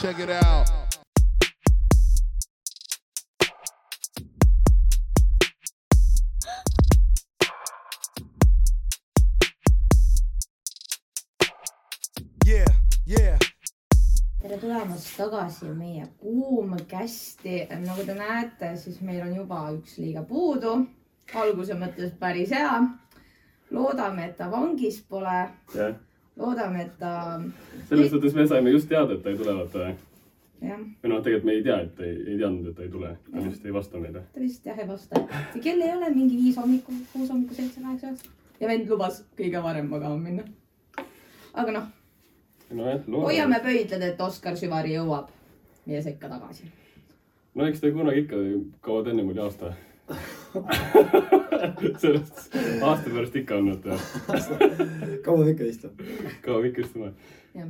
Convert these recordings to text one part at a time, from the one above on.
Check it out. Yeah, yeah. tere tulemast tagasi meie kuumkästi. nagu te näete, siis meil on juba üks liige puudu. alguse mõttes päris hea. loodame, et ta vangis pole. jah, loodame, et ta, selles suhtes me saime just teada, et ta ei tule, vaata. või noh, tegelikult me ei tea, et ei, ei teadnud, et ta ei tule. ta lihtsalt ei vasta meile. ta vist jah ei vasta. kell ei ole mingi viis hommikul, kuus hommikul, seitse, kaheksa, üheksa. ja vend lubas kõige varem magama minna. aga noh, nojah, hoiame pöidlad, et Oskar Süvari jõuab meie sekka tagasi. no eks ta kunagi ikka, kaua ta ennem oli aasta. sellest aasta pärast ikka on, vaata. kaua ta ikka istub? kaua ikka istuma. jah,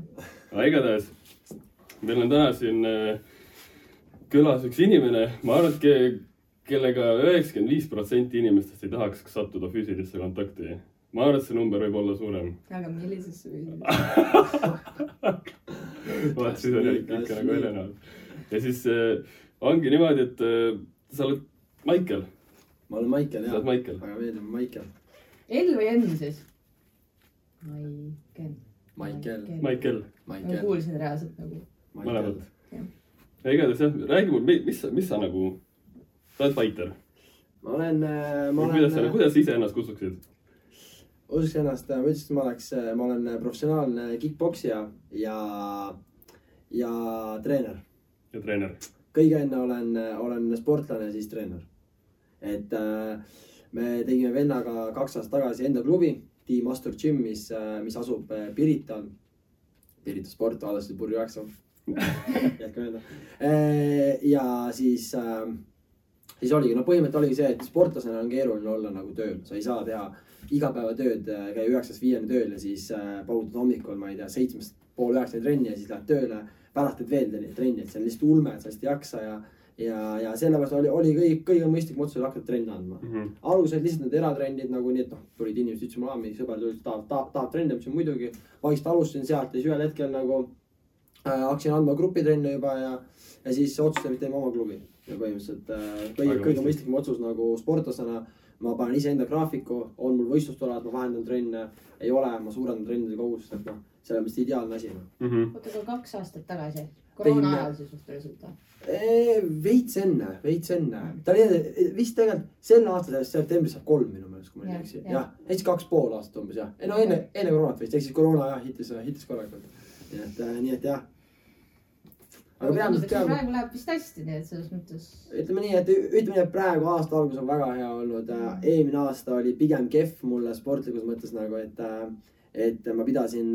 aga igatahes, meil on täna siin äh, külas üks inimene, ma arvan, et ke, kellega üheksakümmend viis protsenti inimestest ei tahaks sattuda füüsilisse kontakti. ma arvan, et see number võib olla suurem. aga millisesse või? vaat siis on ikka, ikka nagu Helena. ja siis äh, ongi niimoodi, et äh, sa oled Maicel, ma olen Maicel sa jah oled, Maicel. väga meeldiv, Maicel. L või N siis? Maiken. Maicel. Maicel, ma kuulsin reaalselt nagu. Jah. ja igatahes jah, räägi mulle, mis, mis sa nagu, sa oled fighter. ma olen, ma kuidas sa, olen, kuidas sa ise ennast kutsuksid? usuks ennast, ma ütlesin, et ma oleks, ma olen professionaalne kick-poksija ja, ja treener. ja treener. kõige enne olen, olen sportlane, siis treener. Et äh, me tegime vennaga kaks aastat tagasi enda klubi, Team Astur Gym, mis, mis asub äh, Pirital. Pirita sport, vaadates purju üheksa. jätke meelde. ja siis äh, siis oligi, no põhimõte oligi see, et sportlasena on keeruline olla nagu tööl, sa ei saa teha igapäevatööd, käia üheksast viieni tööl ja siis äh, paugutad hommikul, ma ei tea, seitsmest pool üheksani trenni ja siis lähed tööle. pärast teed veel trenni, et see on lihtsalt ulme, et sa lihtsalt ei jaksa ja, ja, ja sellepärast oli, oli kõik, kõige mõistlikum otsus hakata trenni andma. alguses olid lihtsalt need eratrennid nagu nii, et noh, tulid inimesed, ütlesid mulle, mingi sõber tuli, tahab, tahab, tahab trenni, ma ütlesin muidugi. vaikselt alustasin sealt ja siis ühel hetkel nagu äh, hakkasin andma grupitrenne juba ja, ja siis otsustasin, et teeme oma klubi. ja põhimõtteliselt äh, kõige, kõige mõistlik. mõistlikum otsus nagu sportlasena. ma panen iseenda graafiku, on mul võistlustoalad, ma vahendan trenne, ei ole, ma suurendan trennide kogust, et noh, selles mõttes ideaalne asi noh. oota, aga kaks aastat tagasi, koroona ajal siis suhteliselt või? veits enne, veits enne, ta oli vist tegelikult sel aastal septembris saab kolm minu meelest, kui ma ei eksi, jah. siis kaks pool aastat umbes jah, no enne, enne koroonat vist, ehk siis koroona jah hittis, hittis korralikult. nii et, nii et jah. aga peamiselt teame, praegu läheb vist hästi, nii et selles mõttes. ütleme nii, et ütleme nii, et praegu aasta algus on väga hea olnud. eelmine aasta oli pigem kehv mulle sportlikus mõttes nagu, et, et ma pidasin,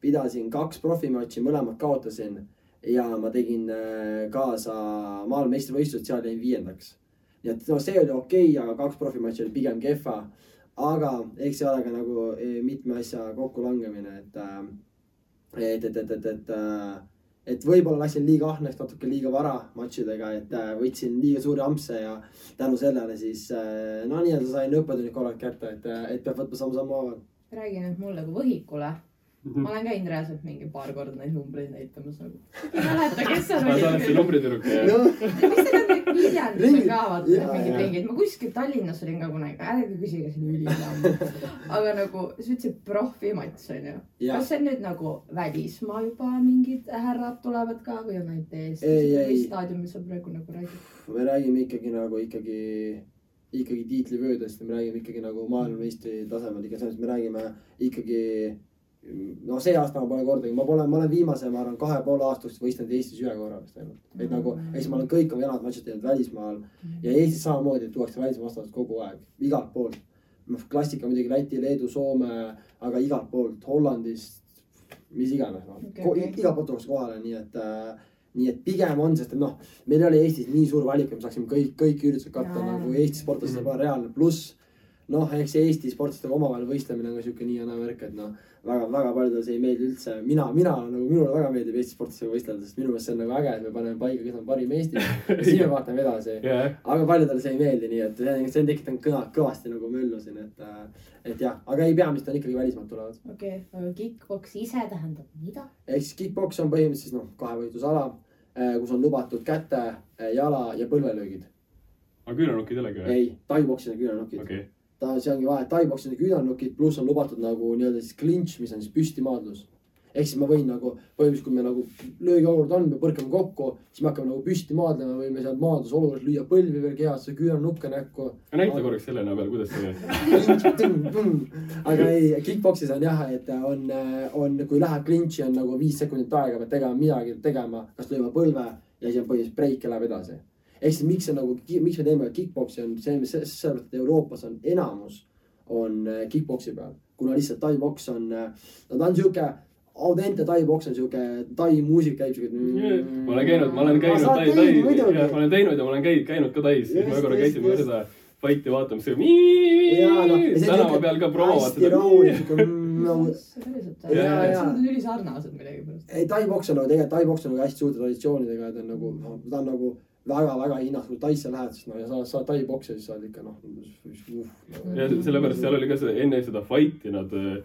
pidasin kaks profimatši, mõlemad kaotasin ja ma tegin äh, kaasa maailmameistrivõistlused, seal jäin viiendaks. nii et no see oli okei okay,, aga kaks profimatši oli pigem kehva. aga eks see ole ka nagu eh, mitme asja kokkulangemine, et, et, et, et, et, et, et võib-olla läksin liiga ahneks, natuke liiga vara matšidega, et äh, võtsin liiga suuri ampse ja tänu sellele siis äh, no nii-öelda sain õppetunnid korralikult kätte, et, et peab võtma samm-sammu haaval. räägi nüüd mulle kui võhikule. Ma olen käinud reaalselt mingi paar korda neid numbreid näitamas nagu. ei mäleta, kes seal sa oled see oli. numbritüdruk ja no mis seal on need Viljandis ka vaata Jaa, mingid ringid, ma kuskil Tallinnas olin ka kunagi, ärge küsige, see oli ülilamb. aga nagu sa ütlesid profimatš onju. Jah. kas see on nüüd nagu välismaa juba mingid härrad tulevad ka või on ainult ei. mis staadiumil sa praegu nagu räägid? me räägime ikkagi nagu ikkagi, ikkagi tiitlivöödest ja me räägime ikkagi nagu maailmameistri tasemel, ikka selles me räägime ikkagi. No see aasta ma pole kordagi, ma pole, ma olen viimase, ma arvan, kahe poole aastast võistelnud Eestis ühe korra vist ainult. et nagu, eks ma olen kõik oma jalad matšid teinud välismaal ja Eestis samamoodi tuuakse välismaa vastased kogu aeg, igalt poolt. noh, klassika muidugi Läti, Leedu, Soome, aga igalt poolt, Hollandist, mis iganes noh. Okei, okay, igalt poolt tuuakse kohale, nii et äh, nii et pigem on, sest et noh, meil ei ole Eestis nii suur valik, et me saaksime kõik, kõik üritused katta nagu Eesti sportlased, see pole reaalne, pluss noh, eks see Eesti sportlastega omavahel võistlemine on ka sihuke nii ja naa värk, et noh, väga, väga paljudele see ei meeldi üldse. mina, mina nagu, minule väga meeldib Eesti sportlastega võistelda, sest minu meelest see on nagu äge, et me paneme paika, kes on parim Eestis ja siis me vaatame edasi. jah, aga paljudele see ei meeldi, nii et see on, see on tekitanud kõva, kõvasti nagu möllu siin, et, et jah, aga ei, peamiselt on ikkagi välismaalt tulevad. okei okay,, aga kick-poks ise tähendab mida? ehk siis kick-poks on põhimõtteliselt noh, kahevõitlusala, kus on lubatud käte, jala ja põlvelöögid. aga küünanukid ei olegi või? ei, tai-poksis on küünanukid okei, ta, see ongi vahe, tai-poksis on küünanukid, pluss on lubatud nagu nii-öelda siis clinch, mis on siis püstimaadlus. ehk siis ma võin nagu põhimõtteliselt, kui me nagu löögiolukord on, me põrkame kokku, siis me hakkame nagu püsti maadlema, võime seal maadlusolukorras lüüa põlvi veel kehasse, küünannukke näkku. näita korraks Helena peal, kuidas see aga ei, kick-poksis on jah, et on, on, kui läheb clinch'i on nagu viis sekundit aega, pead tegema midagi tegema, kas lööma põlve ja siis on põhimõtteliselt breik ja läheb edasi. Ehk siis miks see nagu, miks me teeme kick-poksi on see, mis sellepärast, et Euroopas on enamus on äh, kick-poksi peal, kuna lihtsalt tai-poks on, no ta on sihuke autente tai-poks on sihuke, tai muusika käib sihuke. ma olen käinud, ma olen käinud tai, tai, ma olen teinud ja ma olen käinud, käinud ka Tais, siis Just, korra just. seda fighti vaatamas, noh, see on tänava peal ka promovad seda. rahulik, nagu päriselt Ja, ja, ja. Nad on ülisarnased millegipärast. ei, tai-poks on nagu tegelikult, tai-poks on nagu hästi suurte traditsioonidega, ta on nagu, ta on nagu väga-väga hinnas, kui Taisse lähed, siis no ja sa saad tai-poksi, siis sa oled ikka noh uh,. ja sellepärast seal oli ka see enne seda fight'i nad äh,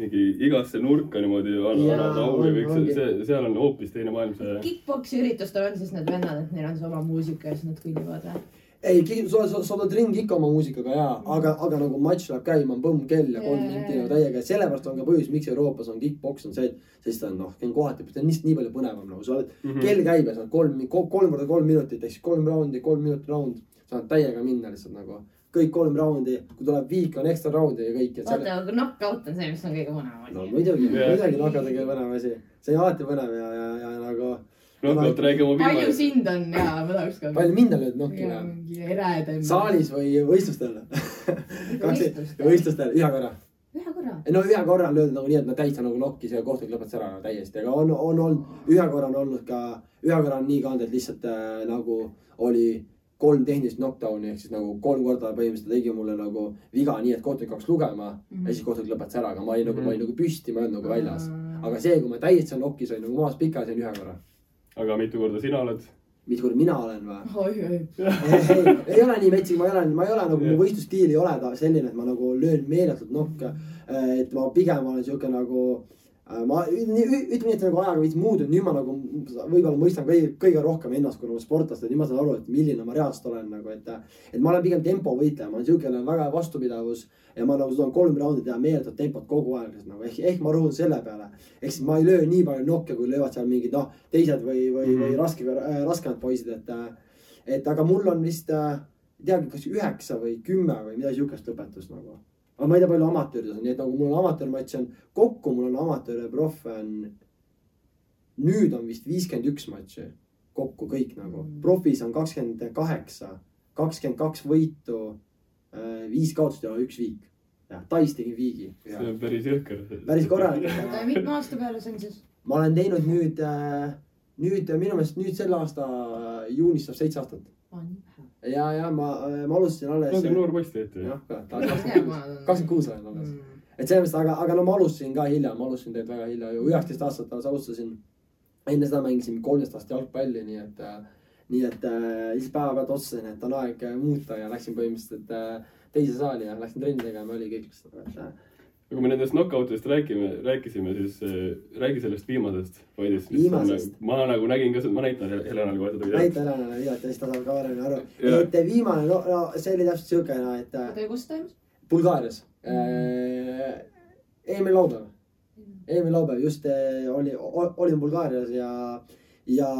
mingi igasse nurka niimoodi annavad au ja on- kõik see, see, seal on hoopis teine maailm see. Kick-poksi üritustel on siis need vennad, et neil on see oma muusika ja siis nad kõnnivad või? ei, sa, sa, sa oled ringi ikka oma muusikaga ja, aga, aga nagu matš läheb käima, on põmm kell ja kolm Jaa, minti jaa, nagu täiega, sellepärast on ka põhjus, miks Euroopas on kick-poks on see, et sest ta on noh, kohati, ta on lihtsalt nii palju põnevam nagu sa oled Mhm. kell käib ja sa oled kolm, kolm korda kolm minutit ehk siis kolm raundi, kolm minutit raund. sa saad täiega minna lihtsalt nagu kõik kolm raundi, kui tuleb viik, on ekstra raundi ja kõik. oota, aga knock-out on see, mis on kõige põnevam no asi. muidugi, Jah. muidugi nokad on kõige põnevam asi, see on alati põnev ja, ja, ja nagu Knockout, räägi oma palju viimase. sind on ja ma tahaks ka. palju mind on löönud nokki või? mingi eredam. saalis või võistlustel? võistlustel. ühe korra. ühe korra. no ühe korra on löödud nagu nii, et no täitsa nagu nokkis ja kohtunik lõpetas ära nagu täiesti, aga on, on olnud, ühe korra on olnud ka, ühe korra on nii ka olnud, et lihtsalt äh, nagu oli kolm tehnilist knockdown'i ehk siis nagu kolm korda põhimõtteliselt tegi mulle nagu viga nii, et kohtunik hakkas lugema mm -hmm. ja siis kohtunik lõpetas ära, aga ma olin nagu, ma olin nagu püsti, ma ei olnud nagu väljas. aga see, kui ma täiesti nokis olin nagu maas pikas, on ühe korra. Aga mitu korda sina oled? mis kord mina olen või? oi, oi. ei, ei, ole nii metsik, ma ei ole, ma ei ole nagu, mu võistlusstiil ei ole ta selline, et ma nagu löön meeletult nokke. et ma pigem olen sihuke nagu, ma ütleme nii, et nagu ajaga veits muutunud, nüüd ma nagu võib-olla mõistan kõige, kõige rohkem ennast kui nagu sportlast, et nüüd ma saan aru, et milline ma reaalselt olen nagu, et. et ma olen pigem tempovõitleja, ma olen on väga hea vastupidavus ja ma nagu suudan kolm raundi teha meeletut tempot kogu aeg, nagu ehk, ehk ma rõhun selle peale. ehk siis ma ei löö nii palju nokke, kui löövad seal mingid noh, teised või, või, või Mhm. raske äh,, raskemad poisid, et et aga mul on vist äh,, teagi, kas üheksa või kümme või midagi siukest lõpetust nagu. Aga ma ei tea, palju amatöörides on, nii et nagu mul on amatöörmatše on, kokku mul on amatöör ja proff on. nüüd on vist viiskümmend üks matši kokku kõik nagu, profis on kakskümmend kaheksa, kakskümmend kaks võitu, viis kaotust ja üks viik. jah, Tais tegin viigi. see on päris jõhker. päris korralik. mitme aasta peale see on siis? ma olen teinud nüüd, nüüd minu meelest nüüd selle aasta juunis saab seitse aastat. ja, ja ma, ma alustasin alles. on küll noor poiss tegelikult ju. jah, kakskümmend kakskümmend kuus olen alles. Mm. et selles mõttes, aga, aga no ma alustasin ka hilja, ma alustasin tegelikult väga hilja ju, üheksateist aastat alles alustasin. enne seda mängisin kolmteist aastat jalgpalli, nii et, nii et äh, siis päevapealt otsustasin, et on aeg äh, muuta ja läksin põhimõtteliselt äh, teise saali ja läksin trenni tegema, oli kõik äh, kui me nendest knock-out'ist räägime, rääkisime, siis äh, räägi sellest viimasest fight'ist. Viimasest? ma nagu nägin ka, ma näitan Helenale kohe seda videot. näita Helenale videot ja siis ta saab ka paremini aru. Et viimane, no, no see oli täpselt siukene, et äh, oota, kus toimus? Bulgaarias äh,, eelmine laupäev, eelmine laupäev just äh, oli, olin Bulgaarias ja, ja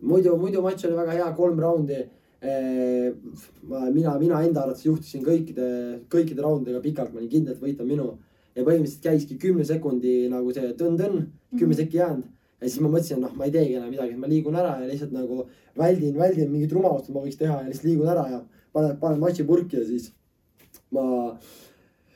muidu, muidu matš oli väga hea, kolm raundi. mina, mina enda arvates juhtisin kõikide, kõikide raundidega pikalt, ma olin kindel, et võit on minu. Ja põhimõtteliselt käiski kümne sekundi nagu see tõnn-tõnn, kümme sekki jäänud. Ja siis ma mõtlesin, noh, ma ei teegi enam midagi, ma liigun ära ja lihtsalt nagu väldin, väldin mingit rumalust, ma võiks teha ja lihtsalt liigun ära ja panen, panen matši purki ja siis ma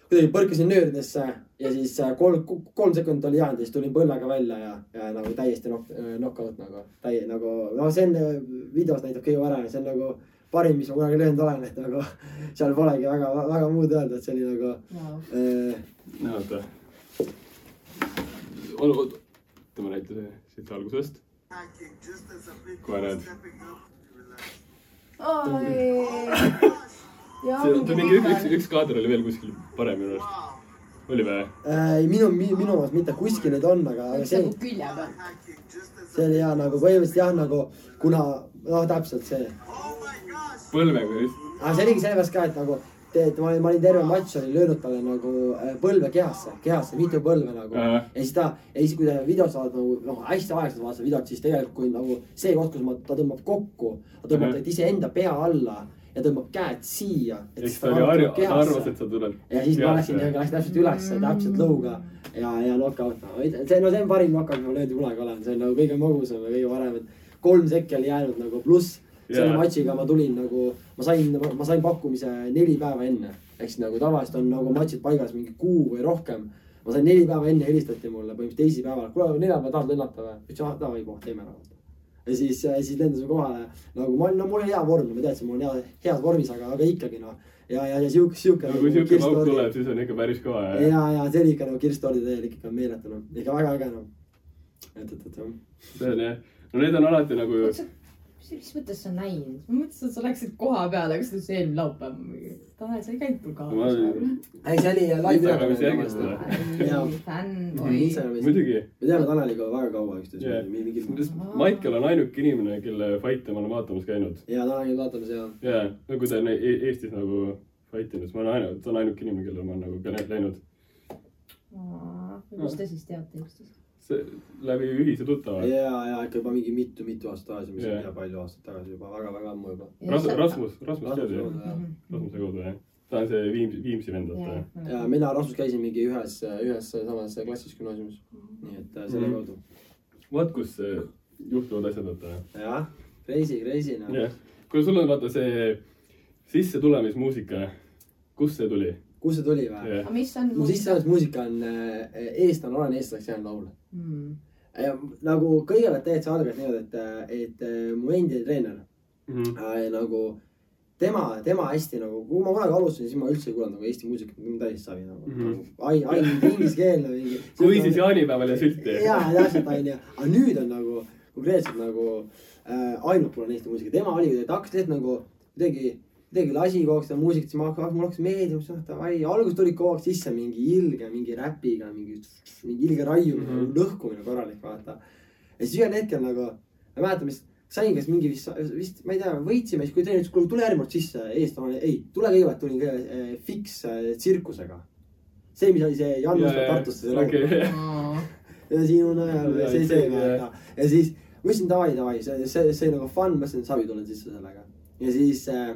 kuidagi põrkasin nööridesse ja siis äh, kolm, kolm sekundit oli jäänud ja siis tulin põlvega välja ja, ja nagu täiesti knock, knock-out nagu. täie- nagu, no see on äh, videos näitab kõige paremini, see on nagu parim, mis ma kunagi löönud olen, et nagu seal polegi väga, väga muud öelda, et see oli nagu äh, no oota. oota, võtame näite siit algusest. kohe näed. see on mingi üks, üks kaader oli veel kuskil parem minu arust. Oli või? äh, minu, minu meelest mitte kuskil neid on, aga, aga see nagu, külje peal. see oli jah nagu põhimõtteliselt jah, nagu kuna noh, täpselt see. põlvega vist. aga see oligi sellepärast ka, et nagu tead, ma olin, ma olin terve matš olin löönud talle nagu äh, põlve kehasse, kehasse, mitu põlve nagu. -huh. ja siis ta, ja siis, kui te videot saad nagu noh, hästi aeglaselt vaatad videot, siis tegelikult kui nagu see koht, kus ma, ta tõmbab kokku, ta tõmbab -huh. iseenda pea alla ja tõmbab käed siia. eks ta oli harju, ta arvas, et sa tuled. ja siis ma läksin, läksin täpselt ülesse, täpselt lõuga ja, ja knockout. see, no see on parim knockout, mis ma löönud kunagi olen, see on nagu kõige magusam ja kõige parem, et kolm sekki oli jäänud nagu pluss. selle Jaa. matšiga ma tulin nagu, ma sain, ma sain pakkumise neli päeva enne, ehk siis nagu tavaliselt on nagu matšid paigas mingi kuu või rohkem. ma sain neli päeva enne, helistati mulle põhimõtteliselt teisipäeval, kuule neljapäeval tahad lennata või? ütlesin, ah davai, kohe teeme ära. Ja siis, siis lendasime kohale nagu ma, no mul oli hea vorm, ma teadsin, mul on hea, heas vormis, aga, aga ikkagi noh. ja, ja, ja sihuke, sihuke. no kui siuke pauk tuleb, siis on ikka päris kõva jah. ja, ja see oli ikka nagu kirstuordi teel ikka meeletu noh, ikka väga äge noh. et, et, et jah. see on jah, no need on alati nagu ju, mis mõttes sa näinud? ma mõtlesin, et sa läksid koha peale, kas ütles eelmine laupäev. Tanel, sa ei käinud mul kaalas ei, see oli fännboi. Instagramis. muidugi. me teame Taneliga väga kaua üksteist yeah., mingi. Maicel on ainuke inimene, kelle fight'e ma olen vaatamas käinud. ja Taneliga vaatamas ja, ja, no kui ta on E- Eestis nagu fight inud, siis ma olen ainuke, ta on ainuke inimene, kellele ma olen nagu ka läinud. kust te siis teate üksteist? Läbi ühise tuttava. ja, ja ikka juba mingi mitu-mitu aastat tagasi, mis on yeah. palju aastaid tagasi juba väga-väga ammu juba. Rasmus, Rasmus, Rasmus Rasmus tead ju? jah. Rasmuse kaudu jah. ta on see Viimsi, Viimsi vend, vaata. ja mina Rasmus käisime mingi ühes, ühes samas klassis gümnaasiumis. nii et äh, selle Mhm. kaudu. vaat kus äh, juhtuvad asjad, vaata. jah, crazy, crazy noh. jah, kuule sul on vaata see sissetulemismuusika, kust see tuli? Kust see tuli või? on? mu sissejuhatusmuusika on äh, eestlane, olen eestlaseks jäänud laul. mm.. Ja nagu kõigepealt see algas niimoodi, et, et äh, mu endine treener Mhm. äh, nagu tema, tema hästi nagu, kui ma kunagi alustasin, siis ma üldse ei kuulanud nagu Eesti muusikat, täiesti savi nagu mm. -hmm.. ai, ai, ingliskeelne mingi. kui siis jaanipäeval ja sülti. ja, täpselt onju, aga nüüd on nagu konkreetselt nagu äh, ainult kuulan Eesti muusikat, tema oli, ta hakkas lihtsalt nagu kuidagi, kuidagi lasi kogu aeg seda muusikat, siis ma hakkasin, mul hakkas meeldima, siis noh davai, alguses tuli kogu aeg sisse mingi ilge, mingi räpiga, mingi, mingi ilge raiumine mm. -hmm. lõhkumine korralik, vaata. ja siis ühel hetkel nagu, ma mäletan, mis sain kas mingi vist, vist ma ei tea, võitsime, siis kui treener ütles, kuule tule järgmine kord sisse, eestlane, ei, tule kõigepealt, tulin kõigepealt äh, Fix äh, tsirkusega. see, mis oli see Jan Jaa, Musta jaa, Tartusse see laul okei. ja sinu najal Jaa, see, see vaata ja siis ma ütlesin davai, davai, see, see, see nagu fun, ma ütlesin, savi tulen sisse sellega. ja siis äh,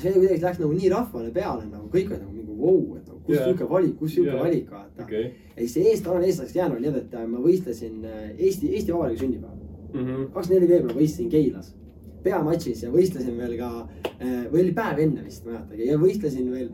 see kuidagi läks nagu nii rahvale peale nagu kõik olid nagu mingi vau, et nagu kus Jaa. sihuke valik, kus sihuke Jaa. valik vaata. okei. ja siis see eest, olen eestlaseks jäänud nii, et äh, ma võistlesin äh, Eesti, Eesti Vabariigi sünnipäeval. Mhm. kakskümmend neli veebruar võistlesin Keilas peamatšis ja võistlesin veel ka, või oli päev enne vist, ma ei mäletagi, ja võistlesin veel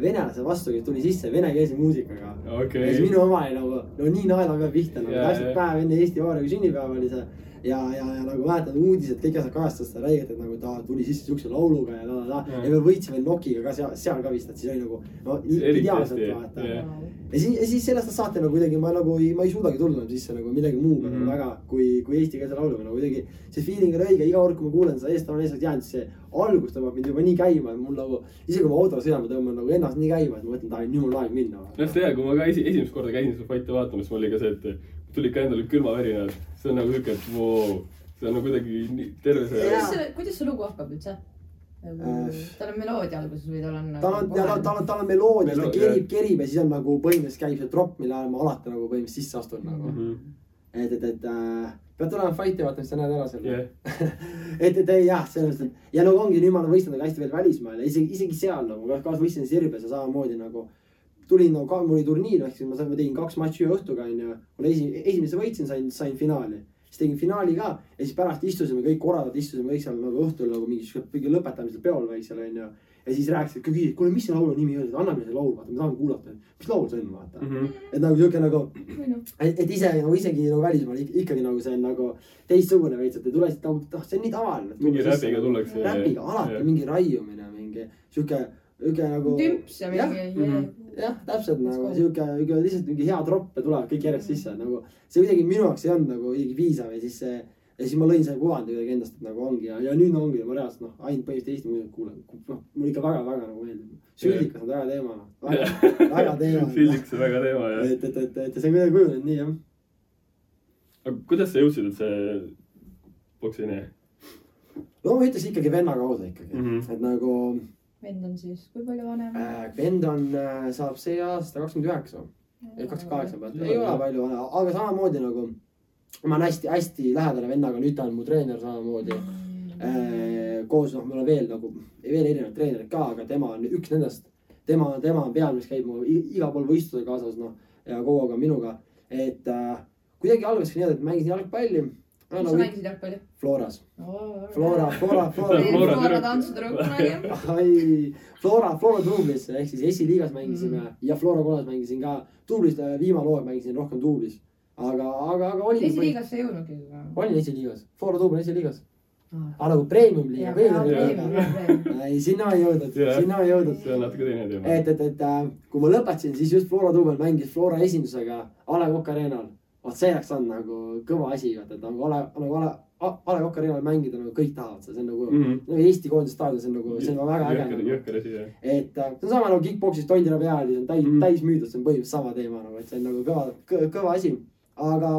venelase vastu, kes tuli sisse venekeelse muusikaga ja okei siis. minu oma oli nagu, no nii naela peal pihta nagu Jaa, täpselt jaa. päev enne Eesti Vabariigi sünnipäeva oli see. ja, ja, ja nagu mäletan uudised, kõik asjad kajastasid seda räigelt, et nagu ta tuli sisse siukse lauluga ja la la la Jaa. ja veel võitsime Nokiga ka seal, seal ka vist, et siis oli nagu no ideaalselt vaata ja siis, ja siis sellest saate nagu kuidagi ma nagu ei, ma ei suudagi tulla enam sisse nagu millegi muuga mm. -hmm. väga, kui, kui eestikeelse lauluga nagu kuidagi. see feeling on õige, iga kord, kui ma kuulen seda eestlane on eestlaseks jäänud, siis see algus tõmbab mind juba nii käima, et mul nagu. isegi kui ma autoga sõidan, ma tõmban nagu ennast nii käima, et ma mõtlen, et nüüd on aeg minna. noh, see, kui ma ka esi, esimest korda käisin seda fight'i vaatamas, mul oli ka see, et tuli ikka endale külmavärinad. See on nagu siuke, et voo, see on nagu kuidagi nii terve see kuidas see, kuidas see lugu hakkab üldse? Äh, tal on meloodia alguses või tal on? tal on, tal on, tal on, tal on meloodia, ta Meloodia, kerib, kerib ja siis on nagu põhimõtteliselt käib see tropp, mille ajal ma alati nagu põhimõtteliselt sisse astun nagu. Mhm. et, et, et äh, pead tulema fight'i vaatama, siis sa näed ära selle jah, et, et jah, selles mõttes, et ja no ongi nüüd ma olen võistelnud hästi veel välismaal ja isegi, isegi seal nagu ka kaasa võistlesin Sirbias ja samamoodi nagu. Tulin nagu ka, mul oli turniir, ehk siis ma sain, ma tegin kaks matši ühe õhtuga onju. mul esi-, esimese võitsin, sain, sain finaali. siis tegin finaali ka ja siis pärast istusime kõik korraldajad, istusime kõik seal nagu õhtul nagu mingi lõpetamisel peol väiksel onju. ja siis rääkisid, küsisid, kuule, mis see laulu nimi oli, anna meile see laul, vaata, me tahame kuulata. mis laul see on, vaata. Mhm. et nagu sihuke nagu, noh, et et ise nagu isegi nagu välismaal ik- ikkagi nagu see on nagu teistsugune veits, et ei tule nagu, noh, see on nii tavaline. mingi räpiga tullakse. räpiga alati mingi raiumine, mingi sihuke, sihuke nagu. tümps ja mingi. jah, täpselt nagu sihuke, sihuke lihtsalt mingi hea tropp ja tulevad kõik järjest sisse, nagu see kuidagi minu jaoks ei olnud nagu kuidagi piisav ja siis see ja siis ma lõin selle kuvandi kuidagi endast, et nagu ongi ja, ja nüüd ongi, ma reaalselt noh, ainult põhimõtteliselt Eesti muusikat kuulan, noh, mulle ikka väga-väga nagu meeldib. süldikas on väga teema, väga, teema. Sildiks on väga teema jah. et, et, et, et see on kuidagi kujunenud nii jah. aga kuidas sa jõudsid, et see poksini? no ma ütles ikkagi venna kaudu ikkagi mm. -hmm. et nagu vend on siis, kui palju vanem? äh, vend on, saab see aasta kakskümmend üheksa, kakskümmend kaheksa pealt, ei ole palju vana, aga samamoodi nagu ma olen hästi-hästi lähedane vennaga, nüüd ta on mu treener samamoodi äh,. koos noh, mul on veel nagu veel erinevaid treenereid ka, aga tema on üks nendest. tema, tema on peal, mis käib mu igal pool võistlusel kaasas, noh ja kogu aeg on minuga, et äh, kuidagi algaski nii, et mängisin jalgpalli kus sa mängisid jalgpalli? Floras, Flora, Flora, Flora. Flora Flora tüdruk. tantsutüdruk kunagi. ai, Flora, Flora duublis ehk siis esiliigas mängisime mm. ja Flora kollas mängisin ka. duublis, viimane hooaeg mängisin rohkem duublis. aga, aga, aga olin. esiliigasse ei jõudnudki. olin esiliigas, Flora duubel esiliigas. aga nagu premium liiga, premium liiga. ei, sinna ei jõudnud, sinna ei jõudnud. see on natuke teine teema. et, et, et äh, kui ma lõpetasin, siis just Flora duubel mängis Flora esindusega A Le Coq Arena'l. Vot see oleks olnud nagu kõva asi, vaata, et nagu A Le, nagu A Le, A Le Coq Arena'l mängida nagu kõik tahavad seda, see on nagu mm. -hmm. nagu Eesti koondise staadion, see on nagu, see on väga äge jõhker, nagu. asi jah. et äh, see on sama nagu kick-poksis tondira peal ja see on täis mm. -hmm. täis müüdud, see on põhimõtteliselt sama teema nagu, et see on nagu kõva, kõva asi. aga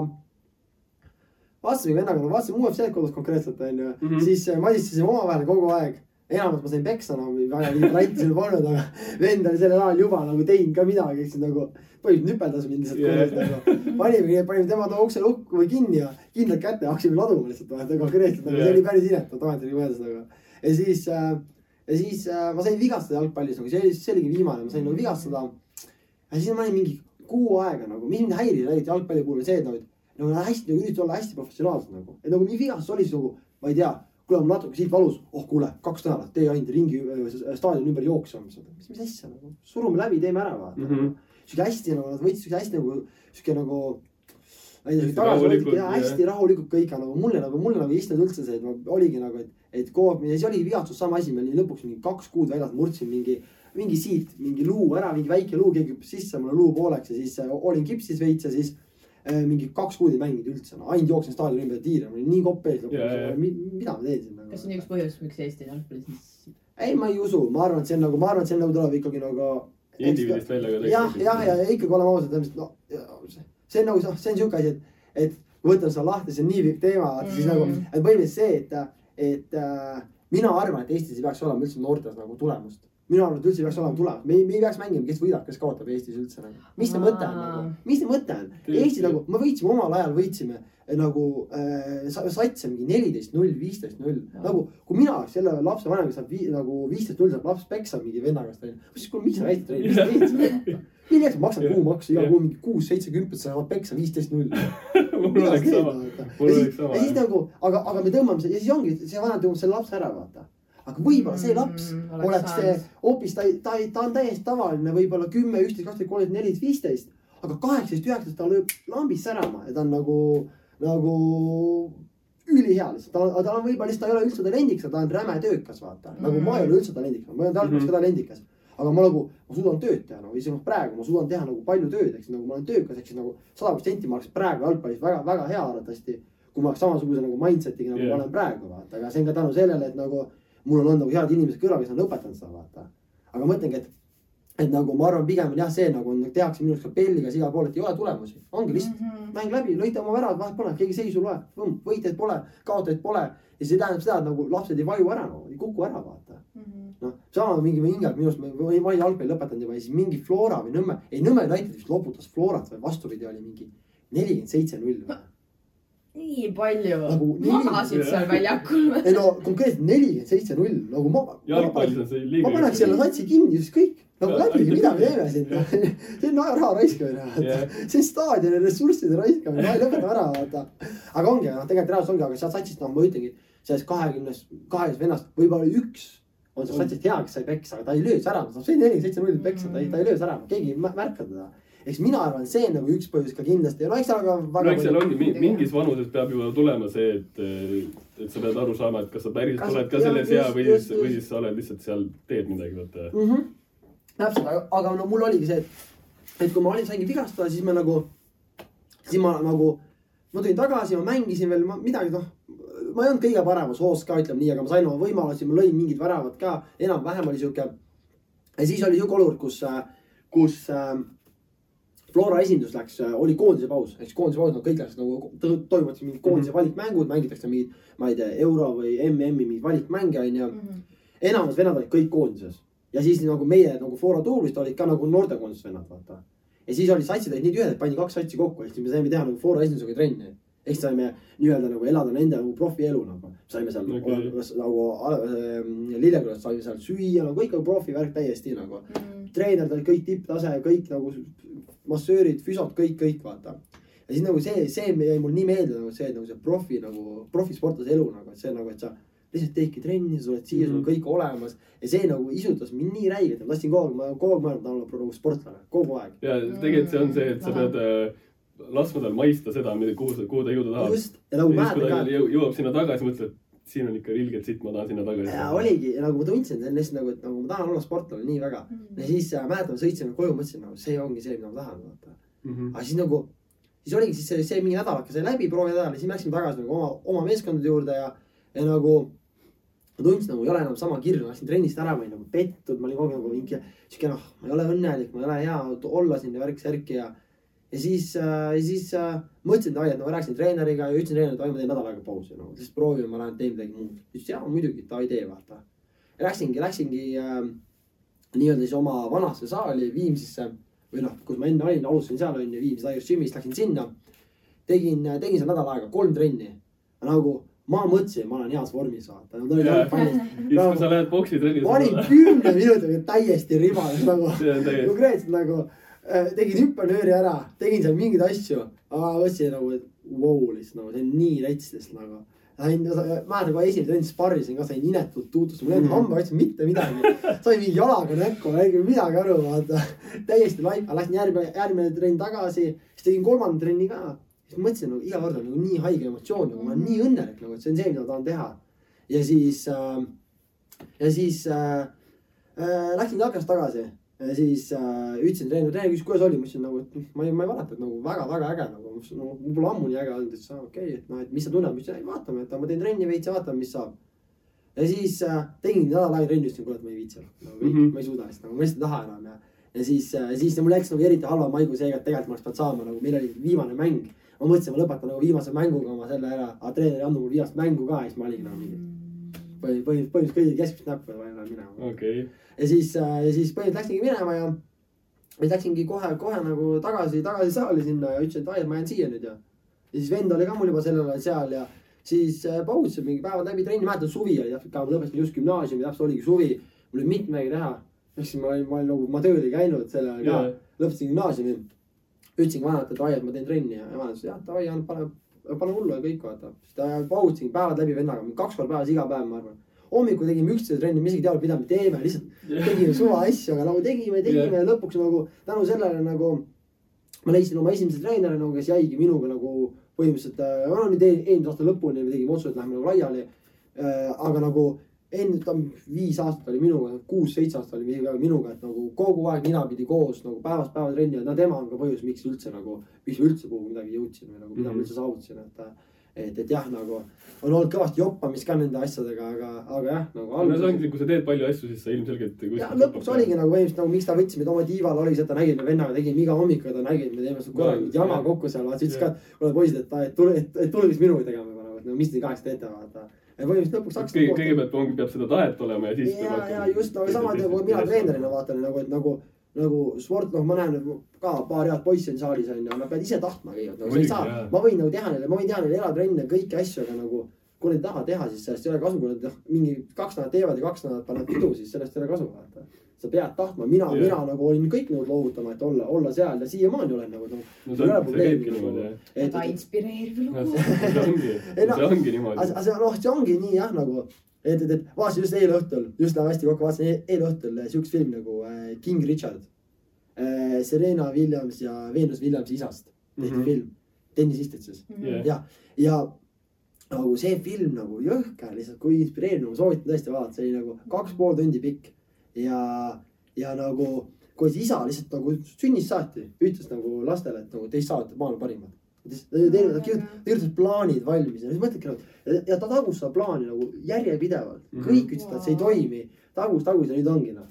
vaatasimegi vennaga, no vaatasime UFC-d kodus konkreetselt onju mm. -hmm. siis äh, madistasime omavahel kogu aeg. Enamus ma sain peksa, no väga mingit ranti seal polnud, aga vend oli sellel ajal juba nagu teinud ka midagi, eks nagu põhimõtteliselt nüpeldas mind lihtsalt Jah. kodus nagu. panime, panime tema too ukse lukku või kinni ja kindlad kätte hakkasime laduma lihtsalt vaata konkreetselt nagu Jah. see oli päris inetu, tagantjärgi mõeldes nagu. ja siis äh, ja siis äh, ma sain vigastada jalgpallis nagu see oli, see oligi viimane, ma sain nagu vigastada. ja siis ma olin mingi kuu aega nagu, mis mind häiris eriti jalgpalli puhul oli see, et nagu, nagu hästi nagu üritasid olla hästi professionaalsed nagu, et nagu nii vigastus oli siis nagu, ma ei tea, kuule mul natuke siit valus, oh kuule, kaks nädalat tee ainult ringi staadioni ümber jooksma, mis, mis asja nagu, surume läbi, teeme ära vaata mm. -hmm. sihuke hästi nagu nad võtsid sihuke hästi nagu sihuke nagu. tagasihoidlik rahulikult, ja hästi rahulikult kõik, aga nagu mulle nagu, mulle nagu ei istunud üldse see, et ma oligi nagu, et, et kogu aeg, siis oligi vigastus sama asi, ma olin lõpuks mingi kaks kuud väljas, murdsin mingi, mingi siit mingi luu ära, mingi väike luu, keegi hüppas sisse mulle luu pooleks ja siis olin kipsis veits ja siis mingi kaks kuud ei mänginud üldse no,, ainult jooksin staadioni ümber tiire, mul oli nii kopp ees lõpuks, mida ma teen siin nagu. kas see on üks põhjus, miks Eesti jalgpallis? ei, ma ei usu, ma arvan, et see on nagu, ma arvan, et see on nagu tuleb ikkagi nagu. indiviidist välja ka jah, jah, ja ikkagi oleme ausad, no see- on nagu, see on sihuke asi, et, et võtame selle lahti, see on nii pikk teema, vaata siis Mm. nagu, et põhimõtteliselt see, et, et äh, mina arvan, et Eestis ei peaks olema üldse noortes nagu tulemust. Minu arvates üldse ei peaks olema tulemust, me ei, me ei peaks mängima, kes võidab, kes kaotab Eestis üldse nagu. mis see mõte on nagu, mis see mõte on? Eesti nagu, me võitsime omal ajal, võitsime eh, nagu äh, sa- satse mingi neliteist null, viisteist null. nagu kui mina oleks selle lapse vanem, kes saab vii, nagu viisteist null saab laps peksa mingi venna käest onju. ma siis, kuule miks sa väitad trenni, mis sa teed siin? milleks sa maksad kuumaksu iga kuu mingi kuus, seitse kümpet, sa saad peksa viisteist null. mul oleks sama, mul oleks sama ja siis. nagu, aga, aga me tõmbame ja siis ongi see vanem tõmbab selle lapse ära, vaata. Aga võib-olla see laps Mm, mm, oleks oleks hoopis ta, ta, ta on täiesti tavaline, võib-olla kümme, üksteist, kaksteist, kolmteist, neliteist, viisteist. aga kaheksateist, üheksateist ta lööb lambist särama ja ta on nagu, nagu ülihea lihtsalt, ta, ta on võib-olla lihtsalt, ta ei ole üldse talendikas, ta on räme töökas, vaata mm.. nagu ma ei ole üldse talendikas, ma olen talvekas Mhm. ka talendikas. aga ma nagu, ma suudan tööd teha nagu, isegi noh, praegu ma suudan teha nagu palju tööd, eks nagu ma olen töökas, ehk siis nagu sada protsenti ma oleks praegu jalgpallis väga, väga hea arvatavasti. kui ma oleks samasuguse nagu mindset'iga nagu yeah. ma olen praegu, vaata, aga see on ka tänu sellele, et nagu mul on olnud nagu head inimesed kõrval, kes on õpetanud seda, vaata. aga ma mõtlengi, et, et nagu ma arvan, pigem on jah see nagu on, tehakse minu arust ka pelligas igal pool, et ei ole tulemusi, ongi lihtsalt Mhm. mäng läbi, lõite oma väravad, vahet pole, keegi seisu loeb, võitjaid pole, kaotajaid pole. ja see tähendab seda, et nagu lapsed ei vaju ära no,, ei kuku ära, vaata. noh, sama mingi hingelt minu arust, ma olin jalgpalli lõpetanud juba ja siis mingi Flora või Nõmme, ei Nõmme United vist loputas Florat või vastupidi, oli mingi nelikümmend seitse null või. Nii palju Nagu nii- magasid seal väljakul. ei no konkreetselt nelikümmend seitse null nagu ma. jalgpallis on see ma liiga. paneks selle satsi kinni, siis kõik nagu läbi, mida me teeme siin. see on raha raiskamine Jah. see on staadioni ressursside raiskamine, lõpetame ära, vaata. aga ongi, noh, tegelikult reaalsus ongi, aga sealt satsist, noh, ma ütlengi, sellest kahekümnest, kahest vennast võib-olla üks on sellest satsist hea, kes sai peksa, aga ta ei löö sära, ta saab see nelikümmend seitse null peksa, ta ei, ta ei löö sära, keegi ei mä- märka teda. Eks mina arvan, see nagu üks põhjus ka kindlasti ja no eks seal ka no eks seal ongi mi- mingis vanuses peab juba tulema see, et, et sa pead aru saama, et kas sa päriselt oled ka selles hea või siis, või siis sa oled lihtsalt seal teed midagi, vaata. mm. -hmm. täpselt, aga, aga no mul oligi see, et, et kui ma olin, saingi vigastada, siis ma nagu, siis ma nagu, ma tulin tagasi, ma mängisin veel ma, midagi, noh. ma ei olnud kõige paremas hoos ka, ütleme nii, aga ma sain oma võimalusi, ma lõin mingid väravad ka, enam-vähem oli sihuke. ja siis oli sihuke olukord, kus, kus äh, Flora esindus läks, oli koondise paus, ehk siis koondise paus, no kõik läksid nagu, toimuvad mingid koondise valikmängud, mängitakse mingid, ma ei tea, euro või MM-i mingeid valikmänge onju enamus vennad olid kõik koondises ja siis nagu meie nagu Fora Tuurist olid ka nagu noortekoondise vennad, vaata. ja siis olid satsid olid nii tühjad, et pandi kaks satsi kokku, ehk siis me saime teha nagu Fora esindusega trenni. ehk siis saime nii-öelda nagu elada nende nagu profielu nagu. saime seal okay. nagu äh, Lillekülas saime seal süüa nagu kõik nagu profivärk täiesti nagu. treenerid olid kõik tipptase, kõik nagu massöörid, füsod, kõik, kõik vaata. ja siis nagu see, see jäi mul nii meelde nagu see nagu see profi nagu profisportlase elu nagu, et see nagu, et sa lihtsalt teedki trenni, sa oled siia mm, -hmm. sul on kõik olemas ja see nagu isutas mind nii räigelt, et ma tahtsin kogu aeg, ma kogu aeg mõelnud, et ma olla nagu sportlane, kogu aeg. ja tegelikult see on see, et sa pead äh, laskma tal maista seda, kuhu kuhu ta jõuda tahab. just, ja nagu ta ka, jõu- jõuab sinna tagasi, mõtled, siin on ikka ilgelt sitt, ma tahan sinna tagasi. ja oligi nagu ma tundsin, see on lihtsalt nagu, et nagu ma tahan olla sportlane nii väga. ja siis äh, mäletan, sõitsime koju, mõtlesin nagu see ongi see, mida ma tahan, vaata. Mhm. aga siis nagu, siis oligi siis see, see mingi nädalake sai läbi, proovinädal ja siis me läksime tagasi nagu oma, oma meeskondade juurde ja, ja nagu. ma tundsin nagu ei ole enam sama kirju, läksin trennist ära, ma olin nagu pettud, ma olin kogu aeg nagu mingi siuke noh, ma ei ole õnnelik, ma ei ole hea olla siin ja värk-särki ja. Ja siis äh,, ja siis äh, mõtlesin, et ai, et no ma rääkisin treeneriga ja ütlesin treenerile, et ai, ma teen nädal aega pausi, no lihtsalt proovime, ma lähen teen midagi muud. ta ütles jaa, muidugi, davai tee, vaata. Läksingi, läksingi äh, nii-öelda siis oma vanasse saali Viimsisse või noh, kus ma enne olin, alustasin seal on ju Viimsi Tigers Gym'is, läksin sinna. tegin, tegin seal nädal aega kolm trenni. nagu ma mõtlesin, ma olen heas vormis, vaata. Jaa. siis, kui sa lähed poksitrenni. ma olin kümne minutiga täiesti ribades nagu, konkreetselt nagu äh, tegin hüppenööri ära, tegin seal mingeid asju, aga mõtlesin nagu, et vau, lihtsalt nagu see on nii rets lihtsalt nagu. sain, mäletan kohe esimese trenni sparrisin ka, sain inetult tuutust, mul ei olnud Mhm. hamba otsa mitte midagi. sain mingi jalaga näkku, ma ei saanud midagi aru, vaata. täiesti laip, läksin järgmine, järgmine trenn tagasi, siis tegin kolmanda trenni ka. siis mõtlesin nagu iga kord on nagu nii haige emotsioon, nagu ma olen nii õnnelik nagu, et see on see, mida ma tahan teha. ja siis äh,, ja siis äh, äh, läksin jalgast tagasi ja siis äh, ütlesin treenerile, treener küsis, kuidas oli, ma ütlesin nagu, et ma ei, ma ei mäleta, et nagu väga-väga äge nagu, no mul pole ammu nii äge olnud, et sa okei okay,, et noh, et mis sa tunned, ma ütlesin, vaatame, et ma teen trenni veits ja vaatame, mis saab. ja siis äh, tegin nädal aega trenni, ütlesin, kuule, et ma ei viitsi nagu, mm. -hmm. ma ei suuda lihtsalt nagu, ma lihtsalt ei taha enam ja. ja siis äh,, siis mul läks nagu eriti halva maigu seega, et tegelikult ma oleks pidanud saama nagu, meil oli viimane mäng. ma mõtlesin, ma lõpetan nagu viimase mänguga oma selle ära, aga treener ei andnud mulle viimast mängu ka ja siis ma olingi nagu mingi põhi, põhi, põhimõtteliselt kõigi keskmist näppu ja ma jäin minema okei. Ja siis, ja siis põhimõtteliselt läksingi minema ja. siis läksingi kohe, kohe nagu tagasi, tagasi saali sinna ja ütlesin, et ai, et ma jään siia nüüd ja. ja siis vend oli ka mul juba sellel ajal seal ja siis äh, paugutasime mingi päevad läbi trenni, mäletan suvi oli täpselt ka, ma lõpetasin just gümnaasiumi, täpselt oligi suvi. mul olnud mitte midagi teha. ehk siis ma olin, ma olin nagu, ma tööl ei käinud sel ajal ka lõpetasin gümnaasiumi. ütlesin vanematele, et ai, et ma teen trenni ja vanemad ütlesid, jah, davai, pane, pane hullu ja kõik vaata. siis ta paugutasin päevad läbi vennaga, kaks korda päevas iga päev, ma arvan. Hommikul tegime üksteise trenni, me isegi ei teadnud, mida me teeme, lihtsalt tegime suva asju, aga nagu tegime, tegime ja lõpuks nagu tänu sellele nagu ma leidsin oma esimese treeneri nagu, kes jäigi minuga nagu põhimõtteliselt äh,, no nüüd eel- eelmise aasta lõpuni me tegime otsuse, et lähme nagu laiali äh,. aga nagu enne, ta viis aastat oli minuga, kuus-seitse aastat oli minuga- et nagu kogu aeg ninapidi koos nagu päevast päeva trenni ja no tema on ka põhjus, miks üldse nagu, miks ma üldse kuhugi midagi jõudsin või nagu mida Mhm. üldse saavutasin, et et, et jah, nagu on olnud kõvasti joppamist ka nende asjadega, aga, aga jah, nagu no see ongi, kui sa teed palju asju, siis sa ilmselgelt. ja lõpuks oligi nagu põhimõtteliselt nagu miks ta võttis meid oma tiival oli see, et ta nägi, et me vennaga tegime iga hommik, ta nägi, et me teeme seda korraga mingit jama kokku seal, vaata siis ütles ka, et kuule poisid, et, et tule, et, tulge siis minuga tegema võib-olla, et no mis te kahekesi teete, vaata. põhimõtteliselt lõpuks hakkasid kõige, kõigepealt ongi, peab seda tahet olema ja siis. ja, ja just nagu sama nagu mina treenerina vaatan nagu, et nagu nagu sport, noh, ma näen nagu ka paar head poissi on saalis on ju, nad peavad ise tahtma kõigepealt nagu,. sa ei saa ma võin nagu teha neile, ma võin teha neile eratrenne, kõiki asju, aga nagu kui nad ei taha teha, siis sellest ei ole kasu, kui nad noh, mingi kaks nädalat teevad ja kaks nädalat panevad pidu, siis sellest ei ole kasu, vaata. sa pead tahtma, mina yeah., mina nagu olin kõik nõud loovutama, et olla, olla seal ja siiamaani olen nagu noh. no see on, see käibki niimoodi jah. et, väga inspireeriv lugu. see ongi, Ei, no- see ongi aga niimoodi. aga see noh, see ongi nii jah, nagu, et, et, et vaatasin just eile õhtul, just läheb hästi kokku, vaatasin e- eile õhtul eh, siukest filmi nagu äh, King Richard äh,. Serena Williams ja Venus Williamsi isast tehti mm. -hmm. film, tennisistid siis. Jah. ja, ja nagu see film nagu jõhker lihtsalt, kui inspireeriv, ma soovitan tõesti vaadata, see oli nagu kaks pool tundi pikk ja, ja nagu kui see isa lihtsalt nagu sünnist saati ütles nagu lastele, et nagu teist saate maailma parimad. Ta kirjutas plaanid valmis ja siis mõtledki nagu ja- ja ta tagus seda plaani nagu järjepidevalt, Mhm. kõik ütlesid, et see ei toimi, tagus, tagus ja nüüd ongi noh.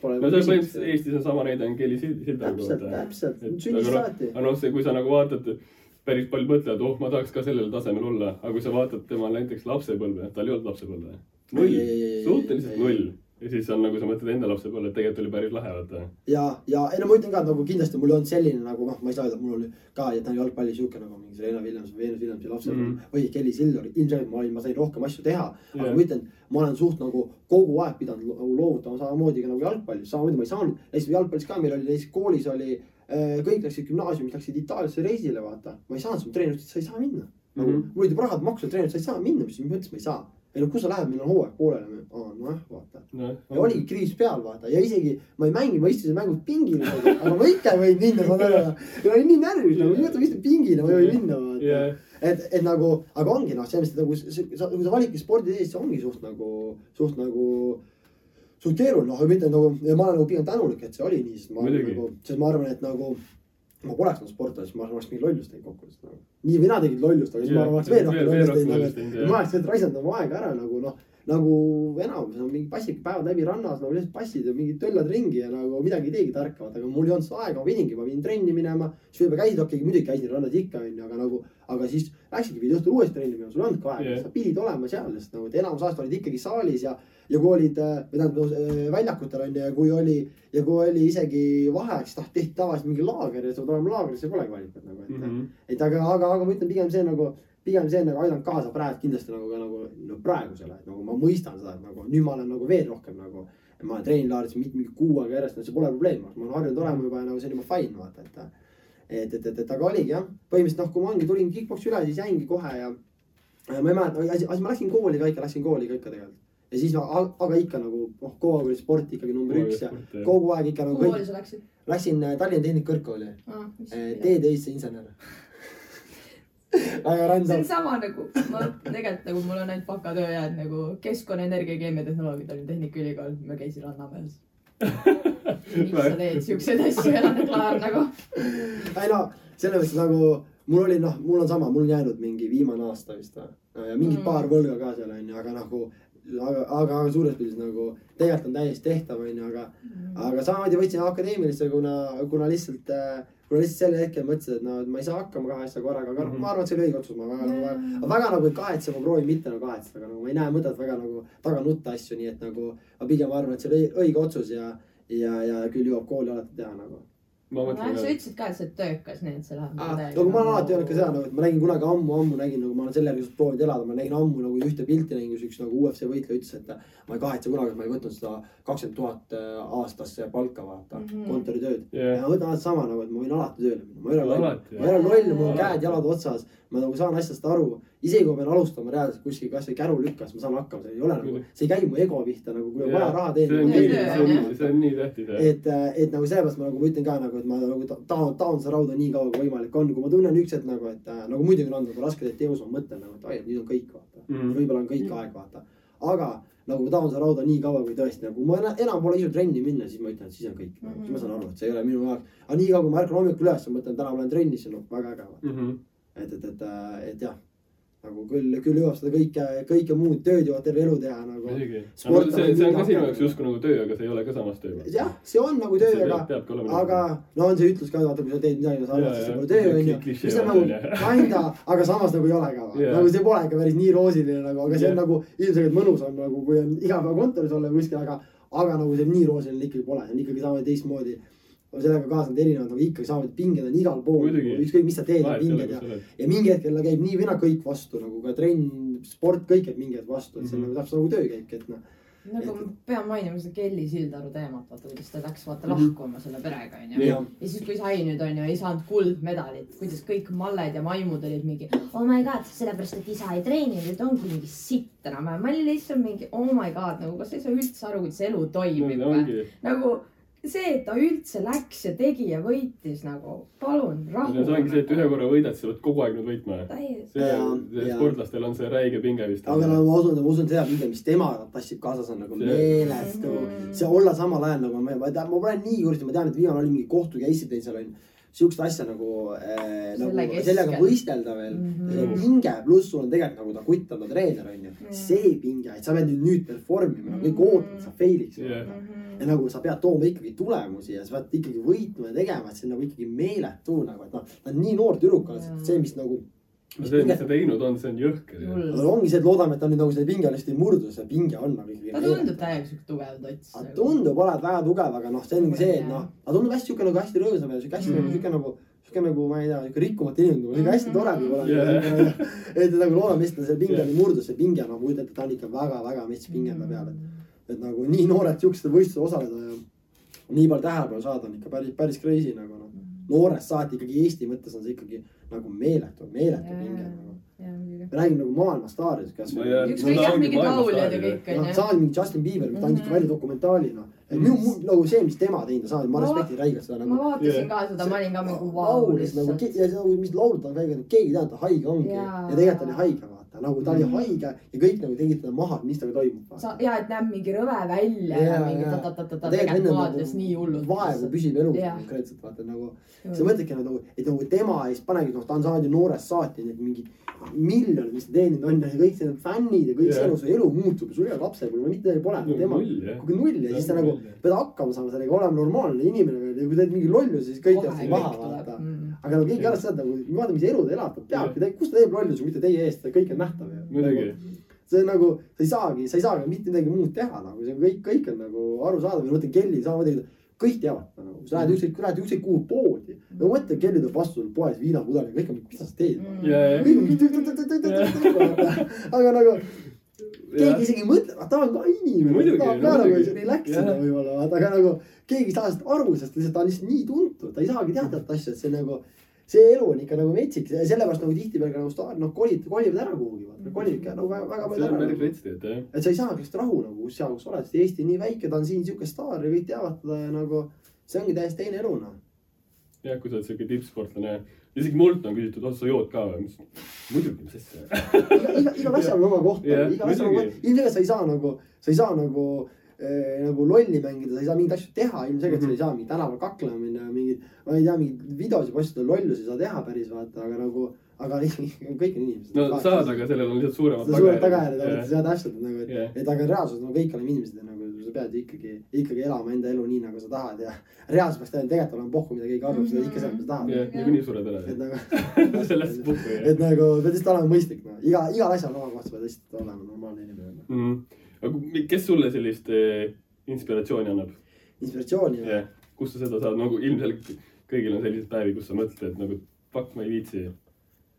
Pole no see on põhimõtteliselt Eestis on sama näide on Kelly Sil- Sildaru täpselt, kohta. täpselt, sünnist noh- saati. aga noh, see, kui sa nagu vaatad, päris paljud mõtlevad, oh, ma tahaks ka sellel tasemel olla, aga kui sa vaatad tema näiteks lapsepõlve, tal ei olnud lapsepõlve. null suhteliselt null. Ja siis on nagu sa mõtled enda lapsepõlve, et tegelikult oli päris lahe, vaata. ja, ja ei no ma ütlen ka, et nagu kindlasti mul ei olnud selline nagu noh, ma ei saa öelda, mul oli ka, et on jalgpalli sihuke nagu mingi Serena Williams või Venus Williamsi lapse mm. -hmm. või Kelly Silver, ilmselgelt ma olin, ma sain rohkem asju teha yeah.. aga ma ütlen, ma olen suht nagu kogu aeg pidanud nagu loovutama samamoodi ka nagu jalgpallis, samamoodi ma ei saanud, näiteks jalgpallis ka meil oli näiteks koolis oli äh, kõik läksid gümnaasiumis, läksid Itaaliasse reisile, vaata. ma ei saanud, treener ütles, sa ei saa minna. nagu mm. -hmm. mul olid rahad makstud, treener ütles, sa ei saa minna, mis mõttes ma ei saa. Ei no kus sa lähed, meil on hooaeg pooleli. nojah, vaata noh, ja oligi kriis peal, vaata ja isegi ma ei mängi, ma istusin mängus pingil, aga ma ikka võin minna, saad aru. ja olin nii närvis nagu, juhtus, ma istun pingil ja ma ei või minna, vaata. jah, et, et nagu, aga ongi noh, selles mõttes nagu, kui sa validki spordi teed, see ongi suht nagu, suht nagu suht keeruline, noh, ma ütlen nagu, ma olen nagu pigem tänulik, et see oli nii, sest ma nagu, sest ma arvan, et nagu ma poleks olnud sportlane, siis ma oleks mingi lollust teinud kokkuvõttes nagu. nii või naa tegid lollust, aga siis ma Jah, arvan, oleks veel rohkem veel- veel lollust teinud, aga jah. ma oleks nüüd raisanud oma aega ära nagu noh, nagu enamus on mingi passik päevad läbi rannas nagu lihtsalt passid ja mingid töllad ringi ja nagu midagi ei teegi tarka, aga mul ei olnud seda aega, ma pidingi, ma pidin trenni minema. siis võib-olla käisid, okei, muidugi käisin rannas ikka onju, aga nagu, aga siis läksidki, pidid õhtul uuesti trenni minema, sul ei olnudki aega yeah., sa pidid olema seal, sest nagu et enamus aastat olid ikkagi saalis ja, ja kui olid, või tähendab äh, väljakutel onju ja kui oli ja kui oli isegi vaheaeg, siis noh, tehti tavaliselt mingi laager ja sa pead olema laagris, see polegi valikut nagu, et mm. Mhm. -hmm. et aga, aga, aga ma ütlen pigem see nagu, pigem see nagu aidanud kaasa praegu kindlasti nagu nagu no praegusele, et nagu ma mõistan seda, et nagu nüüd ma olen nagu veel rohkem nagu. ma olen treenilaagris mingi, mingi kuu aega järjest, see pole probleem, ma olen harjunud olema juba ja nagu see on juba fine vaata, et. et, et, et, et aga oligi jah, põhimõtteliselt noh, kui ma ongi, tulin kick-poksi üle, siis jäingi kohe ja. ja ma ei mäleta, siis ma läksin kooli ka ikka, läksin kooli ka ikka tegelikult. Ja siis ma, aga ikka nagu noh, kogu aeg oli sport ikkagi number üks ja kogu aeg ikka nagu kuhu kooli sa läksid? läksin äh, Tallinna Tehnikakõrgkooli, see teedeehituse insener. väga on random, sama nagu, ma tegelikult nagu mul on ainult bakatöö jäänud nagu keskkonna, energia, keemiatehnoloogia Tallinna Tehnikaülikool, ma käisin Rannamäes. miks sa teed siukseid asju, ole klaar nagu. ei no selles mõttes nagu mul oli noh, mul on sama, mul on jäänud mingi viimane aasta vist või. ja mingid Mm. mm. paar võlga ka seal onju, aga nagu, aga, aga, aga suures pildis nagu tegelikult on täiesti tehtav onju, aga, aga samamoodi võtsin akadeemilisse, kuna, kuna lihtsalt äh, kuna lihtsalt sel hetkel mõtlesin, et no et ma ei saa hakkama kahe asja korraga, aga mm Mhm. -hmm. ma arvan, et see oli õige otsus, ma väga nagu väga, väga nagu ei kahetse, ma proovin mitte nagu kahetseda, aga nagu ma ei näe mõtet väga nagu taga nutta asju, nii et nagu ma pigem arvan, et see oli õige otsus ja, ja, ja küll jõuab kooli alati teha nagu. Ma nojah, mõtlen sa ka, ütlesid ka, et sa oled töökas, nii et sa lähed nagu aga ma olen alati öelnud ka seda nagu, et ma nägin kunagi ammu, ammu nägin nagu ma olen selle järgi just proovinud elada, ma nägin ammu nagu ühte pilti nägin, kus üks nagu UFC võitleja ütles, et ma ei kahetse kunagi, et ma ei võtnud seda kakskümmend tuhat äh, aastas palka vaata mm. -hmm. kontoritööd. ja ma võtan alati sama nagu, et ma võin alati tööle minna, ma ei ole loll, ma ei ole loll, mul on käed-jalad otsas, ma nagu saan asjast aru. isegi kui ma pean alustama reaalselt kuskil kasvõi käru lükkas, ma saan hakkama, see ei ole nagu, see ei käi mu ego pihta nagu, kui on vaja raha see on teenida nii, see on jah., see on nii tähtis et, et nagu sellepärast ma nagu ma ütlen ka nagu, et ma nagu ta- tahan, tahan seda rauda nii kaua kui võimalik on, kui ma tunnen üks hetk nagu, et äh, nagu muidugi on nagu raske teha teos, ma mõtlen nagu, et ai, et nüüd on kõik vaata mm.. Mhm. võib-olla on kõik aeg vaata, aga nagu ma tahan seda rauda nii kaua kui tõesti nagu ma ena- enam pole isegi trenni minna, siis ma ütlen, et siis on kõik nagu,, siis ma saan aru, et see ei ole minu jaoks. aga nii kaua, kui ma ärkan hommikul üles ja mõtlen, täna ma lähen trenni, siis on noh väga äge vaata. Mhm. et, et, et, et jah, nagu küll, küll jõuab seda kõike, kõike muud tööd jõuab terve elu teha nagu. muidugi. See, on see on ka sinu hakkab- jaoks justkui nagu töö, aga see ei ole ka samas töö. jah, see on nagu töö, aga aga no on see ütlus ka, vaata, kui sa teed midagi, sa arvad, Jaa, siis see pole töö onju. Mis on nagu kinda, aga samas nagu ei ole ka nagu see pole ikka päris nii roosiline nagu, aga see on nagu ilmselgelt mõnus on nagu, kui on iga päev kontoris olla kuskil, aga, aga nagu see nii roosiline ikkagi pole, see on ikkagi samamoodi teistmoodi on sellega kaasnenud erinevad, aga ikkagi samamoodi pinged on igal pool, ükskõik mis sa teed, on pinged ja, ja mingi hetkel käib nii või naa kõik vastu nagu ka trenn, sport, kõik käib mingi hetk vastu, et see on mm -hmm. nagu täpselt nagu töö käibki, et noh nagu ma pean mainima seda Kelly Sildaru teemat, vaata kuidas ta läks vaata mhm. lahkuma selle perega onju. ja siis, kui sai nüüd onju, ei saanud kuldmedalit, kuidas kõik malled ja maimud olid mingi oh my god, sellepärast et isa ei treeninud, et ongi mingi sitt enam-vähem. ma olin lihtsalt mingi oh my god, nagu kas sa ei saa üldse aru, kuidas elu toimib või? nagu see, et ta üldse läks ja tegi ja võitis nagu, palun rahu. see ongi see, et ühe korra võidad, sa pead kogu aeg nüüd võitma. see, see sportlastel on see räige pinge vist. aga no ma usun, ma usun seda pinge, mis temaga tassib kaasas, on nagu see. meelestu mm. -hmm. see olla samal ajal nagu ma, ma, ma, ma pole nii kursis, ma tean, et viimane oli mingi kohtu case teil seal onju sihukest asja nagu äh,, nagu keskel. sellega võistelda veel mm. -hmm. see on pinge, pluss sul on tegelikult nagu ta kutt on ta treener onju mm. -hmm. see pinge, et sa pead nüüd, nüüd perform ima, nagu kõik ootavad, sa fail'id yeah.. ja nagu sa pead tooma ikkagi tulemusi ja sa pead ikkagi võitma ja tegema, et see on nagu ikkagi meeletu nagu, et noh, ta on nii noor tüdruk alles, et see, mis nagu see, mis ta teinud on, see on jõhker. aga ongi see, et loodame, et ta nüüd nagu selle pinge alles ei murdu, see pinge on nagu ikkagi. ta tundub täiega siuke tugev tots. ta nagu. tundub olevat väga tugev, aga noh, see ongi see, et noh, ta tundub hästi siuke nagu hästi rõõmsam ja siuke hästi nagu mm -hmm. nagu siuke nagu, siuke nagu ma ei tea, siuke rikkumatu inimene, siuke mm -hmm. hästi tore nagu olema. et nagu loodame, et ta selle pinge yeah. ei murdu, see pinge on no,, ma kujutan ette, ta on ikka väga-väga mets pinge mm -hmm. peal, et, et nagu nii noored siuksed võistlused osaleda ja nii palju tähelepanu saada on ikka päris, päris crazy nagu noorest saati ikkagi Eesti mõttes on see ikkagi nagu meeletu, meeletu pinge nagu. me räägime nagu maailmastaaridest kasvõi no,. ükskõik jah, mingid lauljad ja kõik onju no,. samamoodi mingi Justin Bieber, mis ta andis mhm. välja dokumentaali noh. et minu, mul nagu see, mis tema teinud on, samamoodi ma respektin räigelt seda nagu. ma vaatasin ka seda, ma olin ka nagu vau. laulis nagu, ja see nagu, mis laulud ta on välja käinud, keegi ei teadnud, ta haige ongi. ja tegelikult ta oli haige nagu ta oli mm. haige ja kõik nagu tegid teda maha, et mis temaga toimub. ja, et näeb mingi rõve välja ja, ja mingi ta-ta-ta-ta tegelikult vaadates nagu nii hullult. vaevu püsib elus konkreetselt, vaata nagu. sa mõtledki nagu, et nagu tema ja siis panegi, noh, ta on saanud ju noorest saati need mingid miljonid, mis ta teeninud on ja kõik need fännid ja kõik see elu, su elu muutub ja sul ei ole lapsepõlve, mitte midagi pole. tema, kui null ja siis sa nagu pead hakkama saama sellega, olema normaalne inimene, kui teed mingi lollusi, siis kõik jäävad maha, vaata mm aga no keegi ei arvesta seda, kui me vaatame, mis elu ta elab, ta peabki, kus ta teeb lollusi, mitte teie eest, kõik on nähtav ju. muidugi see on nagu, sa ei saagi, sa ei saagi mitte midagi muud teha nagu, see on kõik, kõik on nagu arusaadav ja ma mõtlen, Kelly samamoodi, kõik teavad nagu, sa lähed ükskõik, lähed ükskõik kuhu poodi. no mõtle, Kelly tuleb vastu sul poes viinapudeliga, kõik on, mida sa teed. aga nagu keegi isegi ei mõtle, ta on ka inimene, ta ka nagu isegi läks sinna võib-olla, vaata, aga nagu keegi ei saa sellest aru, sest lihtsalt ta on lihtsalt nii tuntud, ta ei saagi teada teatud asju, et see nagu, see elu on ikka nagu metsik, sellepärast nagu tihtipeale nagu staarid, noh, kolid, kolivad ära kuhugi, vaata, kolivadki nagu väga, väga palju ära. Nagu. et sa ei saagi lihtsalt rahu nagu, kus seal, kus oled, sest Eesti on nii väike, ta on siin sihuke staar ja kõik teavad teda ja nagu see ongi täiesti teine elu, noh. jah, kui sa oled sihuke tippsportlane isegi mult on küsitud, oh sa jood ka või? muidugi, mis asja. iga, iga, igal asjal on oma koht Jah, igal asjal on oma koht, ilmselgelt sa ei saa nagu, sa ei saa nagu äh, nagu lolli mängida, sa ei saa mingeid asju teha, ilmselgelt mm -hmm. sa ei saa mingi tänaval kaklema minna, mingeid, ma ei tea, mingeid videosid postitada, lollusi ei saa teha päris vaata, aga nagu, aga kõik on inimesed. no saad, aga sellel on lihtsalt suuremad seda suured tagajärjed Jah. seda täpselt nagu, et et aga reaalsuses no kõik oleme inimesed ja nagu sa pead ikkagi, ikkagi elama enda elu nii, nagu sa tahad ja reaalsus peaks tegelikult olema pohhu, mida keegi arvab, sa ikka seda, mida sa tahad. jah, niikuinii sured et ära. nagu, sellest puhku jah et nagu pead lihtsalt olema mõistlik, noh, iga, igal asjal on oma koht, sa pead lihtsalt olema normaalne inimene. mm.. aga ku- kes sulle sellist eh, inspiratsiooni annab? inspiratsiooni jah yeah., kust sa seda saad, nagu ilmselt kõigil on selliseid päevi, kus sa mõtled, et nagu fuck, ma ei viitsi.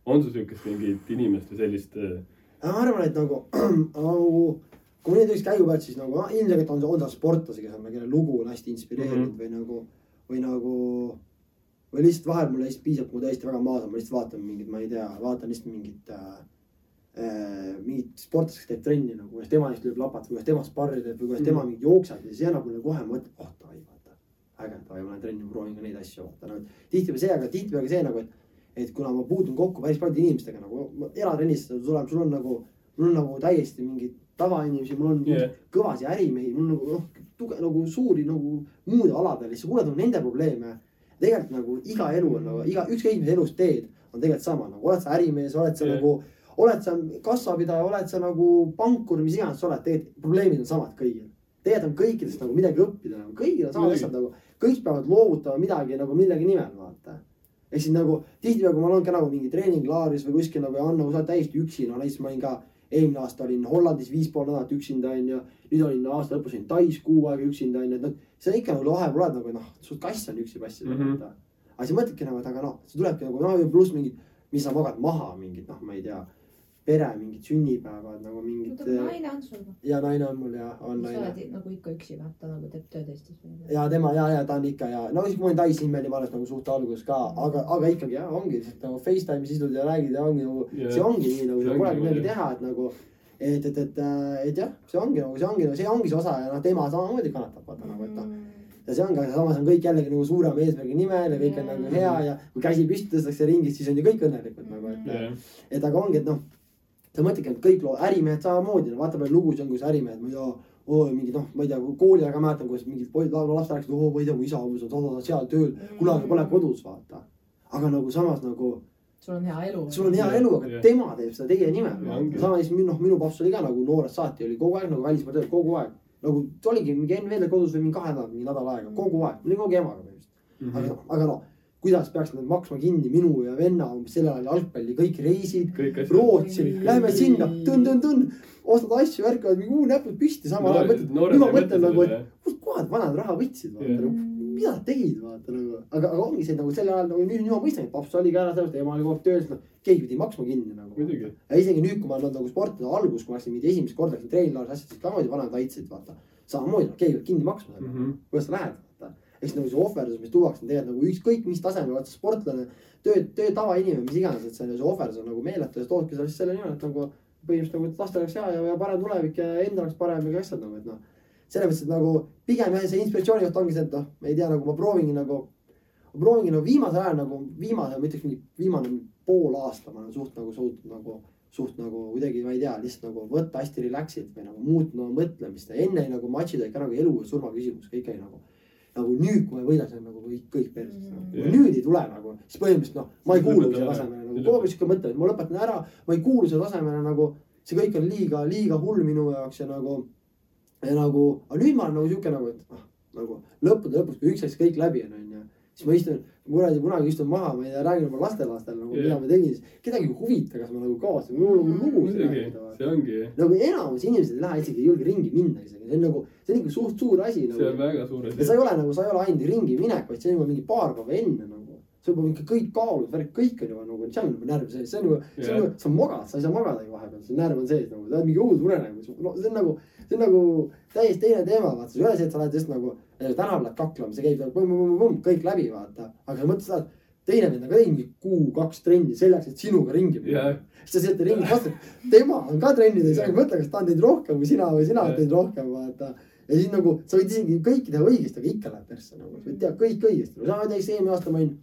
on sul siukest mingit inimest või sellist eh, aga ma arvan, et nagu, nagu kui nüüd ütleks käigu pealt, siis nagu no, ilmselgelt on, on seal sportlasi, kes on, kelle lugu on hästi inspireerinud mm. -hmm. või nagu, või nagu. või lihtsalt vahel mulle lihtsalt piisab, kui ma tõesti väga maas olen, ma lihtsalt vaatan mingit, ma ei tea, vaatan lihtsalt mingit äh,. Äh, mingit sportlast, kes teeb trenni nagu, kuidas tema neist lööb lapat või kuidas tema sparri teeb või kuidas Mhm. tema mingi jookseb ja see annab mulle kohe mõtte, oh davai, vaata. äge, davai, ma lähen trenni, proovin ka neid asju, vaata nagu. tihtipeale see, aga tihtipeale ka see nagu, et, et kuna ma puutun kokku päris paljude inimestega nagu ma elatrennis tuleb, sul on nagu, mul on nagu täiesti mingid tavainimesi, mul on yeah. kõvasi ärimehi, mul nagu noh, tuge- nagu suuri nagu muudel aladel ja sa kuuled nagu nende probleeme. tegelikult nagu iga elu on nagu iga, ükskõik mis elus teed, on tegelikult sama nagu oled sa ärimees, oled sa yeah. nagu, oled sa kassapidaja, oled sa nagu pankur, mis iganes sa oled, tegelikult probleemid on samad kõigil. tegelikult on kõikidest nagu midagi õppida nagu, kõigil on samad asjad nagu, kõik peavad loovutama midagi nagu millegi nimel, vaata ehk siis nagu tihtipeale, kui ma olen ka nagu mingi treeninglaaris või kuskil nagu ja on nagu täiesti üksi, no näiteks ma olin ka eelmine aasta olin Hollandis viis pool nädalat üksinda onju. nüüd olin aasta lõpus olin Tais kuu aega üksinda onju, et noh, see on ikka nagu vahepeal oled nagu noh, sul kass on üksi passida mm. -hmm. aga siis mõtledki nagu, et aga noh, see tulebki nagu noh, pluss mingid, mis sa magad maha mingid noh, ma ei tea pere mingid sünnipäevad nagu mingid oota, naine on sul või? ja naine on mul ja on sa naine oled nagu ikka üksi vaata nagu teeb tööd Eestis või? ja tema ja, ja ta on ikka ja no siis kui ma olin Tais, siis me olime alles nagu suht alguses ka, aga, aga ikkagi jah, ongi lihtsalt nagu Facetime'is istud ja räägid ja ongi nagu Jah. see ongi nii nagu See polegi midagi teha, et nagu et, et, et, et jah, see ongi nagu see ongi, see ongi see osa ja noh, tema samamoodi kannatab vaata nagu, et noh. Mm. ja see ongi, aga samas on kõik jällegi nagu suurema eesmärgi nimel ja kõik on nagu hea ja kui käsi püsti tõstetakse ringis, siis on ju kõik õnnelikud nagu, et jah, et aga ongi, et noh, sa mõtledki, et kõik loo-, ärimehed samamoodi, vaata palju lugusid on, kus ärimehed, ma ei tea, oo mingid noh, ma ei tea, kooli aega mäletan, kuidas mingid poisid, lapsed rääkisid, oo ma ei tea, mu isa umbes on toda seal tööl, kunagi pole kodus, vaata. aga nagu samas nagu sul on hea elu. sul on hea elu, aga jah. tema teeb seda teie nimel ongi.. sama siis noh, minu paps oli ka nagu noorest saati oli kogu aeg nagu välismaal tööl, kogu aeg. nagu ta oligi mingi NV-l kodus või mingi kahe nädalat, mingi nädal aega, kogu aeg, oli kogu aeg emaga põhimõtteliselt. aga noh, aga noh, kuidas peaks nad maksma kinni minu ja venna umbes sellel ajal jalgpalli, kõik reisid. Rootsi, lähme sinna, tõn-tõn-tõn, ostad asju, värkivad mingi uu näpud püsti, samal ajal mõtled, nüüd ma mõtlen nagu, et kust kohad vanad raha võtsid, vaata nagu, mida nad tegid, vaata nagu, aga, aga ongi see nagu sel ajal nagu nüüd, nüüd ma mõistan, et paps oli ka ära sellest, ema oli kogu aeg tööl, noh, keegi pidi maksma kinni nagu. ja isegi nüüd, kui ma olen nagu sportlane algus, kui ma läksin mingi esimest korda treenlaaris asjad, siis samamoodi vanemad aitasid, vaata. samamoodi, keegi peab kinni maksma Mhm. kuidas sa lähed. Eks nagu see ohverdus, mis tuuakse, on tegelikult nagu ükskõik mis tasemel, vaata sportlane, töö, töö tavainimene, mis iganes, et see see ohverdus on nagu meeletu ja sa toodki sellest selle nimel, et nagu põhimõtteliselt nagu, et lastel oleks hea ja, ja parem tulevik ja endal oleks parem ja kõik asjad nagu, et noh. selles mõttes, et nagu pigem jah, see inspiratsiooni koht ongi see, et noh, ma ei tea, nagu ma proovingi nagu, ma proovingi nagu viimasel ajal nagu viimase, ma ütleks mingi viimane pool aasta ma olen suht nagu suutnud nagu suht nagu kuidagi, ma ei tea, lihtsalt nagu võtta hästi relax'ilt või nagu muutnud oma mõtlemist ja enne nagu matšid olid ka nagu elu ja surma küsimus, kõik oli nagu. Nagu nüüd, kui ma võidan, see on nagu kõik, kõik perses Mm. nagu. Jah. nüüd ei tule nagu, siis põhimõtteliselt noh, ma ei kuulu selle tasemele nagu, kogu aeg sihuke mõte, et ma lõpetan ära, ma ei kuulu selle tasemele nagu. see kõik on liiga, liiga hull minu jaoks ja nagu, ja nagu, aga nüüd ma olen nagu sihuke nagu, et ah, nagu lõppude lõpuks, kui üks asi kõik läbi on, onju siis ma istun, kuradi kunagi istun maha, ma ei tea, räägin oma lastelastel nagu Jah. mida ma tegin, siis kedagi ei huvita, kas ma nagu kaotasin, mul on nagu lugusid muidugi, rääkida. see ongi, nagu enamus inimesed ei lähe isegi, ei julge ringi minna isegi, see on nagu, see on ikka suht suur asi see on nagu. väga suur asi sa. ei ole nagu, sa ei ole ainult ringi minek, vaid see on juba mingi paar päeva enne nagu. Sul peab ikka kõik kaalud, värk, kõik on juba nagu, seal on juba närv sees, see on juba, see on Jah. nagu, sa magad, sa ei saa magadagi vahepeal, see närv on sees nagu, sa oled mingi õudus unenägus, no see on nagu, see on nagu täiesti teine teema, vaata, ole see, et sa lähed just nagu äh, tänaval lähed kaklema, see käib põmm-põmm-põmm kõik läbi, vaata. aga sa mõtled seda, et teine vend on ka teinud kuu-kaks trenni selleks, et sinuga ringi minna. siis sa sealt ringi vastu, tema on ka trennides, sa ei mõtle, kas ta on teinud rohkem kui sina või sina oled Jah. teinud rohkem, vaata ja siis nagu sa võid isegi kõike teha õigesti, aga ikka läheb persse nagu, sa võid teha kõik õigesti. no sama näiteks eelmine aasta ma olin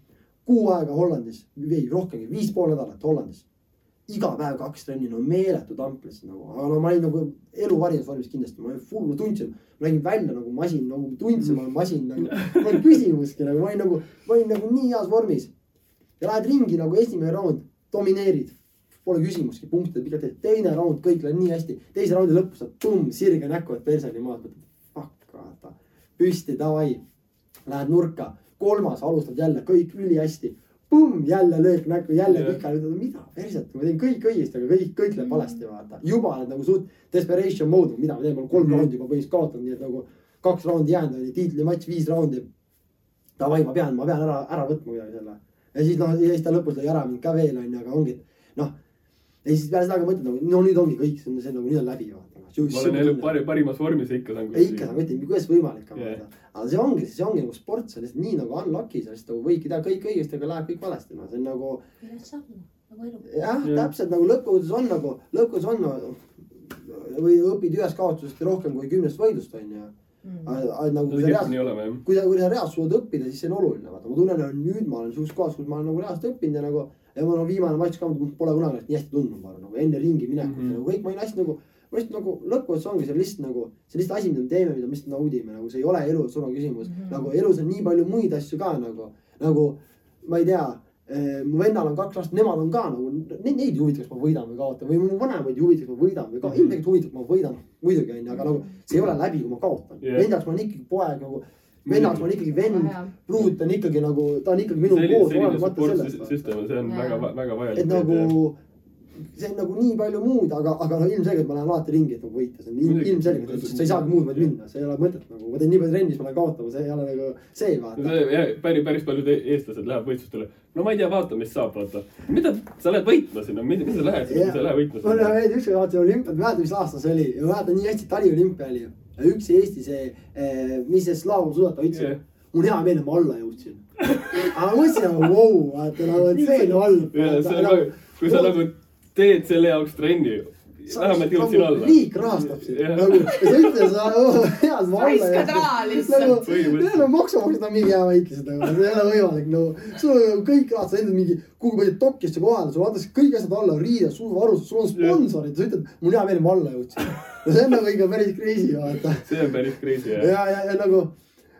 kuu aega Hollandis, ei rohkemgi, viis pool nädalat Hollandis. iga päev kaks trenni, no meeletu tamp lihtsalt nagu, aga no ma olin nagu elu varias vormis kindlasti, ma ma tundsin, ma nägin välja nagu masin, nagu tundsin, ma olen masin nagu, ma olin küsimuski nagu, ma olin nagu, ma olin nagu nii heas vormis. ja lähed ringi nagu esimene round, domineerid, pole küsimustki, punkte pikalt teed, teine round, kõik läheb nii hästi, teise raundi lõpus saad pumm, sirge näkku, et perseni maad, mõtled, fuck, vaata, püsti, davai, lähed nurka, kolmas, alustad jälle kõik ülihästi, pumm, jälle löök näkku, jälle pikali, mida, perset, ma teen kõik õigesti, aga kõik, kõik läheb valesti, vaata, juba oled nagu suht desperation mode, mida ma teen, ma olen kolm Mhm. raundi juba põhimõtteliselt kaotanud, nii et nagu kaks raundi jäänud oli, tiitlimatš viis raundi. Davai, ma pean, ma pean ära, ära võtma kuidagi selle ja siis noh, ja siis ta lõpus lõi ära mind ka veel onju, aga ongi, noh. ja siis peale seda ka mõtled nagu, no nüüd ongi kõik, see on nagu nüüd on läbi vaata. Ma olen elu pari, parimas vormis ja ikka saan ei ikka sa mõtled, kuidas võimalik on vaata. aga see ongi, see ongi nagu sport, see on lihtsalt nii nagu unlucky, sa lihtsalt nagu võidki teha kõik õigesti, aga läheb kõik valesti, noh, see on nagu saab nagu jah täpselt nagu lõppkokkuvõttes on nagu, lõppkokkuvõttes on nagu, või õpid ühest kaotusest rohkem kui kümnest võidust onju. Mm. nagu no kui sa reaalselt kui sa, kui sa reaalselt suudad õppida, siis see on oluline, vaata, ma tunnen, et nüüd ma olen sihukeses kohas, kus ma olen nagu reaalselt õppinud ja nagu. ja mul on viimane matš ka, pole kunagi nii hästi tundnud, ma arvan, nagu enne ringi minekut mm. -hmm. nagu kõik, ma olin hästi nagu. Ma lihtsalt nagu lõppkokkuvõttes ongi see lihtsalt nagu, see lihtsalt asi, mida me teeme, mida me lihtsalt naudime, nagu see ei ole elu ja surma küsimus mm. Mhm. -hmm. nagu elus on nii palju muid asju ka nagu, nagu ma ei tea mu vennal on kaks last, nemad on ka nagu, neid, ei huvita, kas ma võidan või kaotan või mu vanemaid ei huvita, kas ma võidan või kaotan, Mhm. ilmselgelt huvitab, kui ma võidan, muidugi onju, aga nagu see ei ole läbi, kui ma kaotan yeah.. Jaoks ma olen ikkagi poeg nagu, venna jaoks ma olen ikkagi vend pruut on ikkagi nagu, ta on ikkagi minu koos, olenemata sellest. süsteem, see on väga, väga vajalik. et nagu see on nagu nii palju muud, aga, aga no ilmselgelt ma lähen alati ringi, et nagu võita, see on ilm- ilmselgelt, sest sa ei saagi muud moodi minna, see ei ole mõtet nagu, ma teen nii palju trenni, siis ma lähen kaotama, see ei ole nagu see vaata. see päris, päris paljud e- eestlased lähevad võistlustele. no ma ei tea, vaata, mis saab, vaata. mida, sa lähed võitma sinna, mida sa lähed sinna, sa ei lähe võitma sinna. meeldib ükskord vaatasin olümpiat, ma ei mäleta, mis aasta see oli mäletan nii hästi, taliolümpia oli ju. ja üks Eesti see, mis see Slaav Sudata võitis Jah. mul hea meel, et ma alla jõudsin. aga ma mõtlesin nagu vau, vaata nagu, et see on halb. nagu, kui sa nagu teed selle jaoks trenni, vähemalt jõud sinna alla. riik rahastab sind nagu, ja sa ütled, sa head ma alla raiskad raha lihtsalt. nagu, need on maksumaksjad on mingi hea väikesed nagu, see ei ole võimalik, no sul on nagu kõik rahad, sa endad mingi kuhugi palju Tokyosse kohale, sul antakse kõik asjad alla, riided, sul varustus, sul on sponsorid, sa ütled, mul hea meel, et ma alla jõudsin. no see on nagu ikka päris crazy vaata. see on päris crazy jah. ja, ja, ja nagu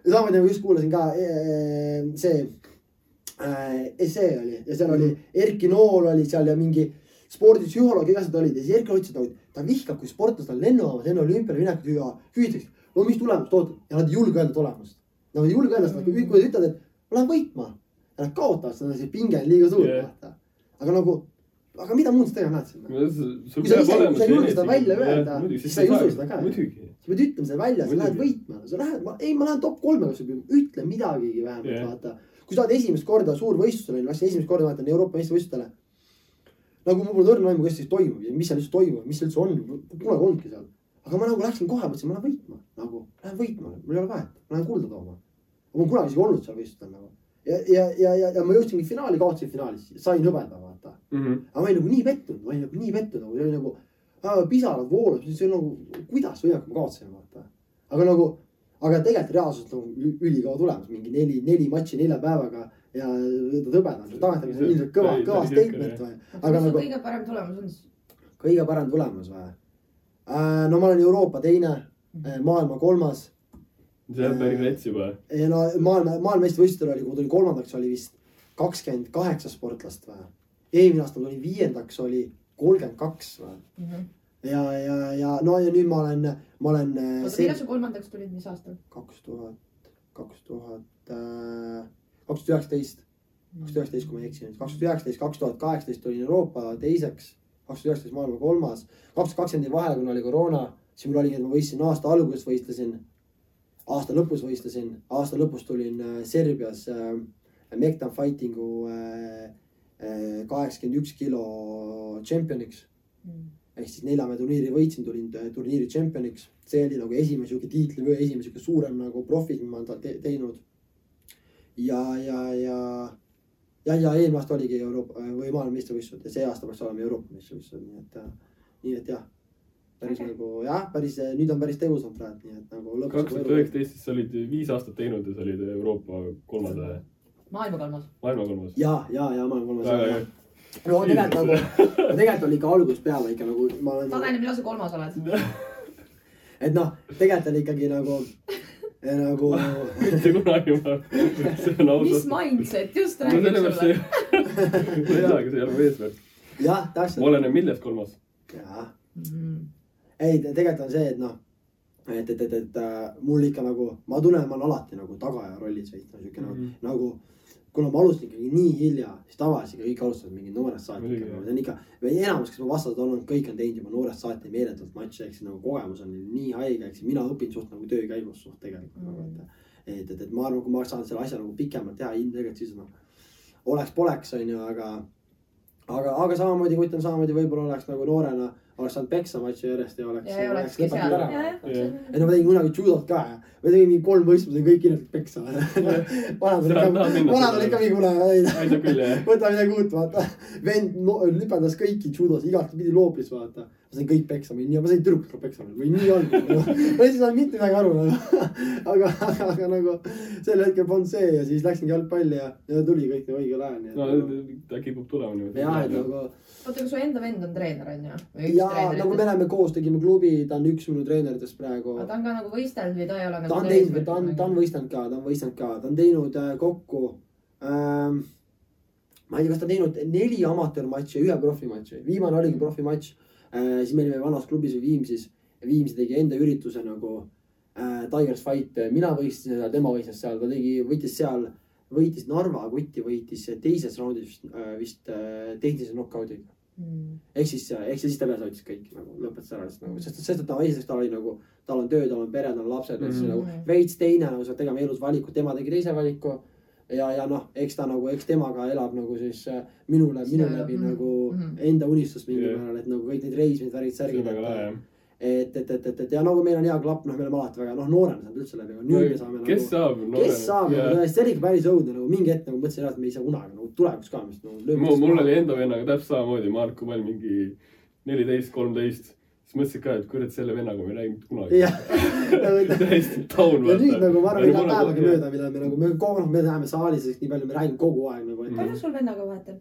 samamoodi nagu just kuulasin ka eh, see äh, essee oli ja seal oli Erki Nool oli seal ja mingi spordipsühholoog, igasugused olid ja siis Erki ütles, et nagu ta vihkab, kui sportlased on lennujaamas enne olümpiale minekut ja küsitakse, no mis tulemust ootad ja nad ei julge öelda tulemust. Nad ei julge öelda seda, kui nad ütlevad, et ma lähen võitma ja nad kaotavad, siis see pinge on liiga suur vaata. aga nagu, aga mida muud sa tegema näed sinna? Kui sa ise- kui sa ei julge seda välja öelda, siis sa ei usu seda ka.. sa pead ütlema selle välja, sa lähed võitma, sa lähed, ei, ma lähen top kolmega, sa pead ütle midagigi vähemalt Jah. vaata. kui sa oled esimest korda suurvõistlusel, läksin esimest korda vaatan Euroopa meistrivõistlustele. Nagu mul pole õrna aimu, kas siis toimub ja mis seal üldse toimub, mis seal üldse on, kunagi olnudki seal. aga ma nagu läksin kohe, mõtlesin, ma lähen võitma, nagu lähen võitma, mul ei ole vahet, ma lähen kulda tooma. ma pole kunagi isegi olnud seal võistlustel nagu. ja, ja, ja, ja, ja ma jõudsingi finaali, kaotasin finaalis, sain hõbeda, vaata. Mhm. aga ma olin nagu nii pettunud, ma olin nagu nii pettunud, nagu see oli nagu äh, pisarad voolasid, see oli nagu, kuidas võimalik, ma kaotasin, vaata. aga nagu, aga tegelikult reaalselt nagu ü- ülikõva tulemus, mingi neli, neli matši nelja päevaga ja võtad hõbeda, tagantjärgi see on ilmselt kõva, kõva statement mis aga su nagu kõige parem tulemus on siis? kõige parem tulemus või? no ma olen Euroopa teine, maailma kolmas see on päris rets juba. ja no maailma, maailmameistrivõistlustel oli, kui tuli kolmandaks, oli vist kakskümmend kaheksa sportlast või. eelmine aasta tuli viiendaks, oli kolmkümmend kaks või. ja, ja, ja no ja nüüd ma olen, ma olen äh, oota, millal sa kolmandaks tulid, mis aastal? kaks tuhat, kaks tuhat, kaks tuhat üheksateist, kaks tuhat üheksateist, kui ma ei eksi nüüd, kaks tuhat üheksateist, kaks tuhat kaheksateist olin Euroopa teiseks, kaks tuhat üheksateist maailma kolmas, kaks tuhat kakskümmend jäi vahele, kuna oli koroona, siis mul oligi, et ma võistlesin aasta alguses võistlesin, aasta lõpus võistlesin, aasta lõpus tulin äh, Serbias äh, Mektan Fightingu äh, äh, kaheksakümmend üks kilo tšempioniks ehk siis neljamäe turniiri võitsin, tulin äh, turniiri tšempioniks. see oli nagu esimene sihuke tiitlivöö, esimene sihuke suurem nagu profit, mis ma olen te teinud. ja, ja, ja, ja, ja eelmine aasta oligi Euroopa äh, või maailmameistrivõistlused ja see aasta peaks olema Euroopa meistrivõistlused, nii et, nii et jah. päris okay. nagu jah, päris, nüüd on päris tegusam praegu, nii et nagu lõpuks. kaks tuhat üheksateist, siis sa olid viis aastat teinud ja sa olid Euroopa kolmas või maailma kolmas. maailma kolmas. ja, ja, ja ma olen väga hea kolmas. no tegelikult nagu, tegelikult oli ikka algusest peale ikka nagu ma olen. Tanel, millal sa kolmas oled? et noh, tegelikult oli ikkagi nagu, nagu mitte kunagi ma, see on mis ausalt. mindset just no räägib sellepärast sulle ma ei tea, aga see ei ole mu eesmärk. jah, täpselt. oleneb millest kolmas. jah, mm.? ei, tegelikult on see, et noh, et, et, et, et äh, mul ikka nagu, ma tunnen, ma olen alati nagu tagaja rollis veits no,, sihuke nagu Mhm. mm, -hmm. nagu kuna ma alustasin ikkagi nii hilja, siis tavaliselt kõik alustavad mingi noorest saati ikka, see on ikka, või enamus, kes mu vastased olnud, kõik on teinud juba noorest saati meeletult matše, ehk siis nagu kogemus on nii haige, siis mina õpin suht nagu töö käigus suht tegelikult Mm. nagu, et. et, et, et ma arvan, kui ma saanud selle asja nagu pikemalt teha, ilmselgelt siis noh, oleks-poleks, on ju, aga aga, aga samamoodi, kui ütlen samamoodi, võib-olla oleks nagu noorena, oleks saanud peksa matši järjest ja oleks. ja seal. ja, jah, ei no ma tegin kunagi judot ka ja ma tegin mingi kolm võistlust, sain kõik kirjalikult peksa. vanad olid ka, vanad olid ka mingi jah. võta midagi uut, vaata. vend no, lüpendas kõiki judos, igatpidi loopis, vaata. ma sain kõik peksa, ma sain tüdrukut ka peksa, ma olin nii halb. ma ei saanud mitte midagi aru nagu. aga, aga, aga nagu sel hetkel polnud see ja siis läksingi jalgpalli ja, ja tuli kõik nagu õigel ajal, no et. ta kipub tulema niimoodi. jah, et nagu oota, aga su enda vend on treener on ju? ja nagu me oleme koos, tegime klubi, ta on üks minu treeneritest praegu. aga ta on ka nagu võistelnud või ta ei ole nagu ta on teinud, ta on, ta on võistelnud ka, ta on võistelnud ka, ta on teinud äh, kokku ähm,. ma ei tea, kas ta on teinud neli amatöörmatši ja ühe profimatši, viimane oligi profimatš äh,. siis me olime vanas klubis Viimsis. Viimsi tegi enda ürituse nagu äh, Tigers Fight, mina võistlesin seal, tema võistles seal, ta tegi, võitis seal, võitis Narva kutti, võitis teises raundis vist äh,, vist äh, tehnilise knock-out'iga. Mm. ehk siis, ehk siis ta peale võttis kõik nagu lõpetas ära lihtsalt nagu, sest, sest ta esiteks tal oli nagu, tal on töö, tal on pere, tal on lapsed mm, siis nagu veits teine nagu sa pead tegema elus valikud, tema tegi teise valiku. ja, ja noh, eks ta nagu, eks temaga elab nagu siis äh, minule, minu läbi mhm, nagu mhm. enda unistust mingil määral, et nagu kõik need reismised, värgid, see on särgid. väga lahe jah. et, et, et, et, et ja nagu meil on hea klapp, noh, me oleme alati väga, noh, noorena saanud üldse läbi, aga nüüd me saame kes nagu. saab? kes saab nagu tõesti, see oli ikka päris õudne nagu mingi hetk nagu mõtlesin, et me ei saa kunagi nagu tulevikus ka, mis nagu. mul, mul oli enda vennaga täpselt samamoodi, Marko, ma olin mingi neliteist, kolmteist. siis mõtlesin ka, et kurat, selle vennaga ma ei rääkinud kunagi. täiesti taun. ja nüüd nagu ma arvan, ei lähe päevagi mööda, millal me nagu, me kogu aeg, me läheme saalis, nii palju me räägime kogu aeg nagu, et Mm. palju sul vennaga vahetab?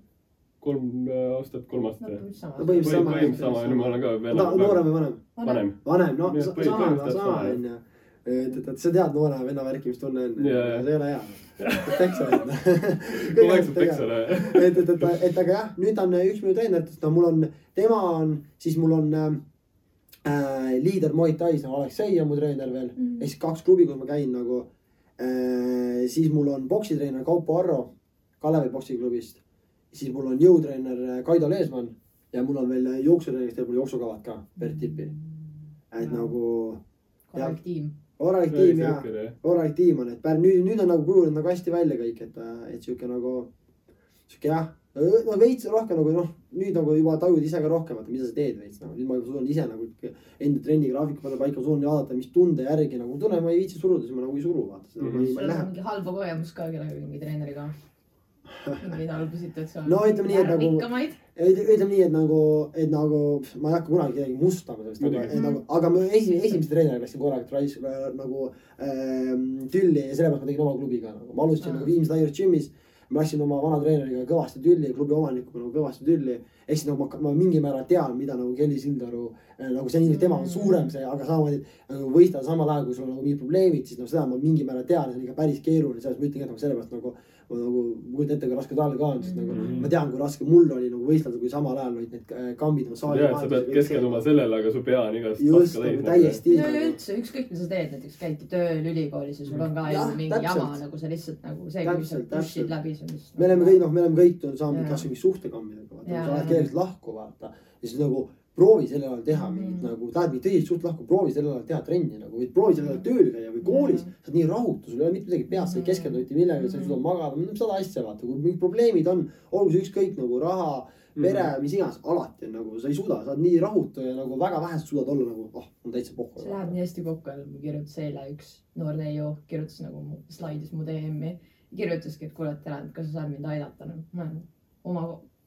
Kolm äh, aastat, kolm aastat no jah. mis sama No. põhimõtteliselt sama. põhimõtteliselt sama, nüüd ma olen ka vennaga. noorem või vanem? vanem. vanem, noh, sama, sama onju. et, et, et sa tead noore venna värki, mis tunne on, jah. see ei ole hea. peksa kogu aeg saab peksa et, ära. et, et, et, et aga jah, nüüd on üks minu treeneritest, no mul on, tema on, siis mul on äh, liider Muay Tais, nagu Aleksei on mu treener veel mm. Ehk siis kaks klubi, kus ma käin nagu äh,. siis mul on poksitreener Kaupo Arro Kalevi poksiklubist. Siis mul on jõutreener Kaido Leesmann ja mul on veel jooksutreener, kes teeb mul jooksukavad ka, Bert Tipi. et Jaa. nagu korralik tiim. korralik tiim ja ja. korralik tiim on, et nüüd, nüüd on nagu kujunenud nagu hästi välja kõik, et, et sihuke nagu, sihuke jah, no veits rohkem nagu noh, nüüd nagu juba tajud ise ka rohkem, vaata, mida sa teed veits nagu, nüüd ma juba suudan ise nagu enda trennigraafiku panna paika, suudan vaadata, mis tunde järgi nagu tunnen, ma ei viitsi suruda, siis ma nagu ei suru, vaata, ma sul on mingi halba kogemust ka kellegagi mingi treeneriga? Mingeid halbu situatsioone? No ütleme nii, et nagu- ütleme nii, et nagu, et nagu ma ei hakka kunagi kedagi mustama sellest nagu, Muidugi. et nagu, aga ma esimese, esimese treeneriga läksin korralikult rais- nagu ähm, tülli ja sellepärast ma tegin oma klubi ka nagu, ma alustasin nagu Viimsi Tigers Gymis. ma läksin oma vana treeneriga kõvasti tülli, klubi omanikuga nagu kõvasti tülli. ehk siis nagu ma, ma mingil määral tean, mida nagu Kelly Sildaru äh, nagu see on ilmselt tema on suurem see, aga samamoodi nagu võistleda samal ajal, kui sul on nagu mingid probleemid, siis noh, seda ma mingil määral tean ja see on ikka päris keeruline, selles ma ütlengi, et nagu sellepärast nagu ma nagu kujutan ette, kui raske tal ka on, sest nagu Mhm. ma tean, kui raske mul oli nagu võistelda, kui samal ajal olid need äh, kambid oma saali ja, et sa pead keskenduma sellele, aga su pea on igast just nagu täiesti ja üleüldse ükskõik, mida sa teed, näiteks käidki tööl ülikoolis ja sul on ka Jah, ju mingi täpselt. jama nagu sa lihtsalt nagu see, kui sa push'id läbi, me oleme kõik, noh, me oleme kõik saanud kasvõi mingi suhtekammidega, vaata, sa lähed keelest lahku, vaata. ja siis nagu proovi sellel ajal teha mingit nagu, tahad mingit tõsist suht lahku, proovi sellel ajal teha trenni nagu või proovi sellel ajal tööl käia või koolis. Mhm. sa oled nii rahutu, sul ei ole mitte midagi peas, sa ei Mhm. keskendu mitte millegi, sa ei suuda magada, sada asja vaata, kui mingid probleemid on, olgu see ükskõik nagu raha, pere, mis iganes, alati on nagu, sa ei suuda, sa oled nii rahutu ja nagu väga vähesed suudad olla nagu, oh, mul täitsa pohhu. see läheb nii hästi kokku, mul kirjutas eile üks noor neiu, kirjutas nagu slaidis mu DM-i. kirjutaski, et kuule, et tere, et kas sa saad mind aidata, noh, ma olen oma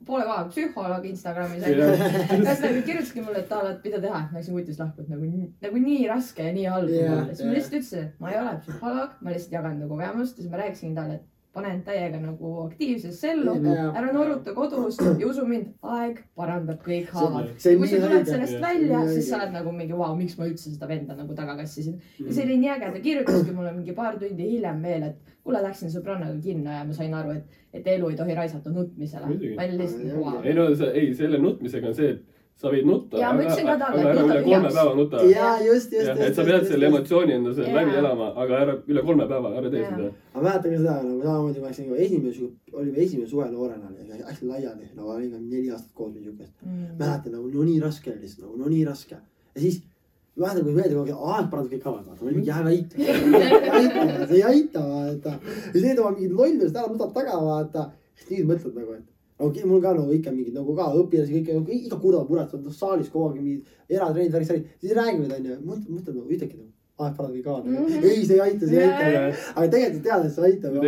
poole koha psühholoog Instagramis onju. ühesõnaga kirjutaski mulle, et aa, et mida teha, et ma läksin kutist lahku, et nagu, nagu nii raske ja nii halb yeah,. siis ma jah. lihtsalt ütlesin, et ma ei ole psühholoog, ma lihtsalt jagan enda kogemust ja siis ma rääkisin talle, et pane end täiega nagu aktiivsesse ellu, ära noruta kodus ja usu mind, aeg parandab kõik haavad. kui sa tuled sellest välja, siis sa oled nagu mingi, vau, miks ma üldse seda venda nagu taga kassisin. ja Mm. see oli nii äge, ta kirjutaski mulle mingi paar tundi hiljem veel, et kuule, läksin sõbrannaga kinno ja ma sain aru, et, et elu ei tohi raisata nutmisele ma olin lihtsalt vau. ei no see, ei selle nutmisega on see, et sa võid nutta. Jaa, ma ütlesin ka talle, aga et ära üle kolme päeva nuta. ja just, just, just. et sa pead selle emotsiooni enda seal läbi Jaa. elama, aga ära üle kolme päeva, ära tee Jaa. seda. ma mäletan ka seda nagu samamoodi, ma läksin esimene olime esimene suve noorena hästi laiali, no olime neli aastat koos või siukest. Mm. mäletan nagu no nii raske oli lihtsalt nagu no nii raske ja siis mäletan, kui meeldib, aeg parandab kõik kavad, vaata, mingi jää näita. see ei aita, vaata. ja siis need oma mingid lollused ära nutad taga, vaata. siis nüüd mõtled nagu, et okei, mul ka nagu ikka mingid nagu ka õpilasi kõik nagu iga kurva muretsevad noh, saalis kogu aeg mingid eratreenid, särgid, siis räägivad onju, mõtled, nagu ütlebki nagu aeg parandab kõik kavad Mhm. ei, see ei aita, see ei aita aga tegelikult tead, et see aitab, nagu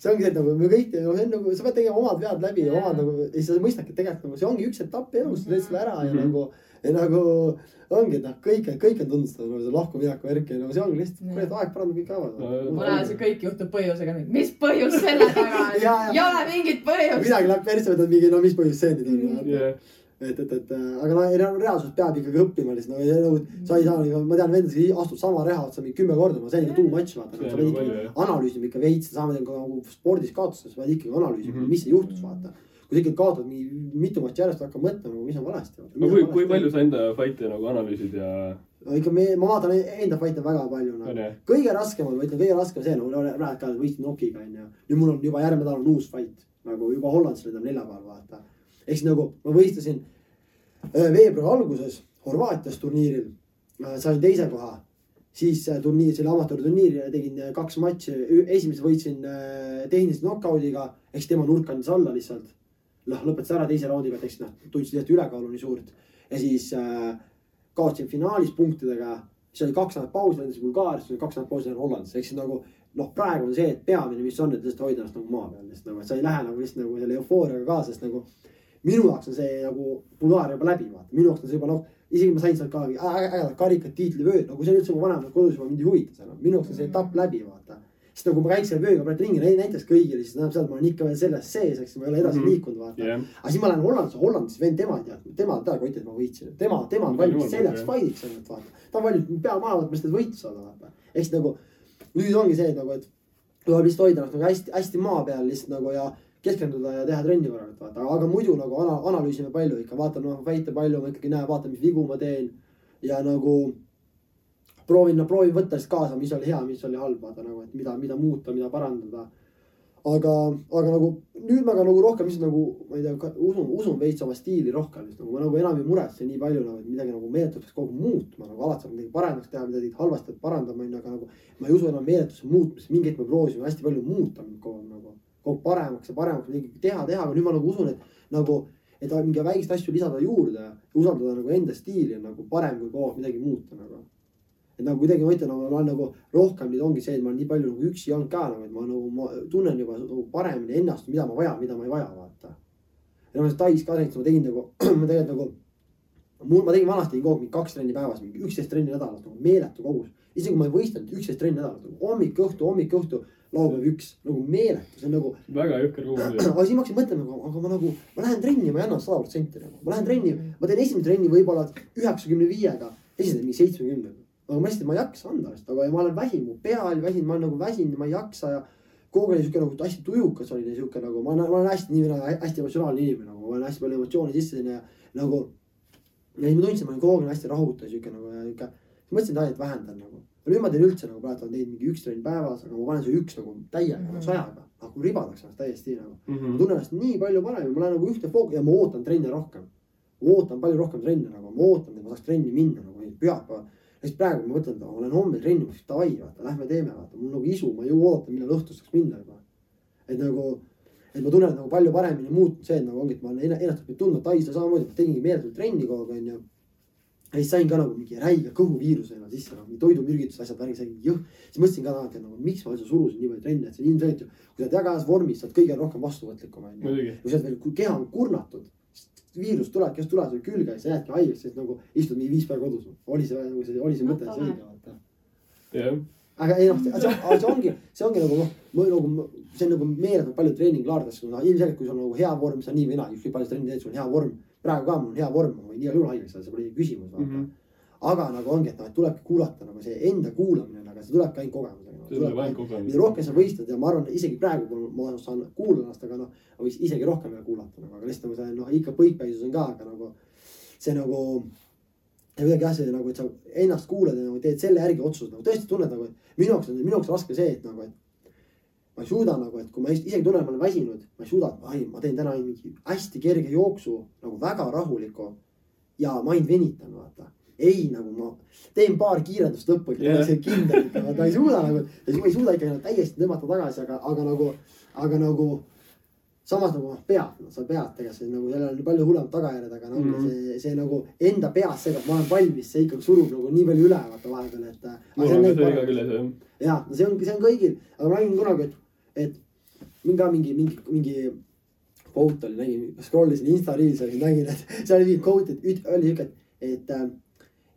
see ongi see, et nagu me kõik teeme, see on nagu, sa pead tegema omad vead läbi Jaa. omad nagu ja siis sa mõistadki, et tegelikult nagu see ongi üks etapp elus, sa teed selle ära ja Mhm. nagu, ja nagu ongi, et noh, kõik, kõik on tundnud seda nagu see lahkumineku värki ja nagu see ongi lihtsalt, kurat, aeg parandab kõik No, kavad. kuna see kõik juhtub põhjusega, mis põhjus selle taga on? Ei ole mingit põhjust. midagi läheb persse, võtad mingi, no mis põhjus see nüüd on. jah, et, et, et äh, aga no re- reaalsus peab ikkagi õppima lihtsalt nagu, nagu sa ei saa nagu, ma tean vendasid, astub sama reha otsa mingi kümme korda, no see on ikka too much vaata, sa pead ikkagi analüüsima ikka veits, samamoodi nagu spordis kaotuses, sa pead ikkagi analüüsima mm. -hmm. mis juhtus, vaata. Kui sa ikkagi kaotad mingi mitu matši järjest, hakkad mõtlema mis on valesti. no kui, kui palju sa enda fight'e nagu analüüsid ja, no ikka me, ma vaatan enda fight'e väga palju nagu. kõige raskem on, ma ütlen, kõige raskem on see, nagu praegu ka võistlen Nokiga onju. nüüd mul on juba järgmine nädal on uus fight nagu juba Hollandis nüüd on neljapäeval vaata. ehk siis nagu ma võistlesin äh, veebruari alguses Horvaatias turniiril äh, sain teise koha, siis äh, turniir, see oli amatöörturniir ja tegin kaks matši, esimese võitsin tehnilise knock-out'iga, eks tema nurk andis alla lihtsalt. Noh, lõpetas ära teise raundiga, et eks noh, tundis lihtsalt ülekaalu nii suurt ja siis äh, kaotasin finaalis punktidega, siis oli kaks nädalat pausi, lendasin Bulgaariasse, siis oli kaks nädalat pausi lendasin Hollandisse, ehk siis nagu noh, praegu on see, et peamine, mis on, et lihtsalt hoida ennast nagu maa peal, lihtsalt nagu, et sa ei lähe nagu lihtsalt nagu selle eufooriaga kaasa, sest nagu minu jaoks on see nagu Bulgaaria juba läbi, vaata, minu jaoks on see juba noh, isegi ma sain sealt ka ägedad karikad, tiitlivööd, nagu see on üldse mu vanemad kodus juba mind ei huvita enam, minu jaoks on see etapp läbi, vaata. Sest nagu ma käiks selle vööga praegu ringi nä- näiteks kõigile, siis tähendab seda, et ma olen ikka veel selles sees, eks ma ei ole edasi Mhm. liikunud, vaata jah, aga siis ma lähen Hollandisse, Hollandis vend tema ei teadnud, tema ei teadnud, et ma võitsin, tema, tema on valmis jah. fight'iks ainult vaata. ta on valmis pea maha võtma, lihtsalt võitu saada vaata. eks nagu nüüd ongi see, et nagu, et tuleb lihtsalt hoida ennast nagu hästi, hästi maa peal lihtsalt nagu ja keskenduda ja teha trenni korralikult vaata, aga muidu nagu ana, analüüsime palju ikka, vaatan oma väite palju, ma ikkagi näen, vaatan, mis vigu ma teen. ja nagu proovin, no proovin võtta siis kaasa, mis oli hea, mis oli halb, vaata nagu, et mida, mida muuta, mida parandada aga, aga nagu nüüd ma ka nagu rohkem lihtsalt nagu, ma ei tea, usun, usun veits oma stiili rohkem, sest nagu ma nagu enam ei muretse nii palju nagu, et midagi nagu meeletult peaks kogu aeg muutma, nagu alati saab midagi paremaks teha, midagi halvasti peab parandama, onju, aga nagu. ma ei usu enam meeletusse muutmisse, mingi hetk me proovisime hästi palju muuta mind kogu aeg nagu, kogu aeg paremaks ja paremaks midagi teha, teha, aga nüüd ma nagu usun, et nagu. et mingi väikseid asju lisada juurde usaldada nagu enda stiili on nagu parem kui kogu aeg midagi muuta nagu et nagu kuidagi ma ütlen, nagu ma olen nagu rohkem nüüd ongi see, et ma olen nii palju nagu üksi olnud ka nagu, et ma nagu, ma tunnen juba nagu paremini ennast, mida ma vajan, mida ma ei vaja, vaata. ja noh, Tais ka näiteks ma tegin nagu, ma tegelikult nagu. mul, ma tegin vanasti kogu aeg mingi kaks trenni päevas, mingi üksteist trenni nädalas nagu meeletu kogus. isegi kui ma ei võistelnud, üksteist trenni nädalas nagu hommik, õhtu, hommik, õhtu, laupäev üks nagu meeletu, see on nagu väga jõhker kogus. aga siis ma hakkasin mõtlema, aga, ma nagu, ma lähen trenni, ma ei anna sada protsenti nagu, ma lähen trenni, ma teen esimese trenni võib-olla üheksakümne viiega, teen mingi seitsmekümnega. Aga ma lihtsalt, ma ei jaksa anda vist, aga ma olen väsinud, mu pea oli väsinud, ma olen nagu väsinud ja ma ei jaksa ja. kogu aeg oli siuke nagu hästi tujukas oli ja siuke nagu, ma olen, ma olen hästi nii hästi emotsionaalne inimene nagu, ma olen hästi palju emotsioone sisse sinna ja nagu. ja siis ma tundsin, ma olin kogu aeg hästi rahutu ja siuke nagu ja siuke, mõtlesin, et et vähendan nagu. nüüd ma teen üldse nagu praegu teinud mingi üks trenn päevas, aga ma panen see üks nagu täiega nagu sajaga, nagu ribadaks ennast täiesti nagu ma tunnen ennast nii palju paremini, ma lähen nagu ühte fookusi ja ma ootan trenne rohkem. ootan palju rohkem trenne nagu, ma ootan, et ma saaks trenni minna nagu pühapäeval. Sest praegu ma mõtlen, et lähen homme trenni, davai, vaata, lähme teeme, vaata, mul nagu isu, ma ju ootan, millal õhtul saaks minna juba. et nagu, et ma tunnen nagu palju paremini muutunud see, et nagu ongi, et ma olen ennast õppinud tundma, Tais samamoodi, ma tegingi meeletult trenni kogu aeg onju. ja siis sain ka nagu mingi räige kõhuviiruse enne sisse nagu toidumürgitus, asjad, värgid, sain jõh. siis mõtlesin ka tagantjärele nagu, miks ma üldse surusin nii palju trenne, et see on ilmselgelt ju, kui sa oled väga heas vormis, sa oled kõige rohkem vastuvõtlikum onju kui sa oled veel, kui keha on kurnatud, viirus tuleb, kes tuleb sulle külge sa jäädki haigeks, siis nagu istud mingi viis päeva kodus. oli see nagu see, oli see mõte see õige vaata. jah, aga ei noh, see, ongi, see ongi nagu noh, nagu see on nagu meeletult palju treeninglaardest, no ilmselgelt, kui sul on nagu hea vorm, sa nii või naa, ükskõik palju sa trenni teed, sul on hea vorm. praegu ka mul on hea vorm, ma võin igal juhul haigeks saada, see pole küsimus vaata mm. -hmm. aga nagu ongi, et noh, et tulebki kuulata nagu see enda kuulamine, aga see tulebki ainult ainult mida rohkem sa võistled ja ma arvan, isegi praegu, kui ma saan kuulata ennast, aga noh, ma võiks isegi rohkem veel kuulata nagu, aga lihtsalt nagu see noh, ikka põikpäisus on ka, aga nagu see nagu. kuidagi jah, see nagu, et sa ennast kuulad ja nagu teed selle järgi otsuse nagu tõesti tunned nagu, et minu jaoks on, minu jaoks raske see, et nagu, et. ma ei suuda nagu, et kui ma isegi tunnen, et ma olen väsinud, ma ei suuda, ai, ma teen täna mingi hästi kerge jooksu nagu väga rahuliku. ja ma ainult venitan, vaata ei nagu ma teen paar kiirendust lõppu ikka yeah., see kindel ikka, ma ei suuda nagu, ma ei suuda ikka nagu täiesti tõmmata tagasi, aga, aga nagu, aga nagu. samas nagu noh, pead, sa pead tegelikult, see nagu sellel on palju hullemad tagajärjed, aga noh mm. -hmm. see, see nagu enda peas see, et ma olen valmis, see ikkagi surub nagu nii palju üle vaata vahepeal, et. jah. ja no see ongi, see on kõigil, aga ma nägin kunagi, et, et mingi ka mingi, mingi, mingi quote oli, nägin, scroll isin Insta Reels'i nägin, et seal oli mingi quote, et üt- oli siuke, et, et.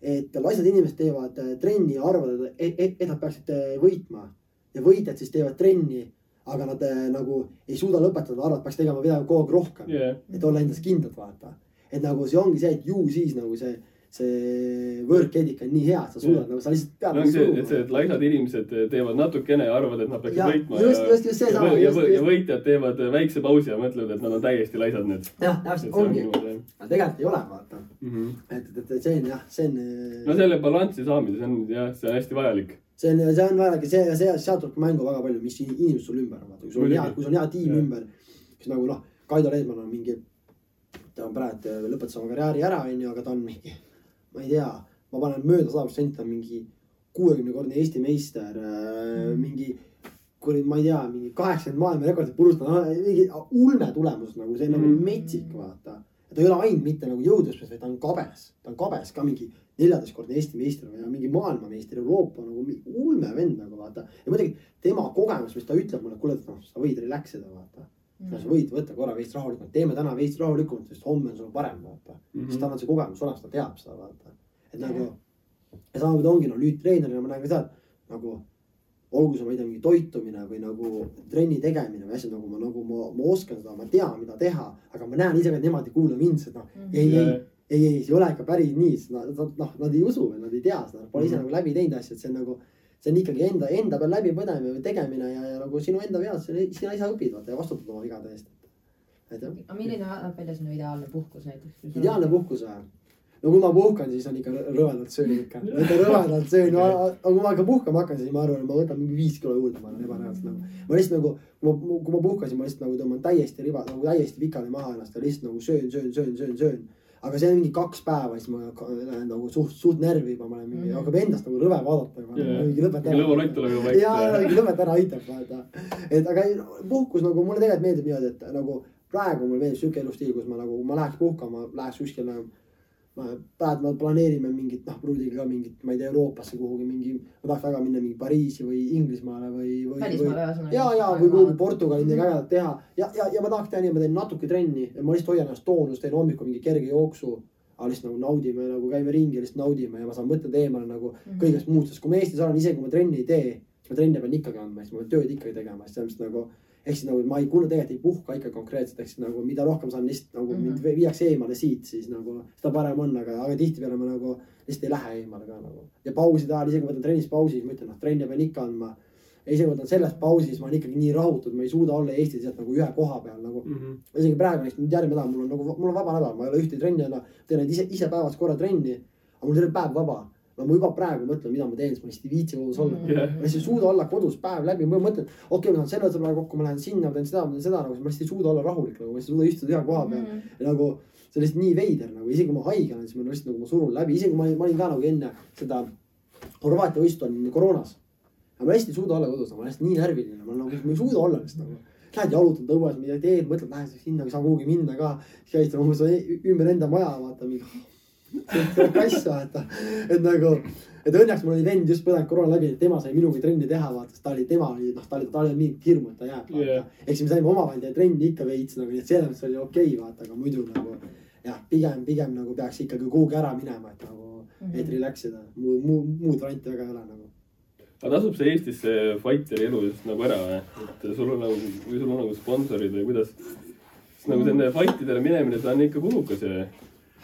Et laisad inimesed teevad äh, trenni ja arvavad, et, nad peaksid äh, võitma. Ja võitjad siis teevad trenni, aga nad äh, nagu ei suuda lõpetada, arvavad, peaks tegema midagi kogu aeg rohkem. Jah, et olla endas kindlad, vaata. et nagu see ongi see, et ju siis nagu see, see work ethic on nii hea, et sa suudad nagu sa lihtsalt pead. see ongi see, et see, et laisad inimesed teevad natukene ja arvavad, et nad peaksid Ja, võitma. just- just- just seesama, ja, just- ja, ja just. võitjad teevad väikse pausi ja mõtlevad, et nad on täiesti laisad nüüd. jah, täpselt ongi, aga tegelikult ei ole, vaata. -hmm. et, et, et see on jah, see on no selle balanssi saamine, see on jah, see on hästi vajalik. see on, see on vajalik ja see, see, sealt tuleb mängu väga palju, mis in- inimesed sul ümber on, vaata, kui sul on hea, kui sul on hea tiim Jah. ümber. siis nagu noh, Kaido Leedmann on mingi ta on praegu lõpetas oma karjääri ära, onju, aga ta on mingi, ma ei tea, ma panen mööda sada protsenti, on mingi kuuekümnekordne Eesti meister mm., mingi kuradi, ma ei tea, mingi kaheksakümmend maailmarekordit purustanud, mingi ulme tulemus nagu see on nagu Mm. metsik, vaata. ta ei ole ainult mitte nagu jõudlusmees, vaid ta on kabes, ta on kabes ka mingi neljateistkordne Eesti meister või mingi maailmameister, Euroopa nagu ulme vend nagu vaata. ja muidugi tema kogemus, mis ta ütleb mulle, kuule, noh, sa võid relax ida, vaata. Sa võid võtta korra veits rahulikumalt, teeme täna veits rahulikumalt, sest homme on sul parem, vaata mm. -hmm. sest tal on see kogemus olemas, ta teab seda, vaata. et nagu ja samamoodi ongi, no nüüd treenerina ma näen ka seda, et nagu olgu see, ma ei tea, mingi toitumine või nagu trenni tegemine või asjad nagu ma nagu ma, ma oskan seda, ma tean, mida teha, aga ma näen ise ka, et nemad ei kuula mind, sest noh, ei, ei, ei, ei, see ei ole ikka päris nii, sest nad, nad noh, nad ei usu või nad ei tea seda, pole ise Mhm. nagu läbi teinud asja, et see on nagu see on ikkagi enda, enda peal läbipõdemine või tegemine ja, ja nagu sinu enda vead, sina ise õpid vaata ja vastutad oma vigade eest. aga milline näeb välja sinu ideaalne puhkus näiteks? ideaalne puhkus või? no kui ma puhkan, siis on ikka rõ- rõvedalt söön ikka, rõvedalt söön, aga kui ma ikka puhkama hakkan, siis ma arvan, et ma võtan mingi viis kilo juurde, ma olen ebareaalselt nagu. ma lihtsalt nagu, kui ma puhkasin, ma lihtsalt nagu tõmban täiesti riba, nagu täiesti pikali maha ennast ja lihtsalt nagu söön, söön, söön, söön, söön. Aga see on mingi kaks päeva, siis ma lähen nagu suht, suht närvi juba, ma olen mingi, Mhm. hakkab endast nagu rõve vaadata juba Jaa. mingi lõpeta mingi lõborott tuleb juba ja, ja vaikselt. lõpeta ära, aitab vaata. et aga ei, puhkus nagu mulle tegelikult meeldib niimoodi, et nagu praegu mulle meeldib sihuke elustiil, kus ma nagu, ma läheks puhkama, läheks kuskile. Praegu me planeerime mingit, noh, pruudiga ka mingit, ma ei tea, Euroopasse kuhugi mingi, ma tahaks väga minna mingi Pariisi või Inglismaale või, või, ühesõnaga. ja, ja või kuhugi Portugali midagi ägedat teha ja, ja, ja ma tahaks teha nii, ma teen natuke trenni ja ma lihtsalt hoian ennast toonus, teen hommikul mingi kerge jooksu. aga lihtsalt nagu naudime nagu käime ringi ja lihtsalt naudime ja ma saan mõtted eemale nagu Mhm. kõigest muust, sest kui ma Eestis olen, isegi kui ma trenni ei tee, siis ma trenni pean ikkagi andma, siis ma pean tööd ikkagi tegema, siis selles mõttes nagu. Ehk siis nagu ma ei kuule, tegelikult ei puhka ikka konkreetselt, ehk siis nagu mida rohkem saan lihtsalt nagu Mhm. mind viiakse eemale siit, siis nagu seda parem on, aga, aga tihtipeale ma nagu lihtsalt ei lähe eemale ka nagu. ja pauside ajal, isegi kui võtan trennis pausi, siis ma ütlen, noh, trenne pean ikka andma. ja isegi kui võtan sellest pausi, siis ma olen ikkagi nii rahutud, ma ei suuda olla Eestis lihtsalt nagu ühe koha peal nagu isegi praegu näiteks nüüd järgmine nädal mul on nagu, mul on vaba nädal, ma ei ole ühtegi trenni enam, teen ainult ise, ise päevas korra trenni. aga mul terve päev vaba. No ma juba praegu mõtlen, mida ma teen, sest ma lihtsalt ei viitsi kodus olla Mhm. Jah. ma lihtsalt ei suuda olla kodus päev läbi, ma mõtlen, okei okay,, ma saan selle sõbraga kokku, ma lähen sinna, ma teen seda, ma teen seda, nagu ma lihtsalt ei suuda olla rahulik nagu, ma lihtsalt ei suuda istuda ühe koha peal Mhm. ja nagu see on lihtsalt nii veider nagu, isegi kui ma haige olen, siis ma lihtsalt nagu ma surun läbi, isegi kui ma ma olin ka nagu enne seda Horvaatia võistlust olin koroonas. aga ma hästi ei suuda olla kodus, ma olen lihtsalt nii närviline, ma nagu, ma ei suuda olla lihtsalt nagu. Lähed jalutad õues, midagi teed, mõtled, lähed sinna, saan kuhugi minna ka. siis käid umbes ümber enda maja, vaata mingi. kass vaata, et nagu, et õnneks mul oli vend just põdenud koroona läbi, et tema sai minuga trenni teha, vaata, sest ta oli, tema oli, noh, ta oli, tal ei olnud mingit hirmu, et ta jääb, Jah. ehk siis me saime omavahel teha trenni ikka veits nagu, nii et selles mõttes oli okei okay,, vaata, aga muidu nagu jah, pigem, pigem nagu peaks ikkagi kuhugi ära minema, et nagu mm, -hmm. et relax ida, muu, muu, muud varianti väga ei ole nagu. aga tasub see Eestis see fighteri elu just nagu ära või? et sul on nagu, või sul on nagu sponsorid või kuidas? sest nagu selline fight idele minemine, see on ikka kulukas ju.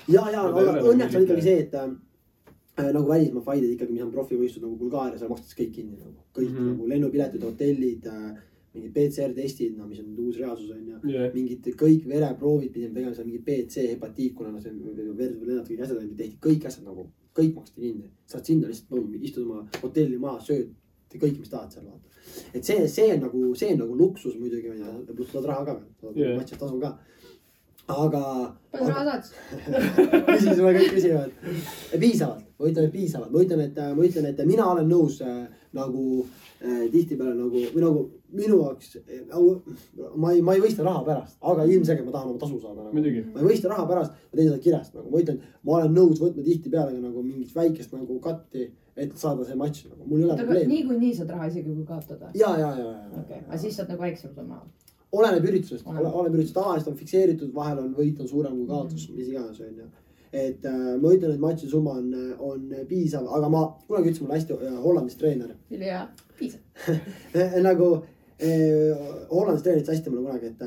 ja, ja Aga nagu õnneks on ikkagi see, et äh, nagu välismaa fight'id ikkagi, mis on profivõistlused nagu Bulgaarias, seal makstakse kõik kinni nagu. kõik mm. -hmm. nagu lennupiletid, hotellid äh,, mingid PCR testid, no mis on uus reaalsus on ju. jah, mingid kõik vereproovid pidime tegema seal mingi BC hepatiit, kuna see verd või lennad kõik asjad olid, tehti kõik asjad nagu, kõik maksti kinni. saad sinna lihtsalt istud oma hotelli maha, sööd kõik, mis tahad seal vaata. et see, see on nagu, see on nagu luksus muidugi on ju, pluss saad raha ka veel Jah. yeah., matši tasu ka. aga, palju raha saad? küsis mulle kõik küsivad. piisavalt, ma ütlen, et piisavalt, ma ütlen, et ma ütlen, et mina olen nõus äh, nagu äh, tihtipeale nagu või nagu minu jaoks äh, nagu, ma ei, ma ei võistle raha pärast, aga ilmselgelt ma tahan oma tasu saada nagu.. ma ei võistle raha pärast, ma teen seda kirest nagu, ma ütlen, ma olen nõus võtma tihtipeale nagu mingit väikest nagu katti, et saada see matš nagu, mul ei ole aga probleemi. niikuinii saad raha isegi kui kaotad või? ja, ja, ja, okei, aga ja. siis saad nagu väiksema summa. Oleneb üritusest, Oleneb. oleneb üritusest, tavaliselt on fikseeritud, vahel on võit on suurem kui kaotus mm, -hmm. mis iganes on ju. et äh, ma ütlen, et matši summa on, on piisav, aga ma kunagi ütles mulle hästi äh, Hollandis treener ülihea, piisab. nagu eh, Hollandis treener ütles hästi mulle kunagi, et,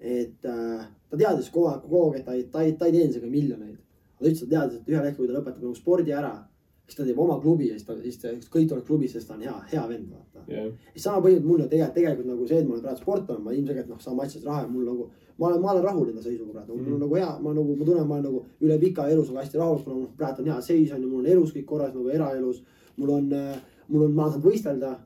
et äh, ta teadis kogu aeg, kogu aeg, et ta ei, ta ei, ta ei teeni sellega miljoneid. ta ütles, et ta teadis, et ühel hetkel, kui ta lõpetab nagu spordi ära, siis ta teeb oma klubi ja siis ta, siis ta, kõik tulevad klubis, sest ta on hea, hea vend, vaata. siis sama põhimõtteliselt mul on tegelikult, tegelikult nagu see, et ma olen praegu sportlane, ma ilmselgelt noh, saan matšist raha ja mul nagu. ma olen, ma olen rahul enda seisuga praegu, mul on nagu hea, ma nagu, ma tunnen, ma olen nagu üle pika elus nagu hästi rahul, kuna noh, praegu on hea seis on ju, mul on elus kõik korras nagu eraelus. mul on, mul on, ma saan võistelda.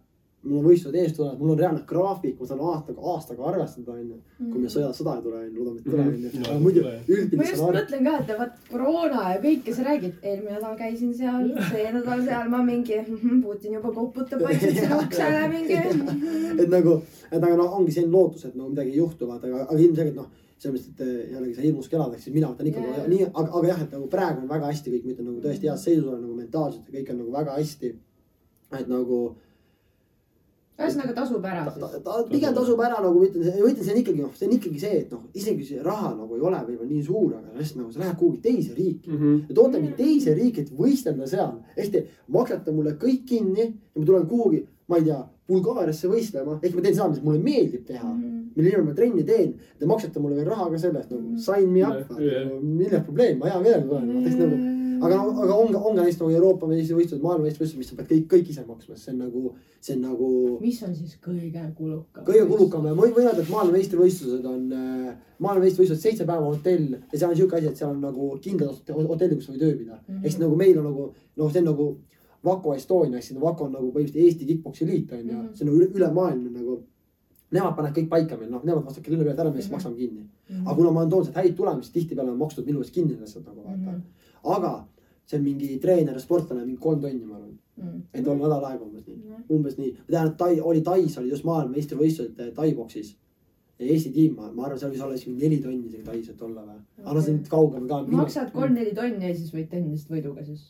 Mul on võistlused ees tulevad, mul on reaalne graafik, ma saan aastaga, aastaga arvestada, onju. kui meil sõja, sõda ei tule, onju, loodame, et ei tule, Mhm. onju. Aga muidu tule. ma just mõtlen ka, et vaat koroona ja kõike sa räägid, eelmine nädal käisin seal, see nädal seal, ma mingi mhm, Putin juba koputab vaikselt sinna uksele mingi. et nagu, et aga noh, ongi selline lootus, et no midagi ei juhtu, vaata, aga, aga ilmselgelt noh, selles mõttes, et eh, jällegi see hirmus keladeks, siis mina võtan ikkagi yeah. nii, aga, aga jah, et nagu praegu on väga hästi kõik, ma ütlen nagu tõesti heas seisus olen nagu mentaalselt ja kõik on nagu väga hästi. et nagu ühesõnaga tasub ära ta, ta, siis. ta pigem tasub ära nagu ma ütlen, ma ütlen, see on ikkagi noh, see on ikkagi see, et noh, isegi see raha nagu ei ole võib-olla nii suur, aga lihtsalt nagu sa lähed kuhugi teise riiki. Mhm. ja toote mind teise riiki, et võistelda seal. ehk te maksate mulle kõik kinni ja ma tulen kuhugi, ma ei tea, Bulgaariasse võistlema, ehk ma teen seda, mis mulle meeldib teha mm. -hmm. mille nimel ma trenni teen. Te maksate mulle veel raha ka selle eest nagu sign me up nagu,, milles probleem, ma hea meelega tulen, vaata nagu. aga, aga on, on ka näiteks nagu Euroopa meistrivõistlused, maailmameistrivõistlused, mis sa pead kõik, kõik ise maksma, see on nagu, see on nagu mis on siis kõige kulukam? kõige kulukam ma võin öelda, et maailmameistrivõistlused on äh,, maailmameistrivõistlused seitse päeva hotell ja seal on siuke asi, et seal on nagu kindlad hotellid, kus sa võid ööbida mm. -hmm. ehk siis nagu meil on nagu noh, see on nagu Vaco Estonia, ehk siis Vaco on nagu põhimõtteliselt Eesti kick-poksi liit on ju mm. -hmm. see on nagu üle, ülemaailmne nagu. Nemad panevad kõik paika meil, noh, nemad vastavad kelle pealt ära, me siis Mhm. maksame kinni. Mhm. aga kuna ma olen toonud sealt häid tulemusi, tihtipeale on makstud minu eest kinni lihtsalt nagu vaata mm. -hmm. Aga see on mingi treener sportlane, mingi kolm tonni, ma arvan, Mhm. et olla nädal aega umbes nii umbes nii, ma tean, et Tai, oli Tais oli just maailmameistrivõistlused Tai-boksis. ja Eesti tiim, ma, ma arvan, seal võis olla isegi neli tonni isegi Tais, et olla või. aga no see on kaugem ka. maksad kolm-neli tonni ja siis võid tennist võiduga siis.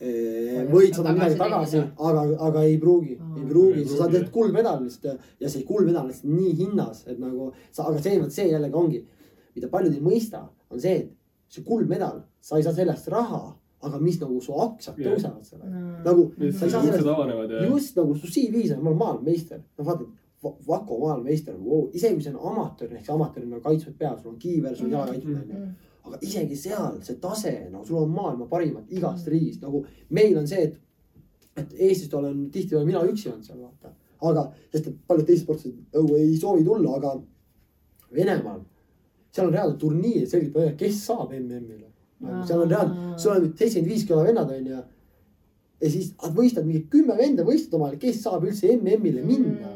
võid saada midagi Tagasi tagasi, aga, aga ei pruugi, Aa. ei pruugi, Ei sa saad lihtsalt kuldmedali lihtsalt ja see kuldmedal on nii hinnas, et nagu sa, aga see, vot see jällegi ongi, mida paljud ei mõista, on see, et see kuldmedal, sa ei saa sellest raha, aga mis nagu su aktsiad Jah. tõusevad sellega. nagu sa ei saa sellest just nagu su CV-s on, ma olen maailmameister, no vaata, Vaco maailmameister wow., isegi kui see on amatöör ehk see amatöör on nagu kaitstud pea, sul on kiiver, sul on jala kaitstud Mhm. onju. aga isegi seal see tase, no sul on maailma parimad igast riigist, nagu meil on see, et, et Eestist olen tihtipeale mina üksi olnud seal vaata. aga, sest et paljud teised sportlased ei soovi tulla, aga Venemaal, seal on reaalselt turniir, selgitab, kes saab MM-ile. Nagu seal on reaalselt, sul on nüüd seitsekümmend viis kilo vennad onju. ja siis nad võistlevad mingi kümme venda võistlevad omale, kes saab üldse MM-ile minna.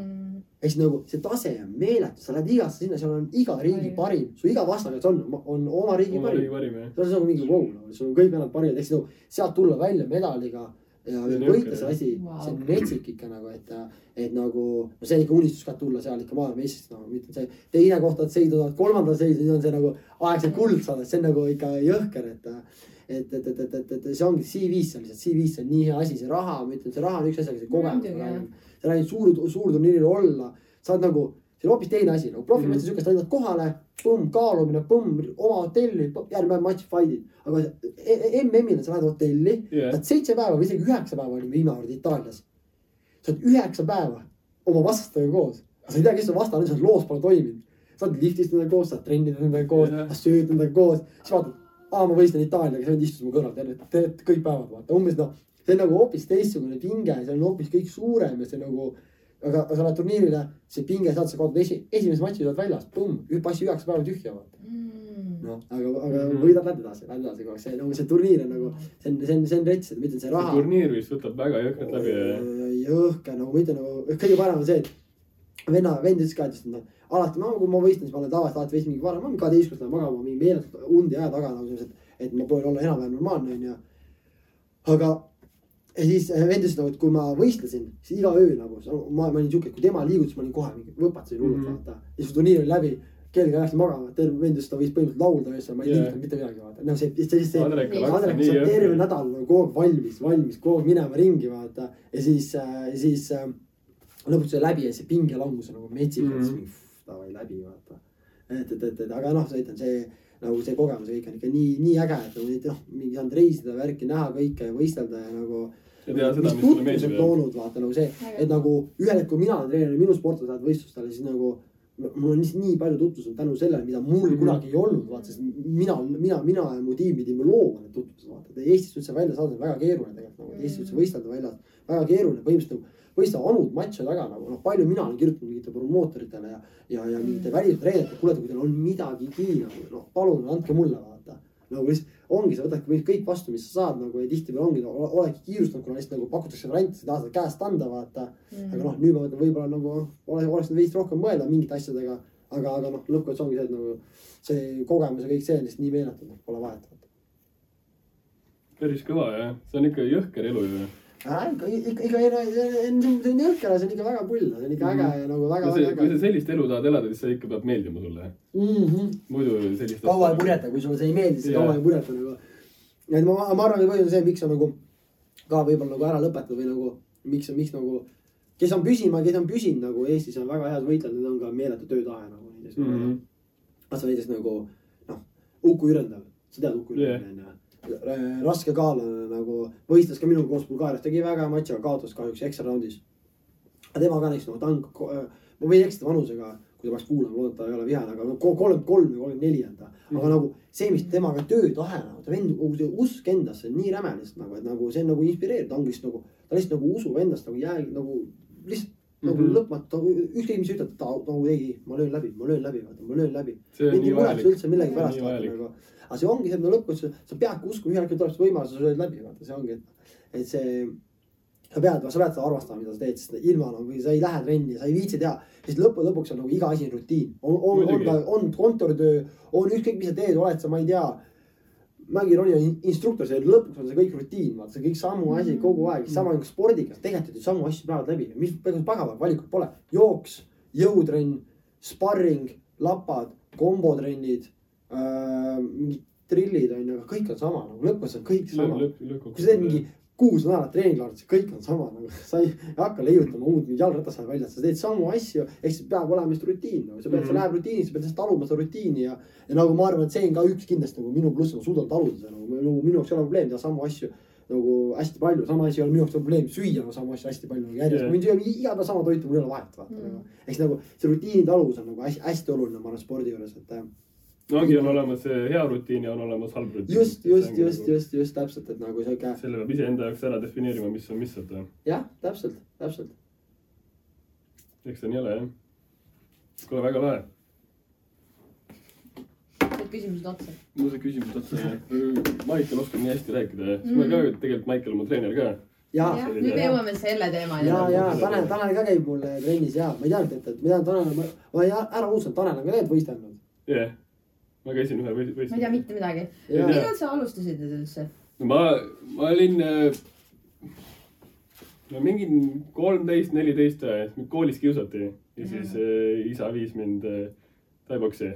ehk siis nagu see tase on meeletu, sa lähed igasse sinna, seal on iga riigi parim, su iga vastane, kes on, on oma riigi oma parim. see on nagu mingi vau wow,, sul on kõik vennad parimad, siis nagu sealt tulla välja medaliga ja See on võita see asi Vau. see on metsik ikka nagu, et, et nagu no see on ikka unistus ka tulla seal ikka maailmameistriks, no ütlen, see teine koht oled seidunud kolmandal seisus, nüüd on see nagu aeg see kuld saada, see on nagu ikka jõhker, et et, et, et, et, et, et see ongi CV-s on lihtsalt, CV-s on nii hea asi, see raha, ma ütlen, see raha on üks asi, aga see kogemus, sa räägid suur, suurturniiril olla, sa oled nagu, see on hoopis teine asi, nagu profimeister Mhm. siukest, lähed kohale, pumm, kaalumine, pumm, oma hotelli, järgmine päev matš, fight'id. aga E, MM-ile sa lähed hotelli Jah. oled seitse päeva või isegi üheksa päeva olime viimane kord Itaalias. sa oled üheksa päeva oma vastastega koos, sa ei tea, kes su vastane on, sa loos pole toiminud. sa oled liftis nendega koos, sa oled trenninud nendega koos sa sööd nendega koos, siis vaatad, aa, ma võistlen Itaaliaga, see vend istus mu kõrval terve, terve kõik päevad, vaata umbes noh, see on nagu hoopis teistsugune pinge, see on hoopis kõik suurem ja see nagu. aga, aga sa lähed turniirile, see pinge sealt sa kaotad esi, esimese matši tuled väljas, pumm, passi üheksa päeva tühja, vaata. noh, aga, aga Mhm. võidad, lähed edasi, lähed edasi kogu aeg, see nagu see turniir on nagu, see on, see on, see on rets, et ütlen, see raha. turniir vist võtab väga jõhkralt läbi jõhker, nagu ütlen, nagu kõige parem on see, et venna, vend ütles ka, et noh, alati ma, kui ma võistlen, siis ma olen tavaliselt alati võistlen mingi varem, ma mingi kaheteistkümnendast lähen magama, mingi meeletult und ei jää taga nagu selles, et, et ma proovin olla enam-vähem normaalne, onju. aga ja siis äh, vend ütles nagu, et kui ma võistlesin, siis iga öö nagu, ma, ma olin siuke, kui tema liigutas, ma olin kohe mingi võpatasin hullult mm. -hmm. vaata. ja siis turniir oli läbi, kell läks magama, terve vend ütles, ta võis põhimõtteliselt laulda öösel, ma ei Jaa. liigutanud mitte midagi vaata, noh see, see, see. Nii on terve nädal nagu kogu aeg valmis, valmis kogu aeg minema ringi vaata ja siis äh,, siis äh, lõpuks sai läbi ja see pingelangus on nagu metsik mm. -hmm. davai läbi vaata. et, et, et, et aga noh, ütlen, see nagu see kogemus kõik on ikka nii, nii äge, et nagu noh, mingi saanud reisida, värki näha kõike ja võistelda ja nagu. Ja teha seda, mis sulle on meeldib. toonud, vaata nagu see, et nagu ühel hetkel mina olen treeninud, minu sportlased lähevad võistlustele, siis nagu mul on lihtsalt nii palju tutvust tänu sellele, mida mul mm Mhm. -hmm. kunagi ei olnud, vaata, sest mina, mina, mina ja mu tiim pidime looma need tutvused, vaata. Eestist üldse välja saada on väga keeruline tegelikult nagu, Eestis üldse võistelda väljas, väga keeruline, põhimõtteliselt nagu võistleva anud matše taga nagu noh, palju mina olen kirjutanud mingite promootoritele ja, ja, ja mingite välistreeneritele, kuule, kui teil on midagigi nagu noh, palun andke mulle vaata. nagu lihtsalt ongi, sa võtadki kõik- vastu, mis sa saad nagu ja tihtipeale ongi, oledki kiirustanud, kuna lihtsalt nagu pakutakse variante, sa ei taha seda käest anda, vaata. Mm. aga noh, nüüd ma mõtlen, võib-olla nagu ole, oleks nüüd veits rohkem mõelda mingite asjadega, aga, aga noh, lõppkokkuvõttes ongi see, et nagu see kogemus ja kõik see on lihtsalt nii meeletu, et pole vahet. päris kõva jah, see on ikka jõhker elu ju. ikka, ikka, ikka, see on jõhker, see on ikka väga pull, see on ikka äge ja nagu väga, kui sa, sa sellist elu tahad elada, siis see ikka peab meeldima sulle. mm. -hmm. muidu sellist. kaua ei purjeta, kui sulle see ei meeldi, siis kaua ei purjeta nagu. et ma, ma arvan, et põhjus on see, miks sa nagu ka võib-olla nagu ära lõpetad või nagu miks, miks nagu, kes on püsima, kes on püsinud nagu Eestis on väga head võitlejad, need on ka meeletu töötahe nagu näiteks mm. -hmm. kas näiteks nagu noh, Uku Jürendal, sa tead Uku Jah. Jürendal onju yeah.. raske kaalane nagu võistles ka minuga koos Bulgaarias, tegi väga hea matši, aga kaotas kahjuks ekstra raundis. aga tema ka näiteks nagu ta on, ma võin eksida vanusega, kui ta peaks kuulama, loodan, et ta ei ole vihane, aga kolmkümmend kolm või kolmkümmend neli on ta. aga Mhm. nagu see, mis temaga töötahe nagu, ta vend, kogu see usk endasse on nii räme lihtsalt nagu, et nagu see on nagu inspireeriv, ta ongi lihtsalt nagu, ta lihtsalt nagu usub endast nagu jää nagu lihtsalt nagu mm. -hmm. lõpmata, ükskõik mis ütled, ta nagu ei, ma löön läbi, ma löön läbi, vaata, ma löön läbi. mind ei muretse üldse millegi pärast nii vaata vajalik. nagu. Aga see ongi see, et no lõppkokkuvõttes sa peadki uskuma, ühel hetkel tuleb see võimalus, sa lööd läbi, vaata, see ongi, et, et see. sa pead, sa pead seda armastama, mida sa teed, sest ilma nagu sa ei lähe trenni, sa ei viitsi teha. sest lõppude lõpuks on nagu iga asi on rutiin, on, on, on ka, on kontoritöö, on ükskõik, mis sa teed, oled sa, ma ei tea. mängironi on instruktor, see lõpuks on see kõik rutiin, vaata see kõik samu asi kogu aeg, sama nagu spordiga, tegelikult ju samu asju päevad läbi, mis pagavad valikut pole, jooks, jõutrenn, sparring, lapad, kombotrennid mingid trillid on ju, aga kõik on sama nagu lõpuks on kõik sama. kui sa teed mingi kuus nädalat treeninglaadet, siis kõik on sama nagu, sa ei hakka leiutama uut mingi jalgratas läheb välja, sa teed samu asju, ehk siis peab olema lihtsalt rutiin nagu, sa pead mm, -hmm. sa Mhm. läheb rutiini, sa pead lihtsalt taluma seda rutiini ja. ja nagu ma arvan, et see on ka üks kindlasti nagu minu pluss, ma suudan taluda seda nagu, nagu minu jaoks ei ole probleem teha samu asju nagu hästi palju, sama asi ei ole minu jaoks probleem süüa nagu samu asju hästi palju nagu järjest yeah., ma võin süüa iga päev sama toitu, mul ei ole vahet vaata Mm. mm. nagu. eks nagu see rutiini taluvus on nagu hästi, hästi oluline, ma arvan spordi juures, et äh, ongi, on olemas hea rutiin ja on olemas halb rutiin. just, just, just, just, just täpselt, et nagu sihuke selle peab iseenda jaoks ära defineerima, mis on mis, et jah, täpselt, täpselt. eks see nii ole jah. kuule, väga lahe. said küsimused otsa. mul sai küsimus otsa ja Maicel oskab nii hästi rääkida ja siis ma ka tegelikult Maicel oma treener ka. ja, jah, selline- nüüd jõuame selle teemani. ja, ja Tanel, Tanel ka käib mul trennis ja ma ei teadnud, et, et ma tean, Tanel, ma, ma ei ära unustanud, Tanel on ka tegelikult võistelnud. jah, ma käisin ühe võist-, ma ei tea võistlusel. mitte midagi. Millal sa alustasid üldse? ma, ma olin äh, no mingi kolmteist, neliteist, koolis kiusati ja siis äh, isa viis mind äh, taiboksi.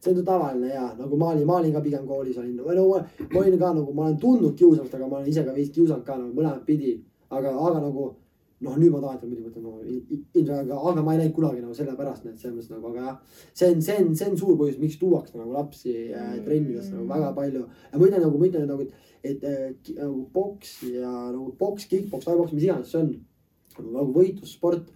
see on ju tavaline ja nagu ma olin, ma olin ka pigem koolis olin, või no ma, ma olin ka nagu, ma olen tundnud kiusamist, aga ma olen ise ka veits kiusanud ka nagu mõlemat pidi. aga, aga nagu noh, nüüd ma tahan muidugi mõtlen no, ilmselt, aga, aga ma ei läinud kunagi nagu sellepärast, et selles mõttes nagu, aga jah. see on, see on, see on suur põhjus, miks tuuakse nagu lapsi äh, trennidesse nagu väga palju. ja ma ütlen nagu, ma ütlen nagu, et, et äh, nagu poks ja nagu poks, kick-poks, tai-poks, mis iganes see on. nagu võitlussport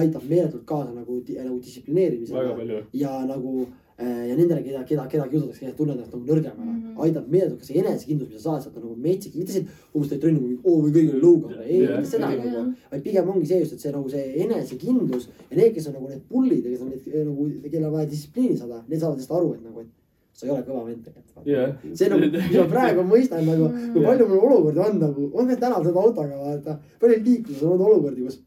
aitab meeletult kaasa nagu, nagu distsiplineerimisele ja nagu ja nendele, keda, keda, keda kiusatakse, kes tunnevad ennast nagu nõrgemana mm, Mhm. -hmm. aitab meeletult ka see enesekindlus, mida sa saad sealt on nagu metsik, mitte see, et umbes teed trenni, oo või kõigil on lõuga, ei Jah. mitte seda Jah. nagu, vaid pigem ongi see just, et see nagu see enesekindlus ja need, kes on nagu need pullid ja kes on need eh, nagu, kellel on vaja distsipliini saada, need saavad sellest aru, et nagu, et sa ei ole kõva vend tegelikult. jah. see nagu, mis ma praegu mõistan nagu, kui palju mul olukordi on nagu, ma pean täna sõitma autoga vaata, palju liikluses on olukordi, kus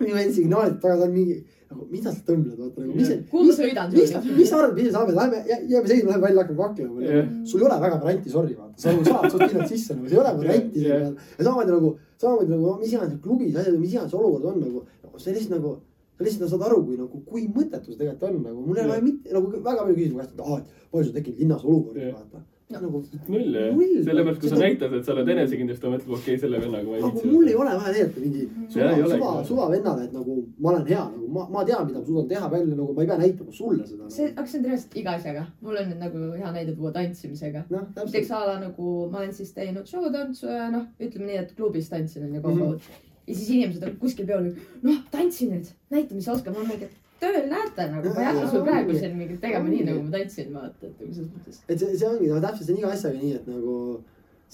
minu vend signaalib taga, ta on mingi nagu, mida sa tõmbled, vaata nagu, mis see, kuhu ma sõidan mis, mis sa arvad, mis me saame, lähme, jääme seisma, lähme välja, hakkame kaklema yeah.. sul ei ole väga varianti, sorry, vaata, sa nagu saad, sa oled kindlalt sisse nagu, see ei ole varianti yeah.. ja samamoodi nagu, samamoodi nagu mis iganes klubis asjad, mis iganes olukord on nagu, see lihtsalt nagu, sa lihtsalt saad aru, kui nagu, kui mõttetu see tegelikult on nagu, mul ei ole Jah. mitte nagu väga palju küsimusi et aa, et palju sul tekkinud linnas olukordi Jah. vaata. nagu, null jah sellepärast kui sa näitad, et sa oled enesekindlust, ta mõtleb, okei okay,, selle vennaga ma ei nagu viitsi. mul ei ole vaja näidata mingi suva suva, vaja. suva vennale, et nagu ma olen hea, nagu ma, ma tean, mida ma suudan teha välja, nagu ma ei pea näitama sulle seda. see, aga see on reaalselt iga asjaga. mul on nüüd nagu hea näide tuua tantsimisega. noh, näiteks a la nagu ma olen siis teinud showtantsu ja noh, ütleme nii, et klubis tantsin on ju kogu aeg. ja siis inimesed on kuskil peol, noh tantsi nüüd, näita, mis sa oskad. ma olen mingi, et tööl näete nagu, ma ei hakka sul praegu siin mingit tegema nii nagu ma tantsin, vaata, et nagu selles mõttes. et see, see ongi no täpselt, see on iga asjaga nii, et nagu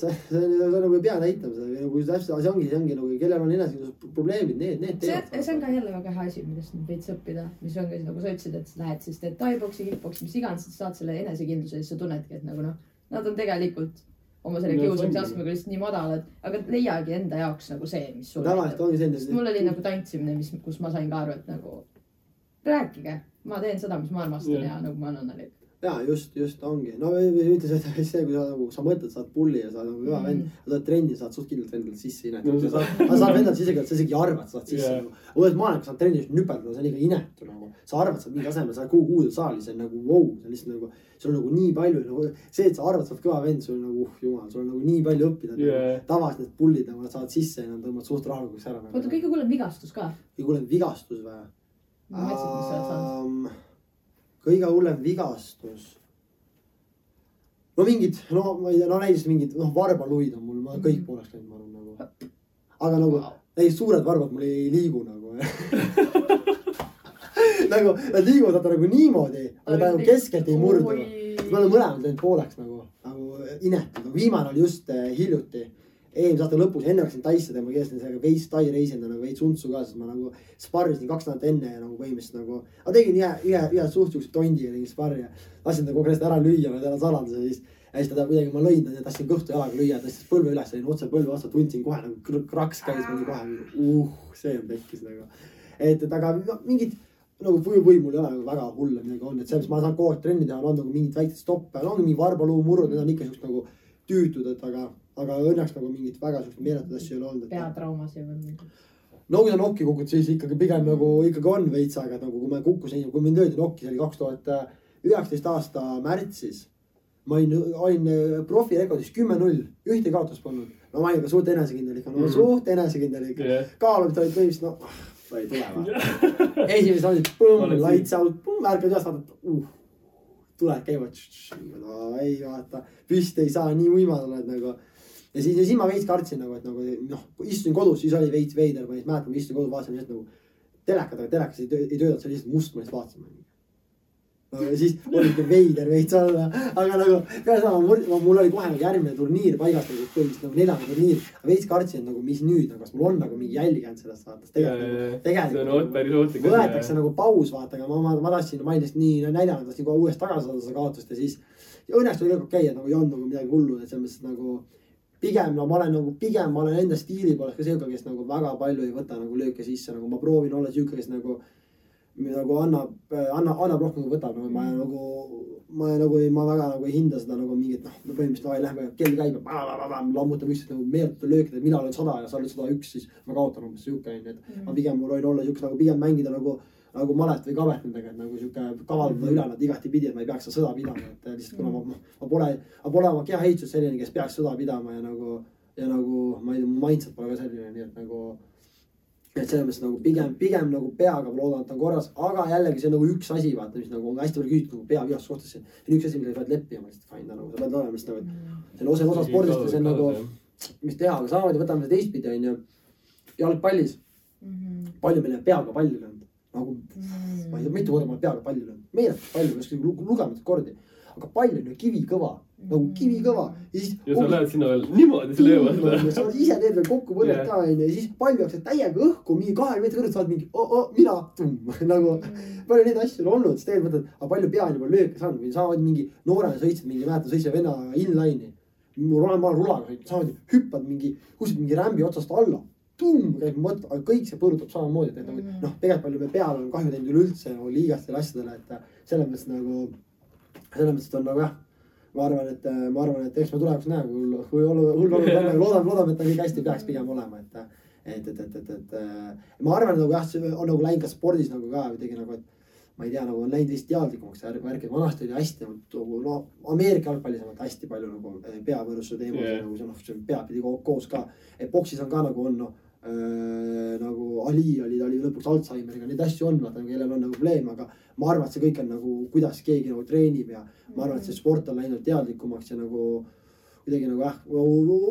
sa, sa, sa nagu ei pea näitama seda nagu täpselt, see ongi, see ongi nagu, kellel on enesekindlus probleemid, need, need see, teevad. see on ka jälle väga hea asi, millest nüüd veits õppida, mis ongi nagu sa ütlesid, et sa lähed siis teed tai-boksi, kick-poksi, mis iganes, sa saad selle enesekindluse ja siis sa tunnedki, et nagu noh, nad on tegelikult oma selle kiusamise see astmega lihtsalt nii madalad, aga leiagi enda jaoks nagu see, mis sulle tavaliselt ongi selline, mul oli nagu tantsimine, mis, kus ma sain ka aru, et nagu rääkige, ma teen seda, mis ma armastan Jah. ja nagu ma olen õnnelik. ja just, just ongi, no ütle see, see, kui sa nagu, sa mõtled, sa oled pulli ja sa oled nagu Mm. vend, sa tuled trenni, saad suht kindlalt endale sisse inetu No sa sa saad endale sisse, sa isegi ei arva, et sa saad sisse Jaa. nagu. uued maailmas saad trennis nüpeldada, see on ikka inetu nagu. sa arvad, sa oled mingi asemel, sa oled kuhu kuulud saali, see on nagu vau wow,, see on lihtsalt nagu, sul on nagu nii palju nagu see, et sa arvad, sa oled kõva vend, sul on nagu uh, jumal, sul on nagu nii palju õppida yeah.. tavaliselt need pullid nagu saavad sisse ja nad tõmbavad suht rahulikuks ära oota, nagu. kõige hullem vigastus ka. kõige hullem vigastus või? Et mis sa oled saanud. kõige hullem vigastus. no mingid, no ma ei tea, no näiteks mingid, noh, varbaluid on mul, ma olen kõik Mhm. pooleks läinud, ma arvan nagu. aga nagu ei, suured varbad mul ei liigu nagu. nagu nad liiguvad vaata nagu niimoodi, aga ta nagu keskelt ei murdu. me oleme mõlemad läinud pooleks nagu, nagu inetud, nagu viimane oli just eh, hiljuti. Eelmise aasta lõpus, läksin Taisse tegema, keelasin sellega veits Tai reisinud nagu veits untsu ka, sest ma nagu sparrisin kaks nädalat enne ja nagu põhimõtteliselt nagu. ma tegin ühe, ühe, ühe suht siukse tondiga tegin sparri ja lasin ta aeg ära lüüa, ma tean saladuse ja siis. ja siis ta kuidagi, ma lõin ta ja tahtsin kõhtu jalaga lüüa, tõstis põlve üles, olin otse põlve vastu, tundsin kohe nagu kr- kraks käis mul kohe, uh, see on pekkis nagu. et, et aga no, mingid nagu või, või mul ei ole nagu väga hulle midagi olnud, et selles mõttes ma saan kogu aeg trenni teha, on nagu mingid väiksed stoppe, no ongi mingi varbaluu murrud, need on ikka siuksed nagu tüütud, et aga, aga õnneks nagu mingit väga siukseid meeletuid asju ei ole olnud. peatraumasid või mingi. no kui sa nokki kukud, siis ikkagi pigem nagu ikkagi on veits aega, et nagu kui ma kukkusin, kui mind löödi nokki, see oli kaks tuhat üheksateist aasta märtsis. ma olin, olin äh, profirekordis kümme-null, ühtegi kaotust polnud. no ma olin ka suht enesekindel ikka, no Mhm. suht enesekindel ikka Jah. kaalumid olid põhimõtteliselt noh, ei tule või. esimesed olid põmm, lights out, ärkad üles, vaatad uh,, tuled käivad. no ei vaata, püsti ei saa, nii uimad oled nagu. Ja siis, ja siis ma veits kartsin nagu, et nagu noh, istusin kodus, siis oli veits veider, ma mäletan, ma istusin kodus, vaatasin lihtsalt nagu telekat, aga telekas ei töö- ei töötanud, see oli lihtsalt must, ma lihtsalt vaatasin. no ja siis oli ikka veider veits olla, aga nagu seda mul, oli kohe nagu järgmine turniir paigas nagu põhimõtteliselt nagu neljane turniir. veits kartsin, nagu mis nüüd nagu, kas mul on nagu mingi jälg jäänud sellest saatest. tegelikult nagu, tegelikult oot- päris ohtlik võetakse. nagu paus, vaata, aga ma, ma, ma tahtsin, ma olin lihtsalt nii näljane, tahtsin kohe uuesti tagasi saada seda kaotust ja siis. ja õnneks oli kõik okei, et nagu ei olnud nagu midagi hullu, et selles mõttes nagu pigem no ma olen nagu, pigem ma olen enda stiili poolest ka sihuke, kes nagu väga palju ei võta nagu lööke sisse, nagu ma proovin olla sihuke, kes nagu. nagu annab, annab, annab rohkem kui võtab, nagu ma nagu, ma nagu ei, ma väga nagu ei hinda seda nagu mingit noh, põhimõtteliselt davai, lähme, kell käib ja lammutab üksteist nagu meeletu löökidega, mina olen sada ja sa oled sada üks, siis ma kaotan umbes sihuke onju, et ma pigem proovin olla siukse nagu pigem mängida nagu, nagu malet või kavet nendega, et nagu sihuke kavaldada üle nad igatipidi, et ma ei peaks seda sõda pidama, et lihtsalt kuna ma, ma pole, ma pole oma kehaehitus selline, kes peaks sõda pidama ja nagu, ja nagu ma ei tea, mu mindset pole ka selline, nii et nagu. et selles mõttes nagu pigem, pigem nagu peaga ma loodan, et on korras, aga jällegi see on nagu üks asi, vaata, mis nagu on hästi palju küsitud nagu peavihastuse kohta, see on üks asi, millega sa pead leppima, lihtsalt fine nagu sa pead olema lihtsalt nagu, et see on osa, osa spordist ja see on nagu, mis teha, aga samamoodi võtame seda teistpidi onju. jalgpallis, Mhm. palju meil jääb peaga palli nagu ma ei tea, mitu korda ma olen peaga palli löönud, meeletult palju, ma ei oska lu- lugemata kordi. aga pall on ju kivikõva, nagu kivikõva ja siis. ja sa lähed sinna veel niimoodi, sa löövad. sa ise teed veel kokkupõrjet Jah. ka onju ja siis pall jookseb täiega õhku mingi kahekümne meetri kõrgelt saad mingi oh, oh, mina tumm nagu palju neid asju on olnud, siis tegelikult mõtled, aga palju pea on juba lööke saanud või samamoodi mingi noorena sõitsid mingi, mäletan sõitsin venna inline'i. mul olen ma rulaga sõitnud, samamoodi hüppad mingi kuskilt mingi rämbi otsast alla. Tumm käib mõte, aga kõik see põrutab samamoodi, et nagu noh, tegelikult palju me peale oleme kahju teinud üleüldse nagu liigastele asjadele, et selles mõttes nagu, selles mõttes, on nagu jah ma arvan, et ma arvan, et eks me tulevikus näeme, kui hull, kui hull, hull olukord on, loodame, loodame, et ta kõik hästi peaks pigem olema, et. et, et, et, et, et äh, ma arvan, nagu jah, see on nagu läinud ka spordis nagu ka kuidagi nagu, et ma ei tea, nagu on läinud vist teadlikumaks see värk, et vanasti oli hästi nagu no Ameerika jalgpallis on hästi palju nagu peavõrruse teemal Jah. yeah. nagu see noh, see pea pidi ko- koos ka. et boksis on ka nagu on noh äh, nagu Ali oli, ta oli lõpuks Alžeimeriga, neid asju on, vaata, kellel on nagu probleeme, aga ma arvan, et see kõik on nagu, kuidas keegi nagu treenib ja ma arvan, et see sport on läinud teadlikumaks ja nagu kuidagi nagu jah,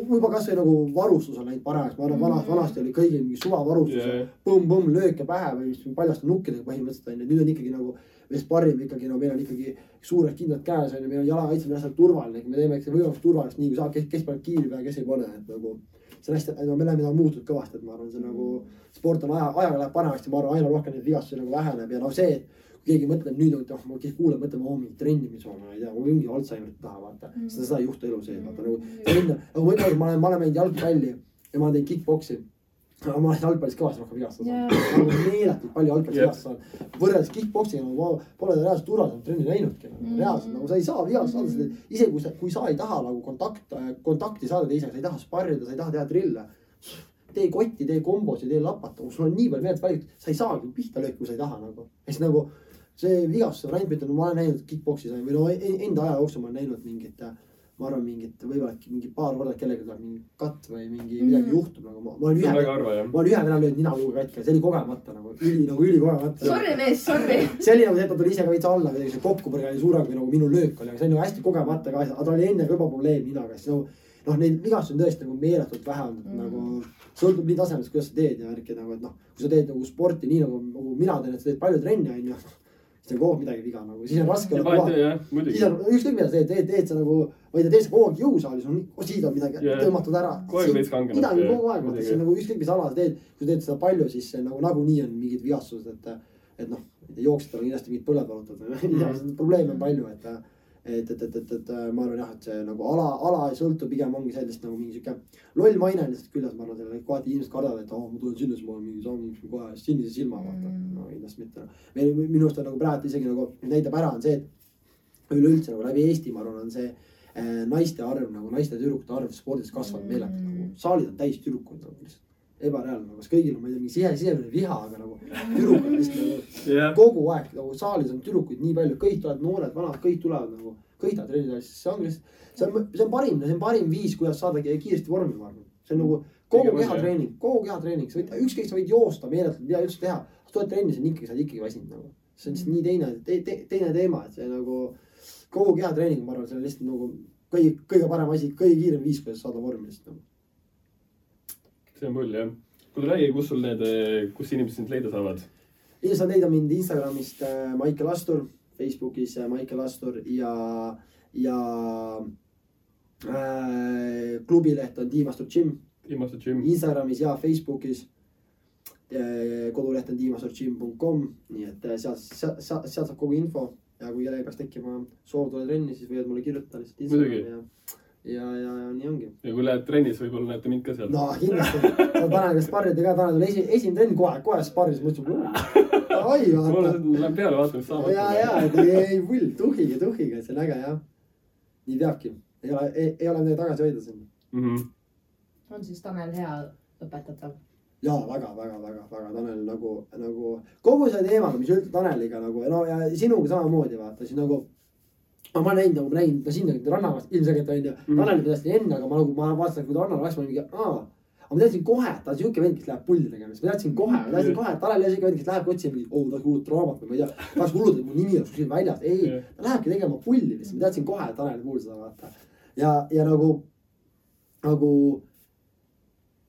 juba kasvõi nagu varustus on läinud paremaks, ma arvan, vanasti, vanasti oli kõigil mingi suvavarustus yeah. Põmm-põmm lööke pähe või paljaste nukkidega põhimõtteliselt on ju, nüüd on ikkagi nagu. me sparrime ikkagi, no meil on ikkagi suured kindlad käes on ju, meil on jalakaitse, meil on asjad turvaline, me teeme ikka võimalikult turvalist, nii kui saab, kes, kes paneb kiivi peale, kes ei pane, et nagu. See on hästi, no me oleme nagu muutunud kõvasti, et ma arvan, see nagu, sport on aja, ajaga läheb paremaks ja ma arvan, aina rohkem neid vigastusi nagu väheneb ja noh, see, et kui keegi mõtleb nüüd, et noh, ma keegi kuuleb, mõtleb, oo mingi trennimis on, ma ei tea, mul ongi Alžeimerit taha, vaata. seda, seda ei juhtu elu sees, vaata nagu, enne, nagu ma ütlen, ma olen, ma olen mänginud jalgpalli ja ma olen teinud kick-poksi. Aga ma olen jalgpallis kõvasti rohkem vigastada Jaa. saanud. meeletult palju jalgpallis vigastada saanud. võrreldes kick-poksiga, ma pole reaalselt turvaliselt trenni näinudki Mm.. reaalselt nagu sa ei saa vigastada saada, isegi kui sa, kui sa ei taha nagu kontakt, kontakti saada teisega, sa ei taha sparrida, sa ei taha teha trille. tee kotti, tee kombosid, tee lapata, sul on nii palju meelt valitud, sa ei saagi pihta lööki, kui sa ei taha nagu. ja siis nagu see vigastuse variant, ma ütlen, ma olen näinud kick-poksi või no e- enda aja jooksul ma olen näinud mingit, ma arvan, mingit võib-olla äkki mingi paar korda kellegagi tuleb mingi katt või mingi midagi Mhm. juhtub nagu ma, ma olen ühe ma olen ühe vene löönud ninaluuga katki ja see oli kogemata nagu üli nagu ülikogemata. Sorry mees, sorry. see oli nagu see, et ta tuli ise ka veits alla, see kokkupõrge oli suurem kui nagu minu löök oli, aga see on nagu hästi kogemata ka, aga tal oli enne ka juba probleem ninaga, siis nagu noh, neid vigastusi on tõesti nagu meeletult vähe olnud, Mm. nagu sõltub nii tasemest, kuidas sa teed ja värki nagu, et noh, kui sa teed nagu sporti nii nagu, nagu mina teen, et sa teed palju trenni, onju, siis on kogu aeg midagi viga nagu, siis on raske olla kohal siis on ükskõik mida sa teed, teed, teed sa nagu, ma ei tea, teed sa kogu aeg jõusaalis on siit on midagi Jaa. tõmmatud ära. Midagi kogu aeg, vaata, see on nagu ükskõik mis ala sa teed, kui sa teed seda palju, siis nagu nagunii on mingid vigastused, et, et noh, jooksjatel on kindlasti mingid põlved valutavad või probleeme on palju, et et, et, et, et, et ma arvan jah, et see nagu ala, ala ei sõltu, pigem ongi sellest nagu mingi sihuke loll maine on lihtsalt küljes, ma arvan, sellele kohati inimesed kardavad, et oh, ma tulen sinna, siis ma olen mingi samm kohe sinise silma vaata Mm. no kindlasti mitte. meil minu arust on nagu praegu isegi nagu näitab ära, on see, et üleüldse nagu läbi Eesti, ma arvan, on see äh, naiste arv nagu naiste tüdrukute arv spordis kasvanud Mm. meeletult nagu saalid on täis tüdrukuid nagu lihtsalt ebareaalne nagu, kas kõigil on, ma ei tea, mingi sise, sisemine viha, aga nagu tüdrukud lihtsalt nagu kogu aeg nagu saalis on tüdrukuid nii palju, kõik tulevad noored, vanad, kõik tulevad nagu, kõik tahavad treenida, siis see ongi lihtsalt, see on, see on parim, see on parim viis, kuidas saada ki- kiiresti vormi, ma arvan. see on nagu kogu kehatreening, kogu kehatreening, sa võid, ükskõik, sa võid joosta meeletult, mida üldse teha. sa tuled trenni, sa oled ikkagi, sa oled ikkagi väsinud nagu. see on lihtsalt nii teine te,, te, teine teema, et see nagu kogu kehatreening, ma arvan, see on lihtsalt nagu kõige, kõige parem asi, kõige kiirem viis, kuidas saada vormi lihtsalt nagu. See on pull jah. kuule räägi, kus sul need, kus inimesed sind leida saavad? ja saad leida mind Instagramist äh, Maicel Astur, Facebookis äh, Maicel Astur ja, ja äh, klubileht on Team Astur Gym viimased Jim. Instagramis ja Facebookis. koduleht on teamasturgym.com, nii et äh, sealt, sealt, sealt saab kogu info ja kui kellelgi peaks tekkima soov tulla trenni, siis võivad mulle kirjutada lihtsalt Instagrami ja, ja, ja, ja nii ongi. ja kui lähed trennis, võib-olla näete mind ka seal. no kindlasti, Taneliga sparrida ka, Tanel tuli esi, esimene trenn kohe, kohe sparris, mõtlesin, oi vaata. lähen peale vaatama, mis saab. ja, ja, et ei, ei pull, tuhige, tuhige, et see on äge jah. nii peabki, ei ole, ei, ole midagi tagasi hoida siin. Mhm. on siis Tanel hea õpetatav? ja väga, väga, väga, väga Tanel nagu, nagu kogu see teema, mis üldse Taneliga nagu no ja sinuga samamoodi vaata siis nagu. No ma näinud nagu, ma nägin ta sinna rannavast ilmselgelt onju mm.. Taneli pidasin enne, aga ma nagu, ma vaatasin, kui ta rannal läks, ma mingi, aa. aga ma teadsin kohe, et ta on siuke vend, kes läheb pulli tegema, ma teadsin kohe, ma teadsin kohe, et Tanel ei ole siuke vend, kes läheb otsima mingit, oo ta kuulutab raamat või ma ei tea. tahaks kuulutada, et mu nimi oleks kuskil väljas, ei Jah. ta lähebki tegema pulli lihtsalt, ma teadsin kohe, et Taneli puhul seda vaata. ja, ja nagu, nagu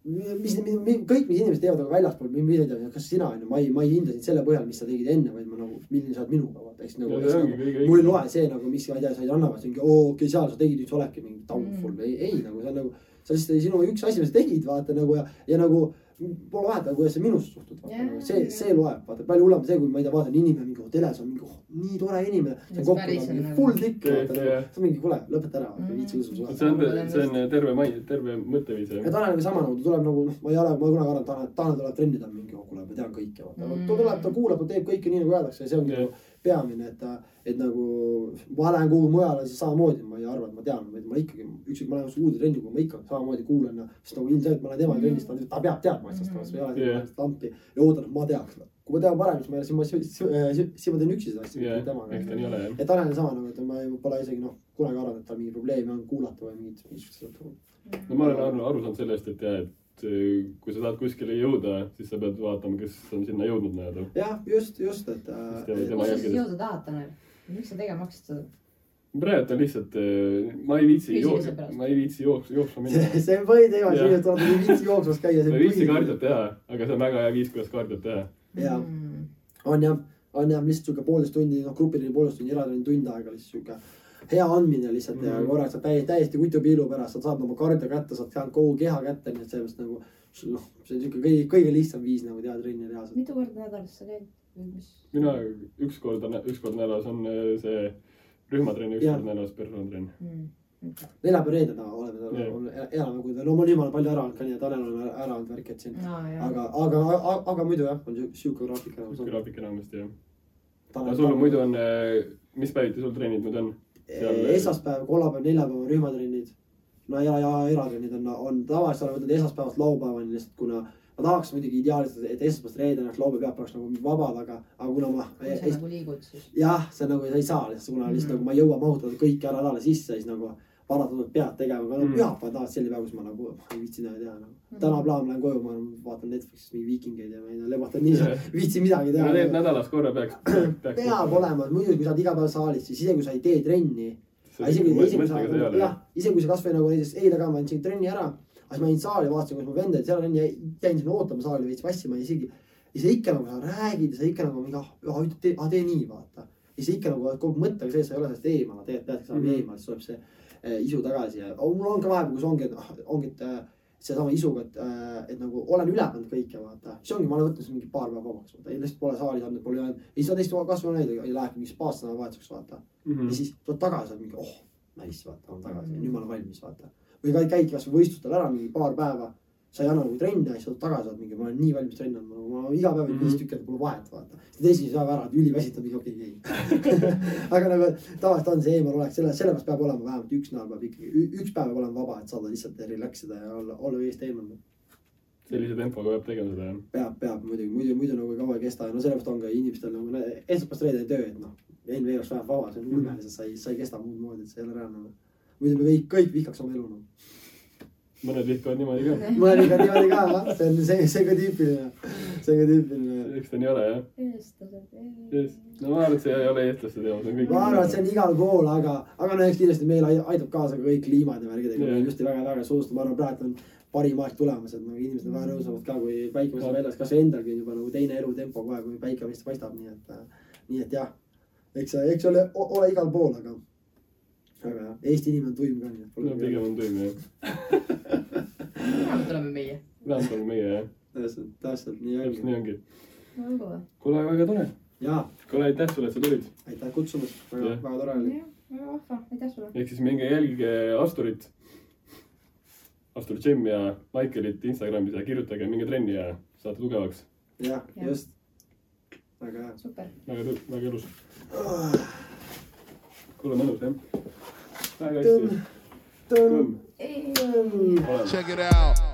mis, mis, kõik, mis inimesed teevad nagu väljaspool, ma ei tea, kas sina on ju, ma ei, ma ei hinda sind selle põhjal, mis sa tegid enne, vaid ma nagu, milline sa oled minuga, vaata, eks nagu, kõige mul ei loe see nagu, mis, ma ei tea, sa ei anna, mingi oo, okei okay,, seal sa tegid, nüüd sa oledki mingi downfall või ei, ei nagu see on nagu, see on lihtsalt sinu üks asi, mis sa tegid, vaata nagu ja, ja nagu pole vahet, aga kuidas sa minusse suhtud, nagu see, see loeb, vaata palju hullem see, kui ma ei tea, vaatan inimene mingi hotellis on mingi oh, nii tore inimene, see on kokku nagu- full tikk, see on mingi kuule, lõpeta ära, Mm. viitsi usu sulle. see on, see on terve mai, terve mõtteviis ja. Taneliga sama nagu ta tuleb nagu noh, ma ei ole, ma kunagi arvan, et Tanel, Tanel tuleb trenni, ta on mingi, oh kuule, ma tean kõike, vaata Mm. ta tuleb, ta kuulab, ta teeb kõike nii nagu öeldakse ja see ongi nagu peamine, et et nagu ma lähen kuhugi mujale, siis samamoodi ma ei arva, et ma tean, vaid ma ikkagi, ükskõik, ma lähen uude trenni, kui ma ikka samamoodi kuulan ja sest nagu ilmselgelt ma olen tema Mm. trennis, ta, peab teadma asjast, ma ei ole yeah. lampi ja ootan, et ma teaks. kui ma tean paremini, siis ma, siis ma, siis, siis ma teen üksi seda asja mitte temaga ja Tanel on sama nagu, et ma pole isegi noh, kunagi arvanud, et tal mingi probleeme on kuulata või mingit, mingisugust. no ma olen aru, aru saanud sellest, et jah, et eh, kui sa tahad kuskile jõuda, siis sa pead vaatama, kes on sinna jõudnud nii-öelda. jah, just, just, et Sest äh, et- sa siis jõuda tahad, Tanel? miks sa tegema hakkasid seda? praegu on lihtsalt, ma ei viitsi jooksma ma ei viitsi jooksma, jooksma minna. see, on põhiteema, Jah. siin tuleb ei viitsi jooksmas käia. ma ei viitsi kardiot teha, aga see on väga hea viis, kuidas kardiot teha. Jaa. Mm. on jah, on jah, lihtsalt sihuke poolteist tundi, noh, grupiline poolteist tundi, eratrenni tund aega lihtsalt sihuke hea andmine lihtsalt mm -hmm. ja Mhm. korraks saad täiesti, täiesti kutupiilu pärast, sa saad oma kardio kätte, saad teha kogu keha kätte, nii et mõttes nagu noh, see on siuke kõige, kõige lihtsam viis nagu teha trenni reaalselt. mitu korda nädalas sa käid mina üks kord, üks kord nädalas on äh, see rühmatrenn, üks Jah. kord nädalas personaaltrenn. Mm. neljapäev, reede taga oleme Jah., elame kui, no ma olen jumala palju ära olnud ka nii, et Tanel oleme ära olnud värki, et siin. jaa. aga, aga, aga, aga muidu jah, on siuke graafik sihuke graafik enamasti jah. aga sul muidu on, mis päeviti sul trennid nüüd on? esmaspäev, kolmapäev, neljapäev on rühmatrennid. no ja, ja eratrennid on, on tavaliselt olen võtnud esmaspäevast laupäevani lihtsalt kuna ma tahaks muidugi ideaalis, et esmaspäevast reedeni oleks laupäev, pühapäev oleks nagu vabad, aga, aga kuna ma kui sa nagu liigud siis. jah, see nagu, sa ei saa lihtsalt, kuna lihtsalt Mhm. nagu ma ei jõua mahutada kõike ära nädala sisse, siis nagu paratamatult pead tegema, aga no Mhm. pühapäev tavaliselt selline päev, kus ma nagu ma ei viitsi midagi teha nagu. täna plaan lähen koju, ma vaatan Netflixis mingi Viikingeid ja ma ei tea, lebatan nii, ei viitsi midagi teha. nädalas korra peaks, peaks. peab olema, muidu kui sa oled iga päev saalis, siis isegi kui sa ei tee trenni isegi, isegi kui sa, jah, isegi kui sa kasvõi nagu näiteks eile ka ma andsin trenni ära, aga siis ma jäin saali, vaatasin, kuidas mu vend oli seal trenni, jäin sinna ootama saali veits vassima ja isegi. ja sa ikka nagu sa räägid ja sa ikka nagu mingi, ah, ah, tee, ah, tee nii, vaata. ja sa ikka nagu oled kogu mõttega sees, sa ei ole sellest eemal, tegelikult peadki saama mm -hmm. eemal, siis tuleb see isu tagasi ja oh, mul on ka vahepeal, kus ongi, et ah, ongi, et äh, seesama isuga, et äh,, et nagu olen üle pannud kõike, vaata. siis ongi, ma olen võtnud mingi paar päeva vabaks, vaata, lihtsalt pole saali saanud, pole jäänud. ja siis sa teist kasvõi näidata ja lähebki mingi spaasse nädalavahetuseks, vaata Mhm. ja siis tuled tagasi, oled mingi oh, nice, vaata, olen tagasi, nüüd ma olen valmis, vaata. või käidki kasvõi võistlustel ära mingi paar päeva, sa ei anna nagu trenni ja siis tuled tagasi, oled mingi, ma olen nii valmis trenni andma, ma iga päev mm -hmm. viis Mhm. tükki, et pole vahet, vaata. esimese päeva ära, oled üliväsitav, mingi okei okay,, ei. aga nagu tavaliselt on see eemalolek, selle, sellepärast peab olema vähemalt üks nädal peab ikkagi, üks päev peab olema vaba, et saada lihtsalt relax ida ja olla, olla veest eemal. sellise tempoga peab tegema seda jah. peab, peab muidugi, muidu, muidu nagu kaua ei kesta ja no sellepärast on ka inimestel nagu esmaspäevast reedeni töö, et noh. NBA oleks vähemalt vaba, see on ulme, sest sa ei, sa ei kesta muud moodi, et see ei ole reaalne. muidu me kõik, kõik vihkaks oma elu noh. Mõned vihkavad niimoodi ka. ikka niimoodi ka, see on see, see ka tüüpiline, see ka tüüpiline. eks ta nii ole jah. eestlased. just, no ma arvan, et see ei ole eestlaste teema, see on kõik. ma arvan, et see on igal pool, aga, aga no eks kindlasti meil ai- aitab kaasa ka kõik kliimad ja värgid, ega meil just väga-väga soodustab, ma arvan, praegu on parim aeg tulemas, et nagu inimesed on väga rõõmsamad ka, kui päike paistab väljas, kasvõi endalgi on juba nagu teine elutempo kohe, kui päike vist paistab, nii et, nii et jah, eks, eks ole, ole igal pool, aga, aga jah, Eesti inimene on tuim ka, nii et no pigem on tuim jah. vähemalt oleme meie. vähemalt oleme meie jah, täpselt, täpselt nii täpselt ongi. nii ongi. kuule, väga tore. ja kuule, aitäh sulle, et sa tulid. aitäh kutsumast, väga väga tore oli. jah, väga vahva, aitäh sulle. ehk siis minge jälgige Asturit, Astur Gym ja Maikelit Instagramis ja kirjutage, minge trenni ja saate tugevaks. jah, Jah. just. väga hea. super. väga, väga ilus. kuule, mõnus jah. väga hästi. tõmm, tõmm, ei. tõmm. oleme. Check it out.